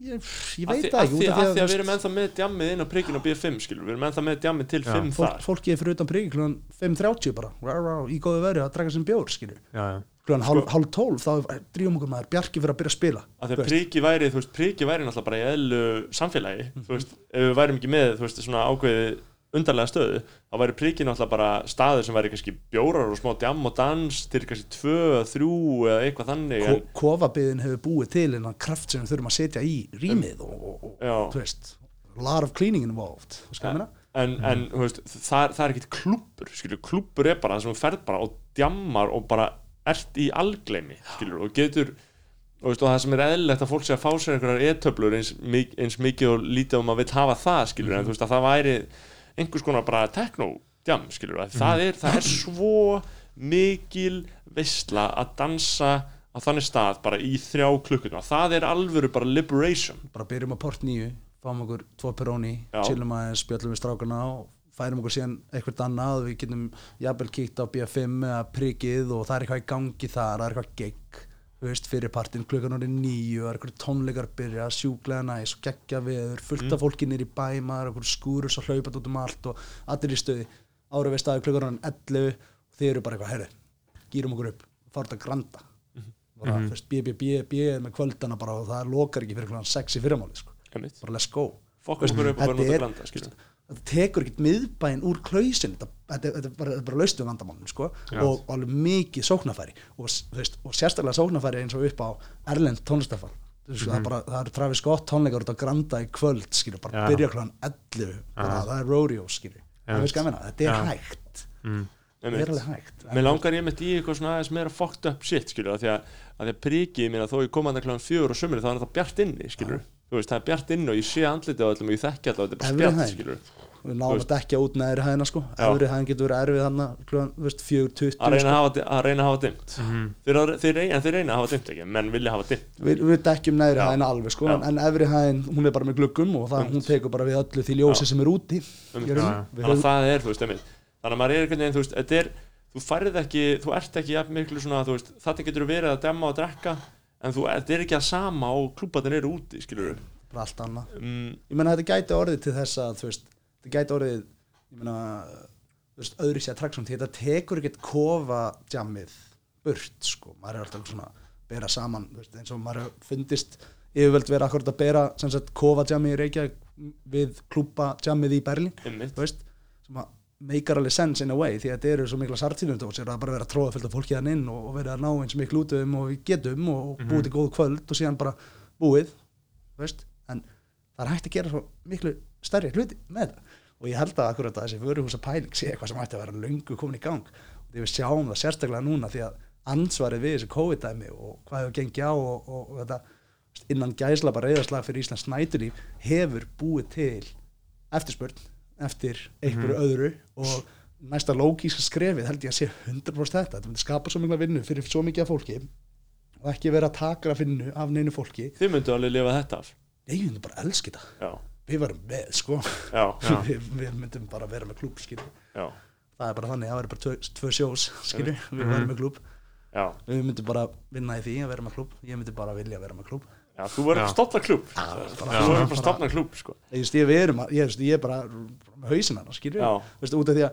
[SPEAKER 4] Ég, ég
[SPEAKER 1] Af
[SPEAKER 4] veit það
[SPEAKER 1] af
[SPEAKER 4] ekki
[SPEAKER 1] af því að við erum ennþá með djammið inn á prikkinu á B5 skilur, við erum ennþá með djammið til
[SPEAKER 2] Já.
[SPEAKER 1] 5
[SPEAKER 4] fólk,
[SPEAKER 1] þar
[SPEAKER 4] fólki er fyrir utan priggi klugan 5.30 bara, rá, rá, í góðu veðri að draka sem bjór, skilju
[SPEAKER 2] Já, já.
[SPEAKER 4] klugan hálf, hálf 12, þá drýjum okkur maður Bjarki fyrir að byrja að spila
[SPEAKER 1] að því að priki væri, þú veist, priki væri náttúrulega bara í eðlu samfélagi,
[SPEAKER 4] Mhm.
[SPEAKER 1] þú veist, ef við værum ekki með, þú veist, svona ákveði undarlega stöðu, þá væri priki náttúrulega bara staður sem væri kannski bjórar og smá djam og dans til kannski tvö, þrjú eða eitthvað þannig en,
[SPEAKER 4] Ko kofabiðin hefur búið til innan kraft sem við þurfum að setja í rýmið og, og, og
[SPEAKER 1] Já.
[SPEAKER 4] þú veist a lot of cleaning involved
[SPEAKER 1] en, en þú veist, það, það er ekkit klúppur skilur, klúppur er bara það sem þú ferð bara og djammar og bara ert í algleimi skilur, og getur og, veist, og það sem er eðlilegt að fólk sé að fá sér einhverjar e-töflur eins, eins mikið og lítið og maður vill hafa það skilur, en þú veist að það væri einhvers konar bara techno-djam skilur, mm það, er, það er svo mikil veistla að dansa á þannig stað bara í þrjá klukkuna, það er alvöru bara liberation.
[SPEAKER 4] Bara byrjum á port nýju, fáum okkur tvo peróni, chillum aðeins, spjöllum við strákana og færum okkur síðan eitthvað annað við getum jafnvel kíkt á B5 eða prikið og það er eitthvað í gangi þar það er eitthvað gegg, þú veist, fyrir partin klukkan orðið nýju, það er eitthvað tónleikar byrja, sjúklega næs, geggja veður fullt af fólki nýr í bæmar, eitthvað skúrur svo hlaupat út um allt og allir í stöði ára við staði klukkan orðin 11 og þið eru bara eitthvað, herri, gýrum okkur upp fárt að granda. Bara, þú veist, B, B, B, B með kvöldana bara og það lokar ekki fyrir klukkan 6 í fyrramáli sko. Bara let's go.
[SPEAKER 1] Fokkum okkur upp og bara nota blanda skilur.
[SPEAKER 4] þetta tekur ekkert miðbæinn úr klausin þetta, þetta, er bara, bara laustu vandamálum sko,
[SPEAKER 2] Já.
[SPEAKER 4] og alveg mikið sóknarfæri. Og, veist, og sérstaklega sóknarfæri eins og upp á Erlend tónlistafar mm það, er bara, það er Travis Scott tónleikar út á Granda í kvöld skilur, bara
[SPEAKER 2] Já.
[SPEAKER 4] byrja kláðan 11 bara, það er rodeo skæmina, þetta er hægt.
[SPEAKER 2] Mm.
[SPEAKER 4] þetta er alveg hægt.
[SPEAKER 1] Mér langar ég mitt í eitthvað svona aðeins meira fucked up shit, skilur, að því að, að því að prikið, minna, þó ég kom að það kláðan fjögur og sömur, þá er það bjart inni, skilur, þú veist, það er bjart inni og ég sé andlitið á öllum og ég þekki alltaf, þetta er bara
[SPEAKER 4] hæðin.
[SPEAKER 1] skilur,
[SPEAKER 4] við náum að dekja út neðri hæðina sko efri hæðin getur verið erfið hann fjögur tutt
[SPEAKER 1] að reyna að hafa, að reyna að hafa dimmt.
[SPEAKER 2] Mhm.
[SPEAKER 1] Þeir, þeir, en þeir reyna að hafa dimmt ekki, menn vilja hafa dimmt.
[SPEAKER 4] við, við dekkjum neðri
[SPEAKER 1] Já.
[SPEAKER 4] hæðina alveg sko
[SPEAKER 1] Já.
[SPEAKER 4] en, en efri hæðin, hún er bara með gluggum og það, hún tekur bara við öllu því ljósi
[SPEAKER 1] Já.
[SPEAKER 4] sem er úti
[SPEAKER 1] Þannig að það er, þú veist. Þannig að maður er einhvern veginn, þú veist, þetta er, þú færið ekki, þú ert ekki jafn miklu svona, þú veist, þetta getur verið að demma og drekka, en þú, þetta er ekki að sama og klúbatin eru úti, skilur,
[SPEAKER 4] bara allt annað
[SPEAKER 1] um,
[SPEAKER 4] ég meina þetta gæti orðið til þess að þú veist, þetta gæti orðið ég meina, veist, öðru sér attraction því þetta tekur ekkert kofa jammið burt, sko, maður er alltaf svona bera saman, veist, eins og maður fundist yfirvöld vera akkurat að bera sagt kofa jammið í Reykjavík við klúpa jammið í þú veist, sem að meikar alveg sense in a way því að þetta eru svo mikla sartínundós er að bara vera tróða fullt af fólki hann inn og, og vera að ná eins miklu út um og getum og, og búið til góð kvöld og síðan bara búið veist, en það er hægt að gera svo miklu stærri hluti með þetta og ég held að akkurat að þessi vöruhúsa pæling sé eitthvað sem ætti að vera löngu komin í gang. Og því við sjáum það sérstaklega núna því að ansvarið við þessu COVID-dæmi og hvað hefur gengið á og, og, og þetta innan gæsla bara reyðarslag fyrir Íslands snætulíf hefur búið til eftirspurn eftir einhverju öðru og næsta lógíska skrefið held ég að sé 100% þetta, þetta myndi skapa svo mikla vinnu fyrir svo mikið af fólki og ekki vera að taka að finnu af neinu fólki.
[SPEAKER 1] Þið myndu alveg lifa þetta af.
[SPEAKER 4] nei, við myndum bara elska þetta við varum með, sko
[SPEAKER 1] já, [laughs]
[SPEAKER 2] Já.
[SPEAKER 4] við, við myndum bara vera með klúb, skilju
[SPEAKER 1] já,
[SPEAKER 4] það er bara þannig, það verður bara tvö, tvö sjós skilju, við
[SPEAKER 2] Mhm.
[SPEAKER 4] varum með klúb
[SPEAKER 1] já.
[SPEAKER 4] við myndum bara vinna í því að vera með klúb ég myndi bara vilja vera með klúb
[SPEAKER 1] Já, þú verður að stopna klúb.
[SPEAKER 4] bara-
[SPEAKER 1] Þú verður bara að stopna klúb, sko.
[SPEAKER 4] ég, erum, að- ég, ég er bara með hausinn hana, skilju út af því að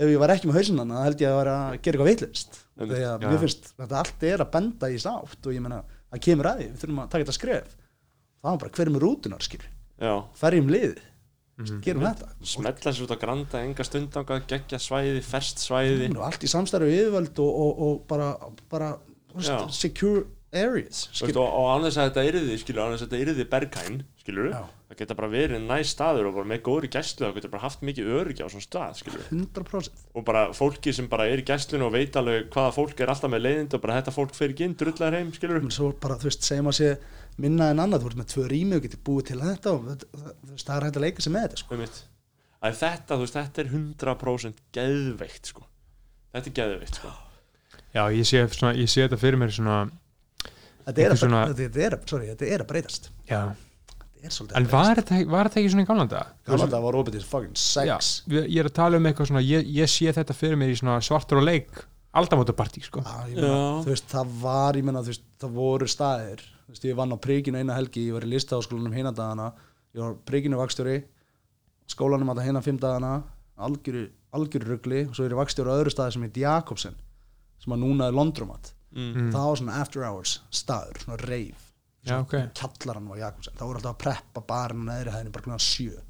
[SPEAKER 4] ef ég var ekki með hausinn hana þá held ég að vera að gera eitthvað veitlist
[SPEAKER 1] Einmitt.
[SPEAKER 4] því að
[SPEAKER 2] Já.
[SPEAKER 4] mér finnst þetta allt er að benda í sátt og ég meina, það kemur að því, við þurfum að taka þetta skref það var bara hver er með rútunar, skilju Ferjum liðið,
[SPEAKER 2] Mhm.
[SPEAKER 4] gerum þetta
[SPEAKER 1] Smetla sér út á granda, enga stundanga, geggja svæði, ferst svæði.
[SPEAKER 4] og allt í samstarfi yfirvöld og, og, og bara, bara veist, secure areas
[SPEAKER 1] veist, og, og annars að þetta yrði, skilur, annars að þetta yrði berghæn, skilur, það geta bara verið næ staður og bara með góðri gæslu, það getur bara haft mikið öryggi á svona stað, skilur.
[SPEAKER 4] 100%
[SPEAKER 1] Og bara fólki sem bara er í gæslinu og veit alveg hvaða fólk er alltaf með leiðind og bara þetta fólk fer ekki inn, drullar heim, skilur.
[SPEAKER 4] Svo bara, þú veist, segjum að sé minna en annað, þú ert með tvö rými og getur búið til þetta og það, er hægt að leika sig með þetta sko.
[SPEAKER 1] Þetta, þú veist, þetta er 100% geðveikt, sko. Þetta er geðveikt, sko.
[SPEAKER 2] Já, ég sé, svona, ég sé þetta fyrir mér svona
[SPEAKER 4] þetta er,
[SPEAKER 2] svona-
[SPEAKER 4] er, sorry, þetta er að breytast
[SPEAKER 2] já.
[SPEAKER 4] þetta er svolítið
[SPEAKER 2] en var þetta, var þetta ekki svona í? Gamla dag
[SPEAKER 4] var opið til fucking sex
[SPEAKER 2] Já, ég er að tala um eitthvað svona ég, ég sé þetta fyrir mér í svona svartur og leik aldamótapartí sko
[SPEAKER 4] Já, ég meina,
[SPEAKER 1] Já.
[SPEAKER 4] þú veist, það var, ég meina, þú veist, það voru staðir veist, ég vann á príkinu eina helgi ég var í listaháskólanum hina dagana ég var príkinu vakstjóri skólanum að það hina fimm dagana algjöru, algjöru rugli og svo er ég vakstjóri á öðru staði sem heit Jakobsen sem að núna er Londromat.
[SPEAKER 1] Mm.
[SPEAKER 4] það var svona after hours staður, svona reif
[SPEAKER 2] já, ok,
[SPEAKER 4] kjallaran var Jakobsen, þá voru alltaf að preppa barinn á neðri hæðinu bara klukkan sjö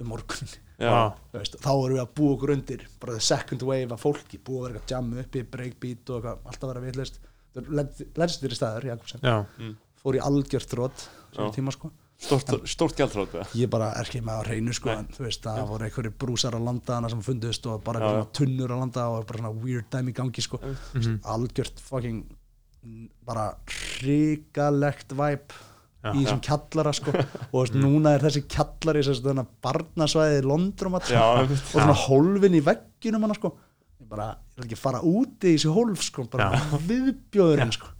[SPEAKER 4] um morgunin
[SPEAKER 1] Já,
[SPEAKER 4] þá erum við að búa okkur undir bara the second wave af fólki, búa að vera eitthvað jammu uppi, breakbeat og eitthvað, alltaf vera vitlist legstir í staður, Jakobsen.
[SPEAKER 2] Já,
[SPEAKER 4] fór í algjört tíma sko.
[SPEAKER 1] Stórt, stórt gjaldrót eða?
[SPEAKER 4] ég bara er ekki með að reynu sko en þú veist, það voru einhverju brúsar á landa sem fundust og bara
[SPEAKER 1] Já, já.
[SPEAKER 4] tunnur á landa og bara svona weird dæmi í gangi sko.
[SPEAKER 2] Mhm.
[SPEAKER 4] algjört fucking mm, bara hrikalegt væp
[SPEAKER 2] Já.
[SPEAKER 4] í þessum kjallara sko. [laughs] Og þú veist, núna er þessi kjallari sem svona barnasvæði Londromat
[SPEAKER 1] Já,
[SPEAKER 4] og
[SPEAKER 1] einmitt.
[SPEAKER 4] svona hólfin í veggjunum hana sko. Ég bara, ég vil ekki fara úti í þessi hólf sko, bara viðbjóðurinn sko.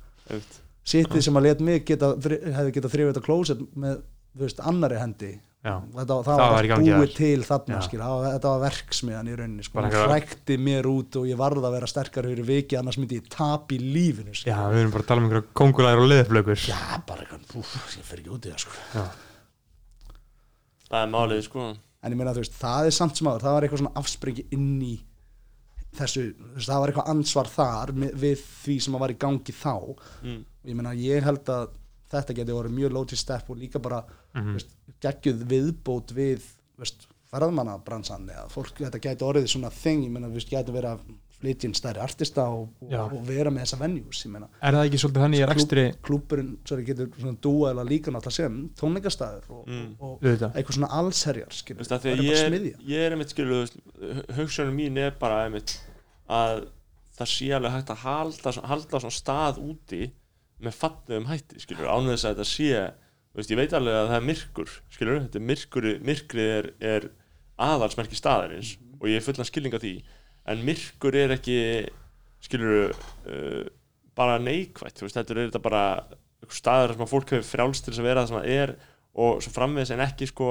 [SPEAKER 4] Sittið sem að let mig geta, hefði getað þrifið þetta klósett með, þú veist, annari hendi. Þetta, það,
[SPEAKER 2] Það
[SPEAKER 4] var búið til þarna skil, það þetta var verksmiðan í rauninni sko,
[SPEAKER 2] eitthvað-
[SPEAKER 4] hrækti mér út og ég varð að vera sterkar fyrir viki annars myndi ég tap í lífinu skil.
[SPEAKER 2] já, við erum bara að tala um einhverja kongulæður og leðflögur
[SPEAKER 4] já, bara eitthvað, ég fer ekki út í það sko.
[SPEAKER 2] já,
[SPEAKER 1] Það er málið sko.
[SPEAKER 4] En ég meina þú veist, það er samt sem áður það var eitthvað svona afsprengi inn í þessu, það var eitthvað ansvar þar við því sem að var í gangi þá
[SPEAKER 1] mm.
[SPEAKER 4] ég meina ég held að þetta geti voru mjög low to step og líka bara
[SPEAKER 2] Mhm.
[SPEAKER 4] veist, geggjuð viðbót við veist, ferðmannabransan eða fólk, þetta geti orðið svona þing, ég meina við geti verið að flytja inn stærri artista og, og, og vera með þessa venues, ég meina.
[SPEAKER 2] Er það ekki svolítið þannig í rekstri?
[SPEAKER 4] klúburinn, sorry, getur svona dúa eða líka náttúrulega sem tónleikastæður og,
[SPEAKER 1] Mm.
[SPEAKER 4] og, eitthvað svona
[SPEAKER 1] að
[SPEAKER 4] það er
[SPEAKER 1] að
[SPEAKER 4] bara
[SPEAKER 1] ég,
[SPEAKER 4] smiðja.
[SPEAKER 1] er- ég er einmitt skilu hugsunum mín er bara einmitt að það sé alveg hægt að halda, halda svona stað úti með fallegum hætti skilur ánveg þess að þetta sé þú veist, ég veit alveg að það er myrkur skilur, þetta er myrkuri, myrkrið er, er aðalsmerki staðarins og ég er fullan skilning af því en myrkur er ekki skilur uh, bara neikvætt, þú veist, þetta er þetta bara staður sem að fólk hefur frjálst til þess að vera það sem það er og svo framvegis en ekki sko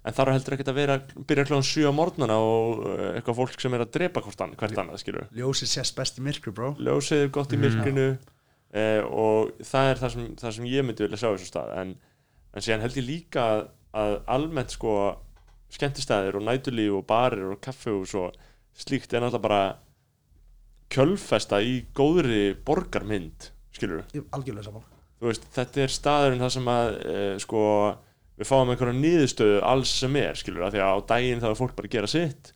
[SPEAKER 1] en þarf heldur ekkert að vera byrja kljóðan 7 á morgnana og uh, eitthvað fólk sem er að drepa hvort annað, hvert annað skilur
[SPEAKER 4] ljósið sést best í myrkru, bro.
[SPEAKER 1] Ljósið er gott í
[SPEAKER 2] Mm.
[SPEAKER 1] myrkrinu uh, og það er það sem, það sem ég myndi vilja sjá í þessu stað. En, en síðan held ég líka að, að almennt sko skemmtistæðir og nætulíf og barir og kaffehús og slíkt er náttúrulega bara kjölfesta í góðri borgarmynd skilur
[SPEAKER 4] Ég- algjörlega saman
[SPEAKER 1] veist, þetta er staðurinn það sem að uh, sko, við fáum einhverja niðurstöðu alls sem er, skilur, af því að á daginn þá er fólk bara að gera sitt.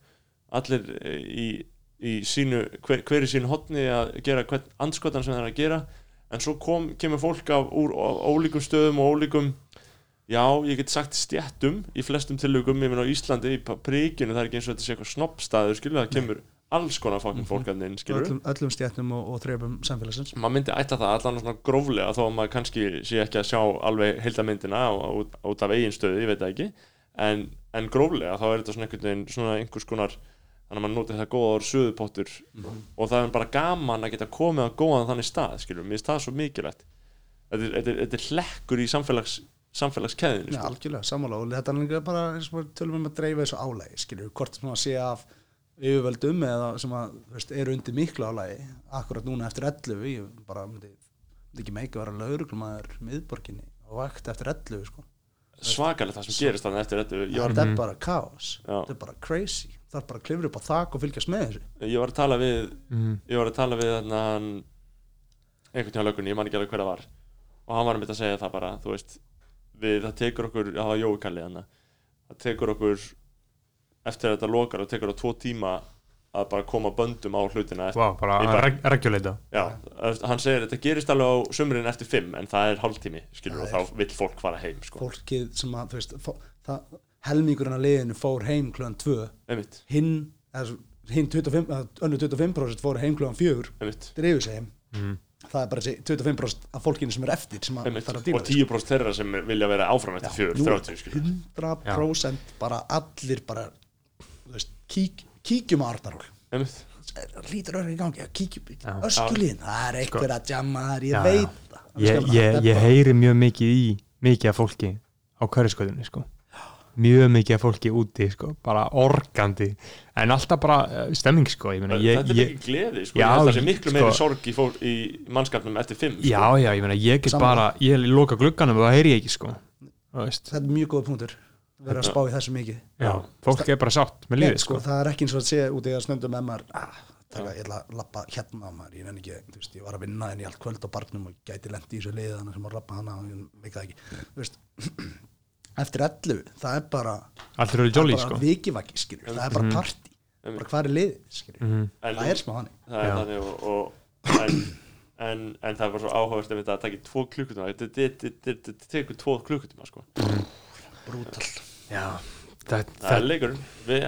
[SPEAKER 1] Allir uh, í, í sínu hver, hver í sínu hotni að gera hvern anskotan sem það er að gera. En svo kom, kemur fólk af úr ó- ólíkum stöðum og ólíkum já, ég get sagt stjættum í flestum tilugum, ég minn á Íslandi í príkinu, það er ekki eins og þetta sé eitthvað snoppstaður skilur, það kemur alls konar fokkin fólk að inn, skilur
[SPEAKER 4] öllum, öllum stjættum og, og þreifum samfélagsins.
[SPEAKER 1] Maður myndi ætla það allan svona gróflega þó að maður kannski sé ekki að sjá alveg heildamyndina út, út af eigin stöðu, ég veit það ekki. En, en gróflega þá er þetta svona einhvern veginn svona einhvers konar þannig að maður notið það góða orð söðupottur og það er bara gaman að geta komið á góðan þannig stað, skilur, mér finnst það svo mikilvægt. Þetta er, þetta er, þetta er hlekkur í samfélags, samfélagskeðinu
[SPEAKER 4] Já,
[SPEAKER 1] sko.
[SPEAKER 4] algjörlega, sammála. Og þetta er líka bara eins og við tölum um að dreifa þessu álægi skilur, hvort sem að sé af yfirvöldum eða sem að þú veist, eru undir miklu álægi akkurat núna eftir 11 ég bara myndi, myndi ekki meika vera lauruglumæður miðborginni og vakt eftir 11 sko.
[SPEAKER 1] svakalegt það sem gerist þannig eftir þetta ég var,
[SPEAKER 4] þetta er bara kaos,
[SPEAKER 1] Já.
[SPEAKER 4] þetta er bara crazy. Það er bara að klifra upp á þak og fylgjast með þessu.
[SPEAKER 1] Ég var að tala við
[SPEAKER 2] mm,
[SPEAKER 1] ég var að tala við þarna hann einhvern tíma lögunni, ég man ekki alveg hver það var. Og hann var að mynda að segja það bara þú veist, við, það tekur okkur það var Jói Kalli hann það tekur okkur eftir að þetta lokar það tekur það tvo tíma að bara koma böndum á hlutina eftir,
[SPEAKER 2] Vá, bara að
[SPEAKER 1] bara-
[SPEAKER 2] reg regjuleita
[SPEAKER 1] já, hann segir þetta gerist alveg á sumrin eftir fimm en það er hálftími skilur og
[SPEAKER 4] Það
[SPEAKER 1] þá vill fólk fara heim sko.
[SPEAKER 4] fólkið sem að, þú veist, það, helmingurinn að liðinu fór heim klúan 2
[SPEAKER 1] einmitt,
[SPEAKER 4] hinn, hinn 25, eða, önnu 25% fór heim klúan 4
[SPEAKER 1] einmitt,
[SPEAKER 4] dreifu sig heim.
[SPEAKER 2] Mm.
[SPEAKER 4] Það er bara þessi 25% af fólkinu sem er eftir sem að
[SPEAKER 1] einmitt.
[SPEAKER 4] þarf að díla
[SPEAKER 1] og 10% þeirra sem vilja vera áfram eftir fjör,
[SPEAKER 4] Nú,
[SPEAKER 1] 30 skilur
[SPEAKER 4] 100% bara allir bara veist, kík, kíkjum á Arnarhól lítur öðru í gangi, já, kíkjum
[SPEAKER 2] Já.
[SPEAKER 4] öskilín, það er einhver að jamma þar, ég
[SPEAKER 2] Já, já.
[SPEAKER 4] veit það
[SPEAKER 2] ég, ég, ég heyri mjög mikið í mikið af fólki á hverjuskoðunni sko. Mjög mikið af fólki úti sko. bara organdi en alltaf bara uh, stemming sko. ég meina, ég,
[SPEAKER 1] þetta er
[SPEAKER 2] ég,
[SPEAKER 1] mikið gleði sko.
[SPEAKER 2] Já,
[SPEAKER 1] ég það sé miklu meiri
[SPEAKER 2] sko.
[SPEAKER 1] sorg í, fólk, í mannskapnum eftir fimm sko.
[SPEAKER 2] já, já, ég meina, ég get
[SPEAKER 4] Sammála.
[SPEAKER 2] bara ég loka glugganum og það heyri ég ekki sko. Þú veist.
[SPEAKER 4] þetta er mjög góð punktur vera að spá í þessu mikið
[SPEAKER 2] já, fólk er bara sátt með lífið
[SPEAKER 4] sko,
[SPEAKER 2] sko.
[SPEAKER 4] það er ekki eins og að sé út í að snöndum með maður ah, taka, ég ætla að lappa hérna á maður ég, ekki, þú veist, ég var að vinna en í allt kvöld á barnum og gæti lendi í þessu þannig sem að rappa hana og ég [clears throat] það eftir 11 það er bara,
[SPEAKER 2] allt eru
[SPEAKER 4] það
[SPEAKER 2] jolly
[SPEAKER 4] er bara
[SPEAKER 2] sko.
[SPEAKER 4] vikivaki skilur, það er bara partí. Bara hvað er liðið skilur
[SPEAKER 2] Mhm.
[SPEAKER 1] En
[SPEAKER 4] það er smá hannig
[SPEAKER 1] það er
[SPEAKER 2] Já.
[SPEAKER 1] þannig og, og en, en, en það var svo áhugavert að þetta taki tvo klukkutíma. Þetta tekur tvo klukkutíma sko.
[SPEAKER 4] brútal.
[SPEAKER 2] Já, það,
[SPEAKER 1] það er leikur við,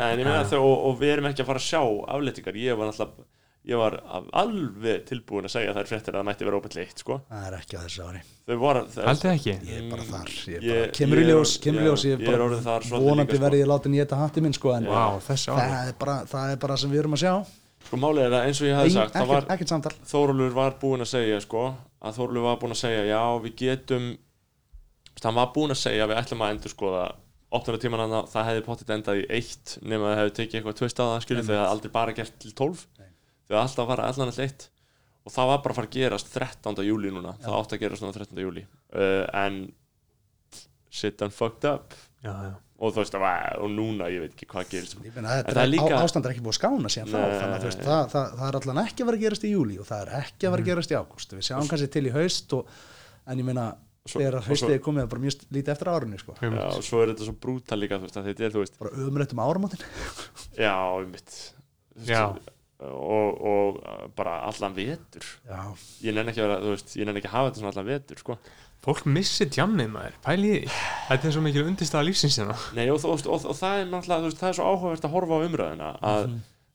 [SPEAKER 1] þau og, og við erum ekki að fara að sjá aflettingar ég var náttúrulega ég var alveg tilbúin að segja þær fréttir að það mætti vera óbært leitt sko.
[SPEAKER 4] það er ekki á þessu ári
[SPEAKER 2] haldið ekki
[SPEAKER 4] ég er bara þar, ég er bara, kemur í
[SPEAKER 1] er-
[SPEAKER 4] ljós kemur í ljós, ég er
[SPEAKER 1] er
[SPEAKER 4] bara vonandi
[SPEAKER 1] sko.
[SPEAKER 4] verði ég látin ég þetta hatti minn sko en
[SPEAKER 2] ári
[SPEAKER 4] það er bara það er bara sem við erum að sjá
[SPEAKER 1] sko málið er að eins og ég hafði sagt það var,
[SPEAKER 4] ekkert
[SPEAKER 1] Þórólfur var búinn að segja sko, að Þórólfur var búinn að segja já við getum hann var búinn að segja við ætlum að endur skoða opnara tíman hann það hefði pottit endað í eitt nema það hefði tekið eitthvað tvist á það skilur þau hefði aldrei bara gert til 12
[SPEAKER 4] Nei.
[SPEAKER 1] Þau alltaf að fara allan alltaf eitt og það var bara að fara að gerast 13. júli núna það átti að gerast núna 13. júli uh, en shit done fucked up
[SPEAKER 2] já, já.
[SPEAKER 1] og þú veist að og núna ég veit ekki hvað gerist
[SPEAKER 4] Ég meina,
[SPEAKER 1] En það er líka-
[SPEAKER 4] líka... ástand er ekki búið að skána síðan þá þannig að veist, það, það, það er allan ekki að vera að gerast í júli og það er ekki að vera að gerast í ágúst við sjáum kannski til í haust og, en ég meina, þegar haustið er komið bara mjög lítið eftir árunni sko.
[SPEAKER 2] Um,
[SPEAKER 1] já, og svo er þetta svo brútal líka þú veist, að þetta er þú veist
[SPEAKER 4] bara ömrætt um áramótin
[SPEAKER 1] Já, einmitt Þú veist,
[SPEAKER 2] Já.
[SPEAKER 1] Og, og bara allan vetur.
[SPEAKER 4] Já,
[SPEAKER 1] ég nenni ekki að vera, þú veist, ég nenni ekki að hafa þetta svona allan vetur, sko.
[SPEAKER 2] Fólk missir tjammið maður. Pæli í því, þetta er svo mikil undirstaða lífsins hérna.
[SPEAKER 1] Og, og, og, og það er náttúrulega, þú veist, það er svo áhugavert að horfa á umræðina að,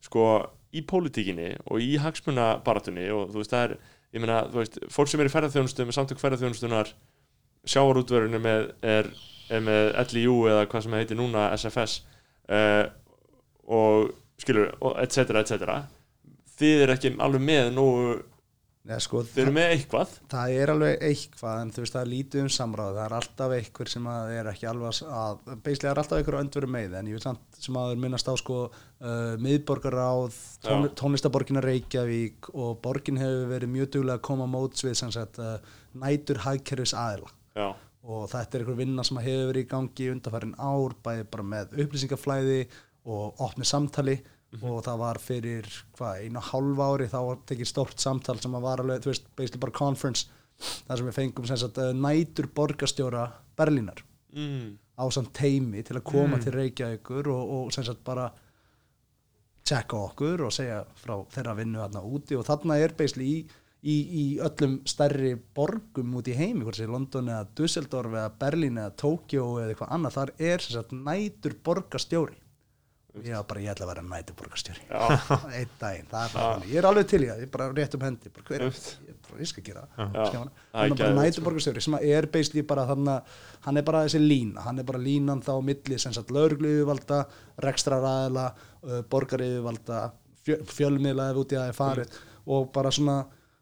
[SPEAKER 1] sko, í pólitíkinni og í hagsmunabaratunni og þú veist, það er, ég meina, þú veist fólk sem er í ferðarþjónustu með samtök ferðarþjónustunar sjávarútverðinu með er, er með LIU eða hvað sem heitir núna SFS uh, og skilur, og et cetera, et cetera. Þið er ekki alveg með nógu
[SPEAKER 4] Nei, sko,
[SPEAKER 1] þið eru með eitthvað.
[SPEAKER 4] það er alveg eitthvað en þú veist það er lítið um samráð. Það er alltaf einhver sem að er ekki alveg að, beislega er alltaf einhver að öndveru með en ég vil samt sem að minnast á sko uh, miðborgaráð, tón, tónlistaborgina Reykjavík og borgin hefur verið mjög duglega að koma móts við sem sagt uh, nætur hagkerfis aðila.
[SPEAKER 1] Já,
[SPEAKER 4] og þetta er einhver vinna sem hefur verið í gangi undanfærin ár, bæði bara með upplýsingaflæði og opni samtali og það var fyrir hvað, einu og hálf ári þá tekið stórt samtal sem að var alveg, þú veist, basically bara conference þar sem við fengum sem sagt uh, nætur borgarstjóra Berlínar
[SPEAKER 1] mm,
[SPEAKER 4] á samt teimi til að koma til Reykjavíkur og, og sem sagt bara tjekka okkur og segja frá þeirra vinnu þarna úti. Og þarna er basically í, í, í öllum stærri borgum út í heimi, hvort sé London eða Dusseldorf eða Berlín eða Tokyo eða eitthvað annað, þar er sem sagt nætur borgarstjóri ég var bara, ég ætla að vera
[SPEAKER 1] já, [laughs]
[SPEAKER 4] einn daginn, það er bara ég er alveg til það, ég er bara rétt um hendi bara, hver, ég, bara, ég skal gera það nætur
[SPEAKER 1] sko.
[SPEAKER 4] sem að er basically bara þannig hann er bara þessi lína, hann er bara línan þá milli sem sagt lögreglu yfirvalda rekstraræðila, uh, borgar yfirvalda fjö, fjölmiðla ef út í að er farið og bara svona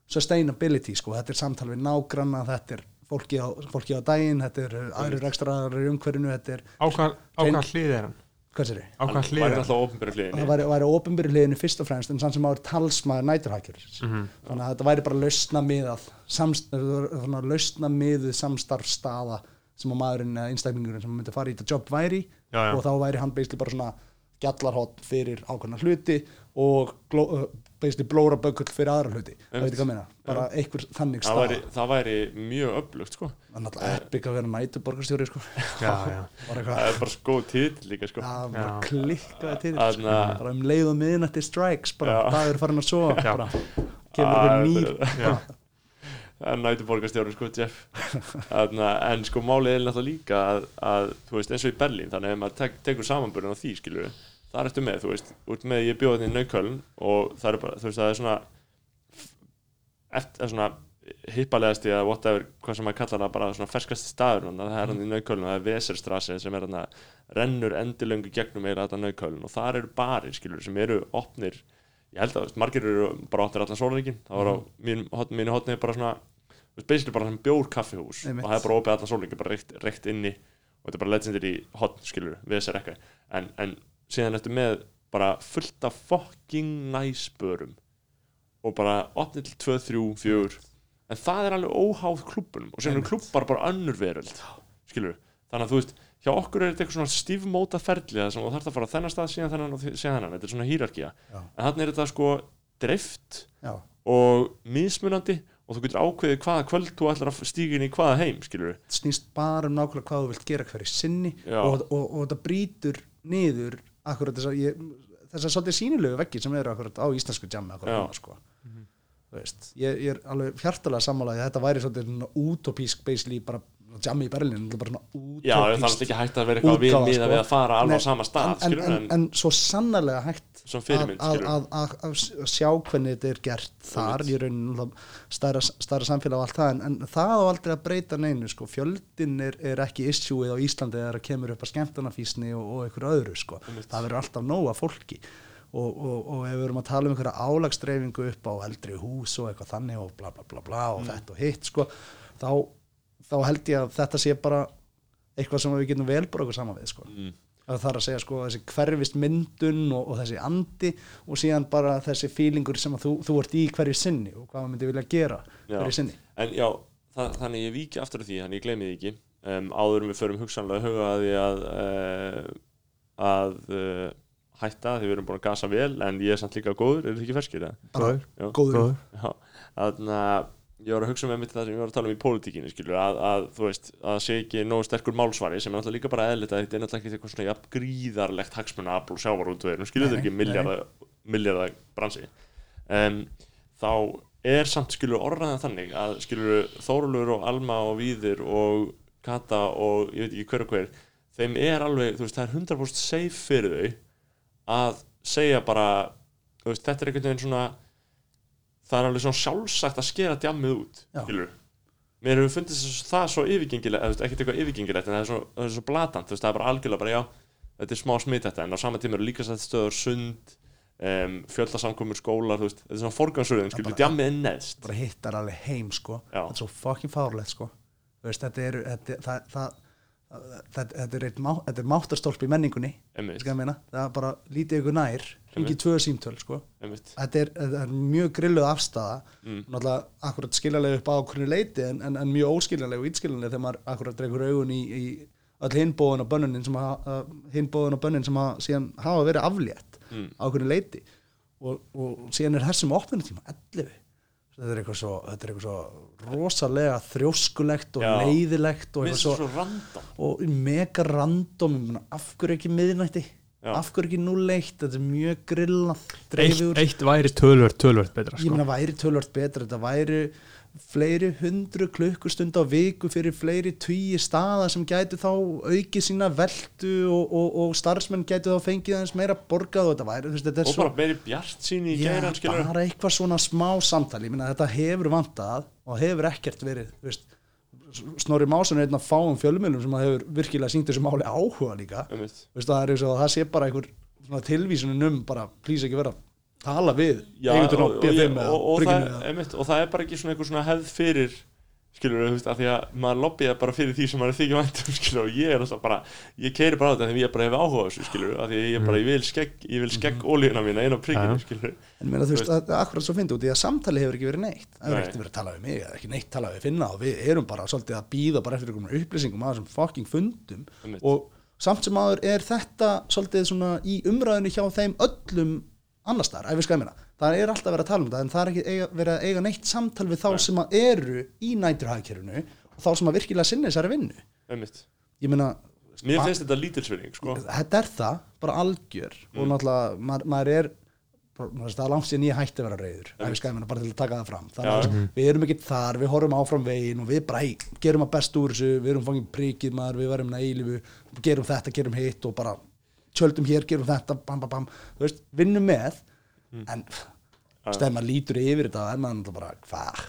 [SPEAKER 4] sustainability sko, þetta er samtal við nágranna þetta er fólki á, fólki á daginn þetta er uh, aðri rekstraræðar í umhverfinu þetta er,
[SPEAKER 2] á hvað á
[SPEAKER 4] Hrein-
[SPEAKER 2] hvað hlið er hann
[SPEAKER 4] hvað sér ég?
[SPEAKER 2] á hvað hlið
[SPEAKER 1] væri
[SPEAKER 2] er hann
[SPEAKER 1] alltaf ofnbæri hliðinni
[SPEAKER 4] það væri, væri ofinbyrju hliðinu fyrst og fremst en sann sem áður talsmaður næturhækjur
[SPEAKER 2] Mhm.
[SPEAKER 4] þannig að þetta væri bara lausna miðað samst, svona lausna miðuð samstarfstaða sem að maðurinn eða einstaklingurinn sem myndi fara í þetta jobb væri
[SPEAKER 2] Já, já.
[SPEAKER 4] og þá væri hann basically bara svona gjallarhótt fyrir ákveðna hluti og basically blóra bökull fyrir aðra hluti. Það veit ekki hvað meina, bara einhver þannig
[SPEAKER 1] það væri,
[SPEAKER 4] stað
[SPEAKER 1] það væri mjög öflugt sko.
[SPEAKER 4] það er náttúrulega epic að vera næturborgarstjóri sko.
[SPEAKER 2] já, já.
[SPEAKER 1] það er bara sko titill líka sko.
[SPEAKER 4] það bara
[SPEAKER 2] Já.
[SPEAKER 4] klikkaði til
[SPEAKER 1] Þarna-
[SPEAKER 4] bara um leið og miðnætti strikes bara dagur farin að sofa bara kemur einhver nýr.
[SPEAKER 1] er- það er [laughs] nætuborgarstjóri sko Jeff. Þarna, en sko málið er náttúrulega líka að, að þú veist eins og í Berlín þannig ef maður tek, tekur samanbörðin á því skilur það er eftir með þú veist út með ég bjóði þetta í Nauköln og það er bara þú veist það er svona eftir svona hippalegasti eða whatever hvað sem maður kallar það bara svona ferskasti staður að það er hann í Nauköln og það er Veserstrasse sem er hann rennur endilöngu gegnum eða þetta Nauköln og þar eru barir skilur sem eru opnir ég held að margir eru bara áttir allan sólreikin það var á
[SPEAKER 4] Mhm.
[SPEAKER 1] mín, mínu hotni bara svona þú veist, basically bara svona bjór kaffihús og það er bara opið allan sólreikin bara reykt, inni og þetta er bara legendary hotn skilur þessar ekka en, en síðan ertu með bara fullt af fucking nice börum og bara opnið til 2, 3, 4 en það er alveg óháð klubunum og síðan klubbar bara önnur veröld skilur þannig að þú veist hjá okkur er þetta eitthvað svona stífmóta ferli það sem þú þarf að fara á þennan stað síðan þennan og síðan þennan. Þetta er svona hýrarkía.
[SPEAKER 4] Já.
[SPEAKER 1] en þannig er þetta sko dreift
[SPEAKER 4] já,
[SPEAKER 1] og mismunandi og þú getur ákveðið hvaða kvöld þú ætlar að stíga inn í hvaða heim skilur
[SPEAKER 4] snýst bara um nákvæmlega hvað þú vilt gera hverju sinni
[SPEAKER 1] Já.
[SPEAKER 4] og, og, og þetta brýtur niður akkurat þess að ég þessar svolítið sýnilegu veggi sem eru akkurat á íslensku jammi akkurat sko þú veist, ég, ég er alveg hjartalega sammálaði þetta væri svolítið útopísk basically bara jammi í er svona
[SPEAKER 1] já það er ekki hægt að vera eitthvað við
[SPEAKER 4] sko.
[SPEAKER 1] við að fara alveg á sama stað
[SPEAKER 4] en, en, en, en svo sannarlega hægt
[SPEAKER 1] fyrirmynd,
[SPEAKER 4] að, að, að, sjá hvernig þetta er gert þar í rauninu stærra, stærra samfélag og allt það en, en það á aldrei að breyta neinu sko. fjöldin er, er ekki issueið á Íslandi þegar það kemur upp að skemmtunafísni og, og einhverju öðru sko. það verður alltaf nóga fólki og, og, og ef við erum að tala um einhverja álagsdreifingu upp á eldri hús og eitthvað þannig og bla bla bla bla og
[SPEAKER 1] Mm.
[SPEAKER 4] þetta og hitt sko, þá, þá held ég að þetta sé bara eitthvað sem við getum vel bara okkur saman við sko.
[SPEAKER 1] Mm.
[SPEAKER 4] Það þarf að segja sko þessi hverfist myndun og, og þessi andi og síðan bara þessi fílingur sem að þú, þú ert í hverju sinni og hvað maður myndi vilja gera
[SPEAKER 1] Já.
[SPEAKER 4] hverju sinni
[SPEAKER 1] En já, það, þannig ég víki aftur af því, þannig ég gleymi því ekki um, áður en við förum hugsanlega að huga að því að uh, að uh, hætta því við erum búin að gasa vel en ég er samt líka góður, er þetta ekki ferskir? eða?
[SPEAKER 4] bara
[SPEAKER 1] Já.
[SPEAKER 4] góður
[SPEAKER 1] Já, þannig að ég var að hugsa með mitt það sem ég var að tala um í pólitíkinni skilur, að, að þú veist, að sé ekki nógu sterkur málsvari sem er náttúrulega líka bara eðlita þetta er náttúrulega ekki eitthvað svona jafn gríðarlegt hagsmuna afl og sjávarútveginum, skilur þetta ekki miljardar bransi. Um, þá er samt skilur orðaðan þannig að skilur Þórulur og Alma og Víðir og Kata og ég veit ekki hver og hver þeim er alveg, þú veist, það er 100% safe fyrir þau að segja bara þú veist, þetta er einhvern veginn svona það er alveg svona sjálfsagt að skera djammið út skilur mér hefur fundist þess- það svo yfirgengilegt ekkert eitthvað yfirgengilegt en það er svo, það er svo blatant þú veist, það er bara algjörlega bara já þetta er smá smitt þetta en á sama tíma eru líka sætt stöður sund um, fjöldasamkomur skólar veist, þetta er svona forgansröðum skilur, djammið er neðst.
[SPEAKER 4] bara hittar alveg heim sko.
[SPEAKER 1] Já.
[SPEAKER 4] þetta er svo fucking fárlegt sko. Veist, þetta er þetta, það, það, þetta, er, má, er máttarstólp í menningunni það er bara lítið ykkur nær hringi tvö símtöl sko. Þetta er, þetta er mjög grilluð afstafa
[SPEAKER 1] Mm.
[SPEAKER 4] náttúrulega akkurat skiljanlega upp á hvernig leiti en, en, en mjög óskiljanlega og ítskiljanlega þegar maður akkurat dreikur augun í, í öll hinbóðun og bönnunin sem bönnin sem að síðan hafa verið aflétt
[SPEAKER 1] Mm.
[SPEAKER 4] á hvernig leiti og, og síðan er þessum opnunatíma 11 þetta er eitthvað svo, þetta er eitthvað svo rosalega þrjóskulegt og
[SPEAKER 1] Já.
[SPEAKER 4] leiðilegt og svo,
[SPEAKER 1] svo random
[SPEAKER 4] og mega random ég af hverju ekki miðnætti
[SPEAKER 1] Já.
[SPEAKER 4] af hverju ekki 01 þetta er mjög grillað
[SPEAKER 2] eitt, eitt væri tölvört, tölvört betra
[SPEAKER 4] ég
[SPEAKER 2] sko.
[SPEAKER 4] meina væri tölvört betra þetta væri fleiri hundru klukkustund á viku fyrir fleiri tugi staða sem gætu þá aukið sína veldu og, og, og starfsmenn gætu þá fengið aðeins meira borgað og þetta væri, veist, þetta
[SPEAKER 1] og
[SPEAKER 4] svo
[SPEAKER 1] bara meiri bjart sín í skilur
[SPEAKER 4] bara eitthvað svona smá samtali meina þetta hefur vantað og hefur ekkert verið veist, Snorri Másson er einn af fáum fjölmjölum sem hefur virkilega sýnt þessu máli áhuga líka. Veist, það er það sé bara einhver svona tilvísunin um bara plís ekki vera tala við
[SPEAKER 1] Já, og, og,
[SPEAKER 4] B5
[SPEAKER 1] ég-
[SPEAKER 4] eða
[SPEAKER 1] og, það, einmitt, og það er bara ekki svona einhver svona hefð fyrir skilur þú veist, af því að maður lobbyða bara fyrir því sem maður er þykja væntum [laughs] skilur og ég er alltaf bara, ég keiri bara á þetta því ég bara hef áhuga á þessu skilur af því að ég bara, ég vil skegg, ég vil skegg ólíuna mína inn á prigginu
[SPEAKER 2] Já.
[SPEAKER 1] skilur
[SPEAKER 4] En meina, þú veist, það er akkurat svo fyndi út í að samtali hefur ekki verið neitt. Það hefur ekkert verið að tala við mig, það er ekki neitt talað við finna og við erum bara svolítið að býða bara eftir einhverjum upplýsingum að þessum fucking fundum. Og samt sem aður er þetta svolítið svona í umræðinu hjá þeim öllum annars þar, ef við skæmina það er alltaf verið að tala um þetta en það er ekki eiga, verið að eiga neitt samtal við þá sem að eru í næturhagkerfinu og þá sem að virkilega sinni þessari vinnu.
[SPEAKER 1] Einmitt.
[SPEAKER 4] ég meina,
[SPEAKER 1] mér finnst þetta lítilsvinning sko.
[SPEAKER 4] þetta er það, bara algjör. Og náttúrulega, maður, maður er bara, það er langt síðan ég hætti að vera reyður ef við skæmina bara til að taka það fram. Þannig
[SPEAKER 1] Já.
[SPEAKER 4] að við erum ekki þar, við horfum áfram veginn og við bara, gerum að best úr þessu við erum fangin prikið maður, við tjöldum hér, gerum þetta, bam, bam, bam. Þú veist, vinnum með en stefn maður lítur yfir þetta og er maður bara, hvað?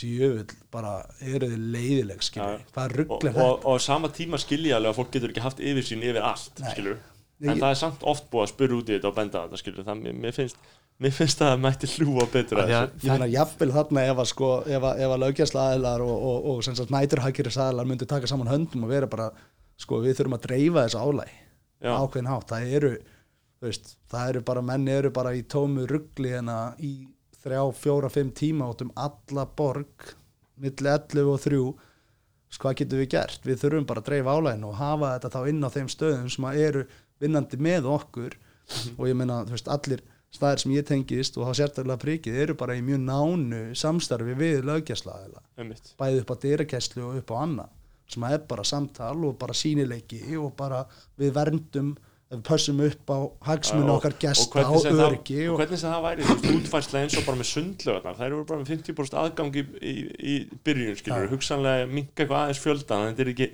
[SPEAKER 4] Djöfull, bara eru þið leiðileg skilur, hvað
[SPEAKER 1] og,
[SPEAKER 4] rugglir
[SPEAKER 1] og, og á sama tíma skilja alveg að fólk getur ekki haft yfir sín yfir allt
[SPEAKER 4] Nei.
[SPEAKER 1] skilur
[SPEAKER 4] Ég-
[SPEAKER 1] en það er samt oft búið að spyrja út í þetta og benda á þetta skilur það, mér, mér finnst mér finnst það að mætti hlúa þessu.
[SPEAKER 4] Ég meina, jafnvel þarna ef að sko, ef að, ef að lögjæsla aðilar og, og, og, sem sagt næturhækjari aðilar myndu taka saman höndum og vera bara, sko, við þurfum að dreifa þessu álæg. Ákveðin hátt, það eru veist, það eru bara, menn eru bara í tómu ruggli hérna í þrjá, fjóra, fimm tíma út um alla borg milli 11 og 3 sko, hvað getum við gert? Við þurfum bara að dreifa álægin og hafa þetta þá inn á þeim stöðum sem að eru vinnandi með okkur. Og ég meina, þú veist, allir staðir sem ég tengist og þá sérstæðlega prikið eru bara í mjög nánu samstarfi við
[SPEAKER 1] einmitt.
[SPEAKER 4] bæði upp á dyrakesslu og upp á annað sem er bara samtal og bara sínileiki og bara við verndum við pössum upp á hagsmun
[SPEAKER 1] Og-
[SPEAKER 4] okkar gesta og,
[SPEAKER 1] það-
[SPEAKER 4] öryggi
[SPEAKER 1] og
[SPEAKER 4] og,
[SPEAKER 1] hvernig sem það væri þú veist, útfærsla eins og bara með sundlögarnar þær eru bara með 50% aðgang í, í, í byrjun skilur,
[SPEAKER 4] Já.
[SPEAKER 1] hugsanlega minka eitthvað aðeins fjöldan en þetta er ekki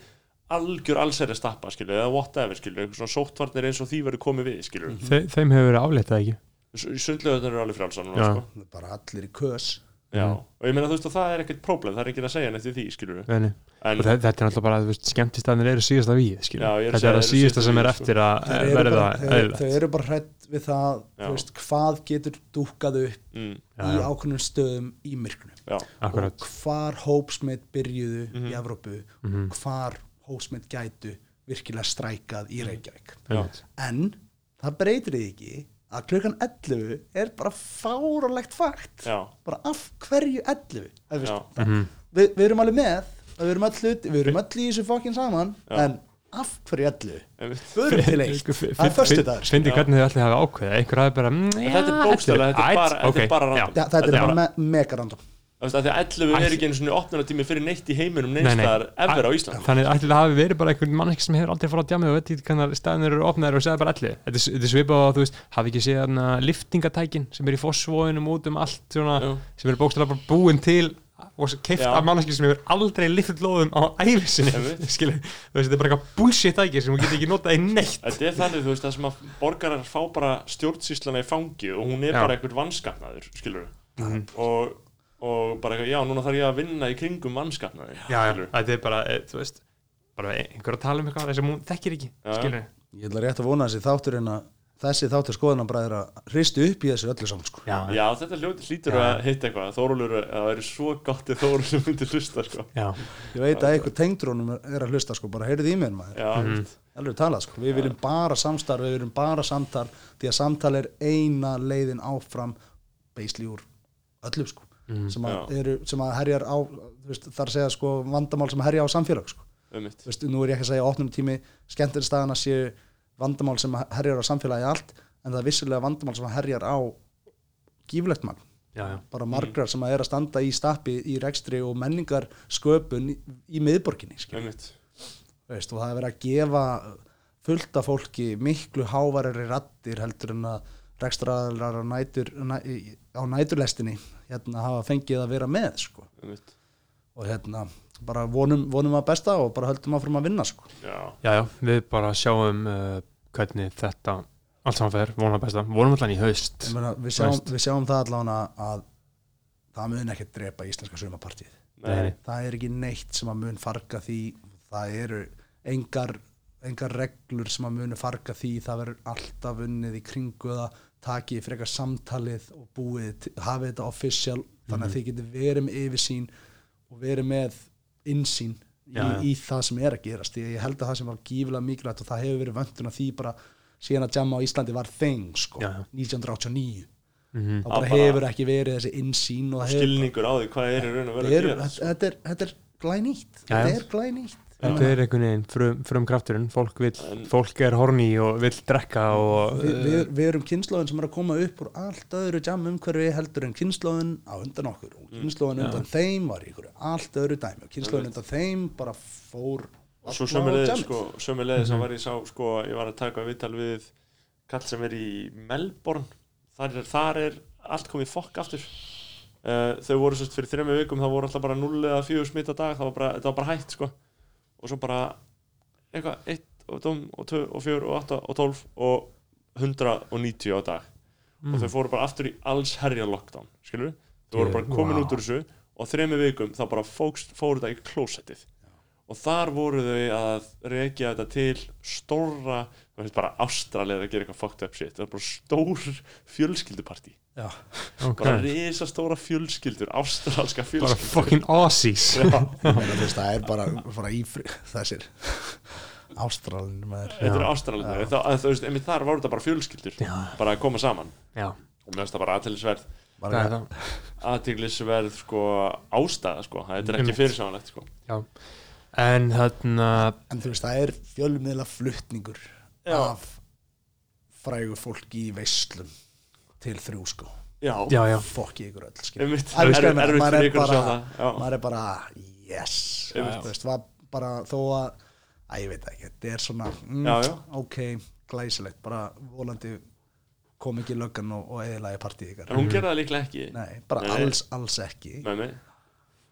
[SPEAKER 1] algjör allsæri stappa skilur, eða whatever skilur, eitthvað svona sóttvarnir eins og því verður komið við skilur,
[SPEAKER 2] Þe, þeim hefur verið afléttað ekki
[SPEAKER 1] sundlögarnar eru alveg frjálsar núna
[SPEAKER 2] Já.
[SPEAKER 1] sko.
[SPEAKER 4] bara allir í kös
[SPEAKER 1] Já,
[SPEAKER 2] Mm.
[SPEAKER 1] og ég meina þú veist og það er ekkert próblem, það er ekki að segja neitt við því skilur
[SPEAKER 2] Veni.
[SPEAKER 1] en
[SPEAKER 2] og þe- þetta er alltaf bara, þú veist, skemmtistæðinir eru síðasta við, skilur
[SPEAKER 1] Já, ég er að
[SPEAKER 2] þetta er
[SPEAKER 1] eru
[SPEAKER 2] síðasta sem er eftir að eh,
[SPEAKER 4] eru
[SPEAKER 2] verða eðlilegt
[SPEAKER 4] þeir eru bara hrætt við það
[SPEAKER 1] Já.
[SPEAKER 4] þú veist, hvað getur dúkað upp
[SPEAKER 1] mm,
[SPEAKER 4] í ákveðnum stöðum í myrknu
[SPEAKER 1] já,
[SPEAKER 2] akkurat
[SPEAKER 4] og hvar hópsmitt byrjuðu
[SPEAKER 1] Mhm.
[SPEAKER 4] í Evrópu
[SPEAKER 2] Mhm.
[SPEAKER 4] hvar hópsmitt gætu virkilega strækað í Reykjavík
[SPEAKER 2] Einmitt.
[SPEAKER 4] en það breytir því ekki að klukkan 11 er bara fáralegt fakt
[SPEAKER 1] já,
[SPEAKER 4] bara af hverju 11 Það, veist,
[SPEAKER 1] Já.
[SPEAKER 4] það,
[SPEAKER 2] Mhm.
[SPEAKER 4] við, við erum alveg með við erum öll, hluti, við erum öll í þessu fokkin saman
[SPEAKER 1] Já.
[SPEAKER 4] en af hverju 11
[SPEAKER 1] einmitt
[SPEAKER 4] förum til eitt,
[SPEAKER 2] Sko,
[SPEAKER 4] það er
[SPEAKER 2] fi-
[SPEAKER 4] föstudagur sko.
[SPEAKER 2] Fyndi
[SPEAKER 1] Já.
[SPEAKER 2] hvernig þið allir hafa ákveðið einhver bara mm, já,
[SPEAKER 1] þetta er bókstaflega, þetta er bara- er bara random.
[SPEAKER 4] Þetta er bara me
[SPEAKER 1] því að 11
[SPEAKER 2] Ætli-
[SPEAKER 1] er ekki einu svona opnunartími fyrir neitt í heiminum
[SPEAKER 2] Nei,
[SPEAKER 1] neins
[SPEAKER 2] nei.
[SPEAKER 1] staðar ever á Íslandi.
[SPEAKER 2] Þannig ætli það hafi verið bara einhvern mann sem hefur aldrei farið á djamið og veit ekki hvernig staðinir eru opnaðir og segja bara allir Þetta er, þetta svipað á, þú veist, hafi ekki séð liftingatækin sem er í fossvóinum út um allt svona, sem eru bókstæðlega bara búin til og keift af manneskir sem hefur aldrei lift lóðum á æfisinni [laughs] þetta er bara eitthvað bullshit tæki sem þú getur ekki notað í neitt.
[SPEAKER 1] Þetta er þannig, þú veist, sem að borgarar fá bara stjórnsýslana í fangi og hún er
[SPEAKER 2] Já.
[SPEAKER 1] bara einhvern vanskapnaður, skilur og, og bara eitthvað, já, núna þarf ég að vinna í kringum vanskapnaði,
[SPEAKER 2] já, já,
[SPEAKER 1] skilur
[SPEAKER 2] þetta er bara, e, þú veist bara einhver að tala um eitthvað sem hún þekkir ekki
[SPEAKER 4] ég ætla rétt að vona þessi þátturinn að þessi þáttur skoðanabræðir að hristu upp í þessu öllu saman sko.
[SPEAKER 2] já, já,
[SPEAKER 1] þetta hljóti hlýtur
[SPEAKER 2] Já.
[SPEAKER 1] að hitta eitthvað. Þórólur, það væri svo gott ef Þórólur myndi hlusta, sko.
[SPEAKER 2] Já,
[SPEAKER 4] ég veit að einhver tengdrónum er að hlusta sko, bara heyrið í mér maður.
[SPEAKER 1] Já,
[SPEAKER 2] Mhm.
[SPEAKER 4] talað sko, við viljum bara samstarf við viljum bara samtal, því að samtal er eina leiðin áfram beisli úr öllu sko
[SPEAKER 2] Mhm.
[SPEAKER 4] sem, að eru, sem að herjar á veist, þar segja sko vandamál sem herja á samfélag sko. veist, nú er ég ekki að segja opnum tími skemmtirstæðana séu vandamál sem herjar á samfélagi allt en það er vissulega vandamál sem herjar á gíflegt mann
[SPEAKER 2] já, já.
[SPEAKER 4] bara margrar sem að er að standa í stappi í rekstri og menningar sköpun í, í miðborginni veist, og það er verið að gefa fullt af fólki miklu hávarari rattir heldur en að rekstraðalar á, nætur, næ, á næturlestinni hérna hafa fengið að vera með sko.
[SPEAKER 1] Mitt
[SPEAKER 4] og hérna bara vonum, vonum að besta og bara höldum áfram að vinna sko.
[SPEAKER 1] Já,
[SPEAKER 2] já, já, við bara sjáum uh, hvernig þetta allt saman fer, vonum að besta, vonum allan í haust.
[SPEAKER 4] Ég meina, við, sjáum, við sjáum það allavega að það mun ekkert drepa íslenska sumapartíð
[SPEAKER 1] nei,
[SPEAKER 4] það er ekki neitt sem að mun farga því. Það eru engar, engar reglur sem að munu farga því. Það verður alltaf unnið í kringu það takið frekar samtalið og búið, hafið þetta official þannig
[SPEAKER 2] Mhm.
[SPEAKER 4] að þið getur verið með yfirsýn og verið með insýn í, í það sem er að gerast ég held að það sem var gífilega mikilvægt og það hefur verið vöntun að því bara síðan að jamma á Íslandi var þeng sko,
[SPEAKER 2] Já, já.
[SPEAKER 4] 1989
[SPEAKER 2] Mhm.
[SPEAKER 4] þá bara hefur ekki verið þessi insýn og
[SPEAKER 1] skilningur á því hvað er í raun og
[SPEAKER 4] Þetta
[SPEAKER 1] að
[SPEAKER 4] er,
[SPEAKER 1] gera
[SPEAKER 4] þetta, þetta er,
[SPEAKER 2] Já, já.
[SPEAKER 4] þetta er glænýtt
[SPEAKER 2] þetta er einhvern veginn frum, frum krafturinn fólk, vill,
[SPEAKER 1] En-
[SPEAKER 2] fólk er horny og vill drekka og
[SPEAKER 4] Vi, við, við erum kynnslóðin sem er að koma upp úr allt öðru jam umhverfi heldur en kynnslóðin á undan okkur. Og kynnslóðin undan þeim var í ykkur allt öðru dæmi. Og kynnslóðin undan þeim bara fór
[SPEAKER 1] og svo
[SPEAKER 4] jammið.
[SPEAKER 1] sko, sem var ég sá sko, ég var að taka viðtal við kall sem er í Melbourne. Þar er, þar er allt komið fokk aftur. Uh, þau voru sérst fyrir þrejum vikum það voru alltaf bara 0 eða 4 smitt á dag. Það var bara, var bara hægt sko og svo bara eitthvað 1 og 2 og 2 og 4 og 8 og 12 og 190 á dag. Og þau fóru bara aftur í alls herja lockdown skilur þau voru bara komin
[SPEAKER 2] Wow.
[SPEAKER 1] út úr þessu og þrejum vikum þá bara fókst, fóru þetta í klósettið. Og þar voru þau að reykja þetta til stóra það finnst bara ástralir að gera eitthvað fucked up shit. Það var bara stór fjölskyldupartí
[SPEAKER 4] Já,
[SPEAKER 2] ok.
[SPEAKER 1] Bara risa stóra fjölskyldur ástralska
[SPEAKER 2] bara
[SPEAKER 1] fjölskyldur.
[SPEAKER 2] fucking Aussies.
[SPEAKER 4] Það er bara, bara í fri, þessir. Ástralin maður.
[SPEAKER 1] Þetta er veist, einmitt þar voru þetta bara fjölskyldur
[SPEAKER 2] Já.
[SPEAKER 1] bara að koma saman.
[SPEAKER 2] Já,
[SPEAKER 1] og mér finnst það bara aðtælisverð
[SPEAKER 2] það
[SPEAKER 4] bara,
[SPEAKER 2] er það.
[SPEAKER 1] Aðtælisverð sko ástæða sko, þetta er ekki
[SPEAKER 2] Einmitt.
[SPEAKER 1] fyrirsjáanlegt sko.
[SPEAKER 2] Já. En þarna
[SPEAKER 4] En þú veist, það er fjölmiðla flutningur
[SPEAKER 1] Já.
[SPEAKER 4] af frægu fólki í veislum til þrjú sko.
[SPEAKER 1] Já,
[SPEAKER 2] já, já,
[SPEAKER 4] fokki ykkur öll er maður
[SPEAKER 1] fyrir
[SPEAKER 4] er bara- er yes. Veist, var bara þó að að ég veit ekki, þetta er svona mm,
[SPEAKER 1] Já, já.
[SPEAKER 4] ok, glæsilegt bara volandi kom ekki löggan og, og eðilaði partíð ykkar.
[SPEAKER 1] En hún gerði það líklega ekki.
[SPEAKER 4] Nei, bara
[SPEAKER 1] Nei.
[SPEAKER 4] alls, alls ekki.
[SPEAKER 1] Mig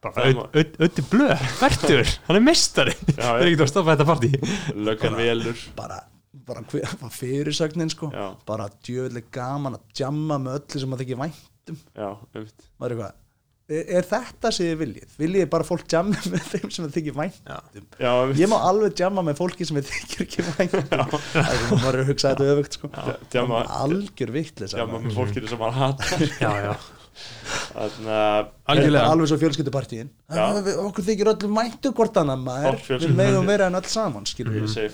[SPEAKER 2] bara Ötti Blöð, Vertur, [laughs] hann er mestari [laughs] það er ekkert að stoppa þetta partí
[SPEAKER 1] löggan velur.
[SPEAKER 4] Bara, [laughs] bara fyrirsögnin sko.
[SPEAKER 1] Já.
[SPEAKER 4] bara djöfulli gaman að jamma með öllu sem maður þykir væntum
[SPEAKER 1] já,
[SPEAKER 4] maður er eitthvað er, er þetta sem þið viljið? Viljið bara fólk jamma [laughs] með þeim sem þið þykir væntum?
[SPEAKER 1] já, einmitt.
[SPEAKER 4] Ég má alveg jamma með fólki sem [laughs] þykir ekki væntum Það er maður að hugsa þetta öfugt sko.
[SPEAKER 1] djama,
[SPEAKER 4] Algjör vittlis
[SPEAKER 1] djama með fólkinu sem hann hatar.
[SPEAKER 2] Já, já,
[SPEAKER 4] Alveg svo fjölskyldupartíin. Okkur þykir öllum væntu hvort annað maður. Við megum vera en öll saman skilur
[SPEAKER 1] ég
[SPEAKER 4] við
[SPEAKER 1] segi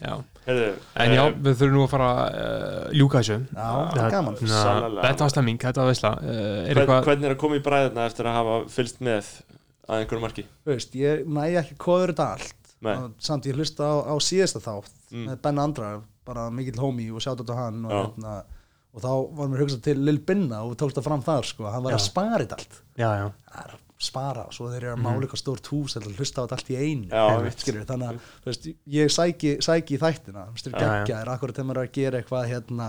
[SPEAKER 2] já.
[SPEAKER 1] heyrðu
[SPEAKER 2] en já,
[SPEAKER 1] eh,
[SPEAKER 2] við þurfum nú að fara uh, ljúka þessu.
[SPEAKER 4] Er
[SPEAKER 2] þetta var stemming, þetta var
[SPEAKER 1] hvern,
[SPEAKER 2] eitthvað
[SPEAKER 1] hvernig er að koma í bræðina eftir að hafa fylst með að einhverju marki?
[SPEAKER 4] Þú veist, Ég næ ekki kóður þetta allt. Samt ég hlusta á, á síðasta þátt
[SPEAKER 1] Mm.
[SPEAKER 4] með Ben Andra, bara mikill homie og sjátt á hann og, hérna, og þá var mér hugsað til Lil Binna og við tókst það fram þar sko, hann var
[SPEAKER 2] Já.
[SPEAKER 4] að spara þetta allt.
[SPEAKER 2] Já, já,
[SPEAKER 4] það er að spara og svo þeir eru að mála eitthvað stórt hús eða hlusta á þetta allt í einu skilurðu, þannig að veist, ég sæki, sæki í þættina þú veist,
[SPEAKER 2] Já, já.
[SPEAKER 4] geggja er akkurat þegar maður er að gera eitthvað hérna,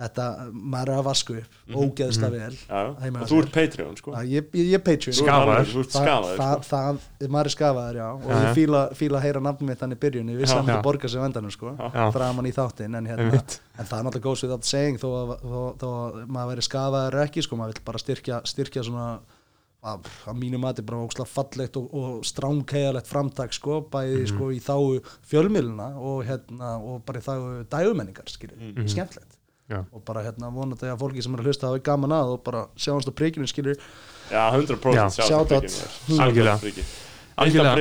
[SPEAKER 4] þetta, maður er að vasku upp
[SPEAKER 1] Mhm.
[SPEAKER 4] ógeðslega vel
[SPEAKER 1] já,
[SPEAKER 4] heima
[SPEAKER 1] og
[SPEAKER 4] hjá
[SPEAKER 1] þú
[SPEAKER 4] sér.
[SPEAKER 1] ert Patreon sko.
[SPEAKER 4] Að ég, ég, ég Patreon.
[SPEAKER 1] Þú ert
[SPEAKER 2] Skafaður.
[SPEAKER 1] þú ert
[SPEAKER 4] það,
[SPEAKER 1] skafaður
[SPEAKER 4] það,
[SPEAKER 1] sko.
[SPEAKER 4] það, maður er skafaður já. Og ég fíla, fíla að heyra nafnum mitt þannig í byrjun. Ég vissi að hann
[SPEAKER 2] Já.
[SPEAKER 4] borga sig á endanum sko. Framan í þáttinn en, hérna, en það er náttúrulega góðs við þetta saying þó að, þó, þó að maður veri skafaður ekki sko. Maður vill bara styrkja, styrkja svona að, að mínu mati bara ókslega fallegt og, og stránkæðalegt framtak sko bæði sko í þáu fjölmiðluna og hérna og bara í þáu dægumenningar skilur, skemmtilegt
[SPEAKER 2] Já.
[SPEAKER 4] og bara hérna vonandi að fólki sem er að hlusta hafi gaman að og bara sjáumst á prikinu skilur
[SPEAKER 1] já, 100%
[SPEAKER 2] Já.
[SPEAKER 1] sjá
[SPEAKER 4] Shout
[SPEAKER 1] þetta
[SPEAKER 4] out.
[SPEAKER 1] prikið
[SPEAKER 2] Algjörlega.
[SPEAKER 1] Algjörlega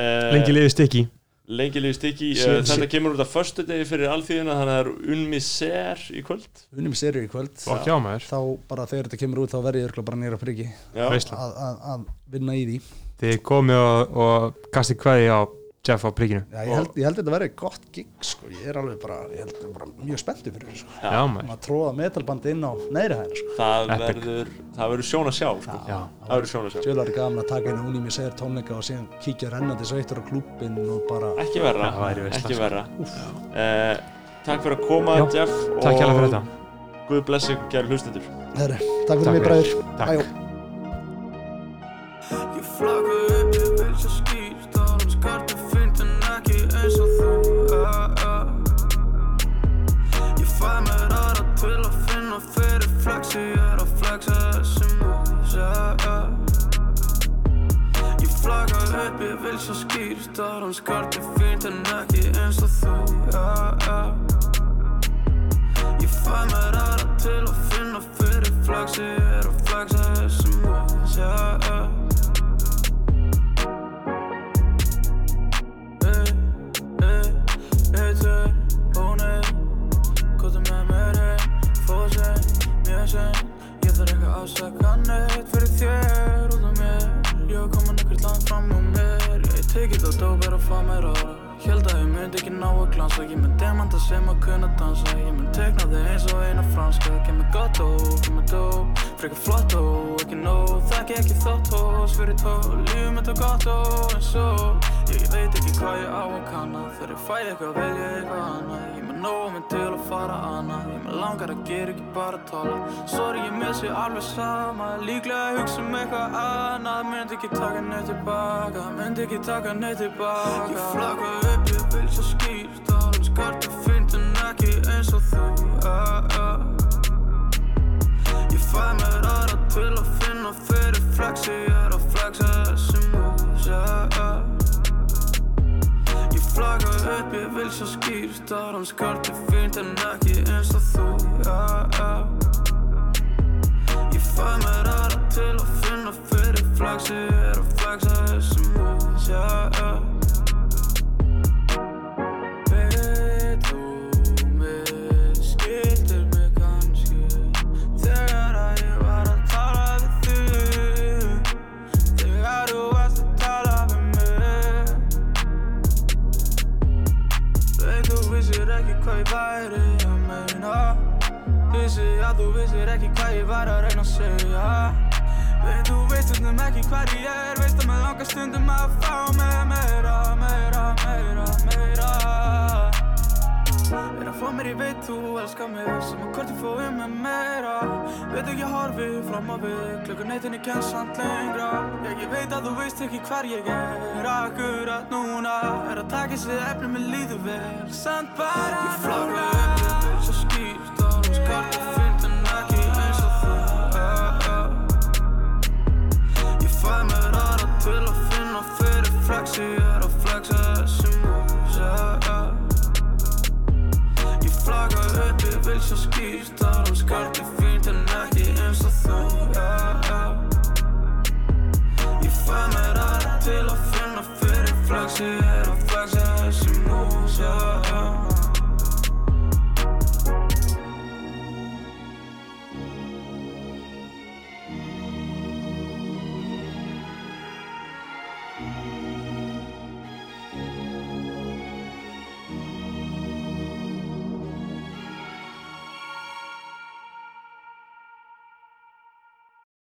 [SPEAKER 1] eh,
[SPEAKER 2] lengi liði stykki
[SPEAKER 1] lengi liði uh, þetta kemur út af förstu degi fyrir alþýðuna þannig að það er unmi ser í kvöld.
[SPEAKER 4] Serið í kvöld. Þá bara þegar þetta kemur út þá verði ég bara nýra
[SPEAKER 2] Veisla.
[SPEAKER 4] að, að, að vinna í því.
[SPEAKER 2] Þið komið og, og kastið kveði á Jeff á príkinu
[SPEAKER 4] Já, ég, held, ég held þetta verði gott gig sko. ég er alveg bara, ég held, bara mjög spenntur fyrir þessu sko.
[SPEAKER 2] Já maður
[SPEAKER 4] maður tróða metalbandi inn á neðri hæðina sko.
[SPEAKER 1] það það verður sjón að sjá sko.
[SPEAKER 2] Já.
[SPEAKER 1] það verður sjón að sjá
[SPEAKER 4] Sjölar er gaman að taka inn unni mér segir tónleika og síðan kíkja rennandi sveittur á klúbbin og bara
[SPEAKER 1] ekki verra,
[SPEAKER 2] Það veisla,
[SPEAKER 1] ekki
[SPEAKER 2] sko.
[SPEAKER 1] verra. Uh, takk fyrir að koma
[SPEAKER 2] Já,
[SPEAKER 1] Jeff
[SPEAKER 2] Takk hjá fyrir
[SPEAKER 1] og
[SPEAKER 2] þetta
[SPEAKER 1] Guð blessi kæru hlustendur
[SPEAKER 4] takk fyrir mig
[SPEAKER 2] fyrir.
[SPEAKER 4] bræður
[SPEAKER 2] Takk.
[SPEAKER 5] Ég vil svo skýrt Álum skartu fint en ekki eins og þú uh, uh. Ég fæ mér aðra til að finna fyrir flex Ég er að Fóðu sein, mjög sein Ég þarf ekki að ásaka neitt Fyrir þér út af mér. Ég var komin ekkert langt fram á mér tekið á dóp er að fá mér ára Held að ég myndi ekki ná að glansa Ég mynd demanta sem að kunna dansa. Ég mynd tekna þig eins og eina franska. Kemur gott og kemur dóp Frekar flott og ekki nóg. Þekki ekki þátt hos fyrir tó Lífum og gott og eins og. Ég veit ekki hvað ég á að kanna. Þegar ég fæ eitthvað vel ég eitthvað annað Ég með nóg minn til að fara annað Ég með langar að gera ekki bara tala. Sorry ég missi alveg sama. Líklega að hugsa um eitthvað annað. Myndi ekki taka neitt tilbaka. Myndi ekki taka neitt tilbaka. Ég flagga upp, ég vil svo skýrt Álum skartu fint en ekki eins og þú. Uh, uh. Ég fæ mér aðra til að finna. Fyrir flex Ég er að flexa þessi upp, ég vil svo skýrt að hann skaldi fínt en ekki eins og þú, já, já. Ég fæ mér aðra til að finna fyrir flaxi er að flaxa þessum moves, já, þú vissir ekki hvað ég var að reyna að segja. Veit þú veist stundum ekki hvað ég er Veist að mig langar stundum að fá mig meira, meira, meira, meira. Er að fá mér í veit þú elskar mig Sem að hvort ég fói með meira. Veit ekki að horfi fram á við Klukkur neytinni samt lengra. Ég, veit að þú veist ekki hvar ég er Akkurat núna. Er að taka sér efni með líður vel. Samt bara Ég flagra upp, svo skýrt Og hún skarta fyllt fyrir flexi Ég er að flexa þessi moves uh, uh. Ég flagga upp, ég vil svo skýrt að hann skarti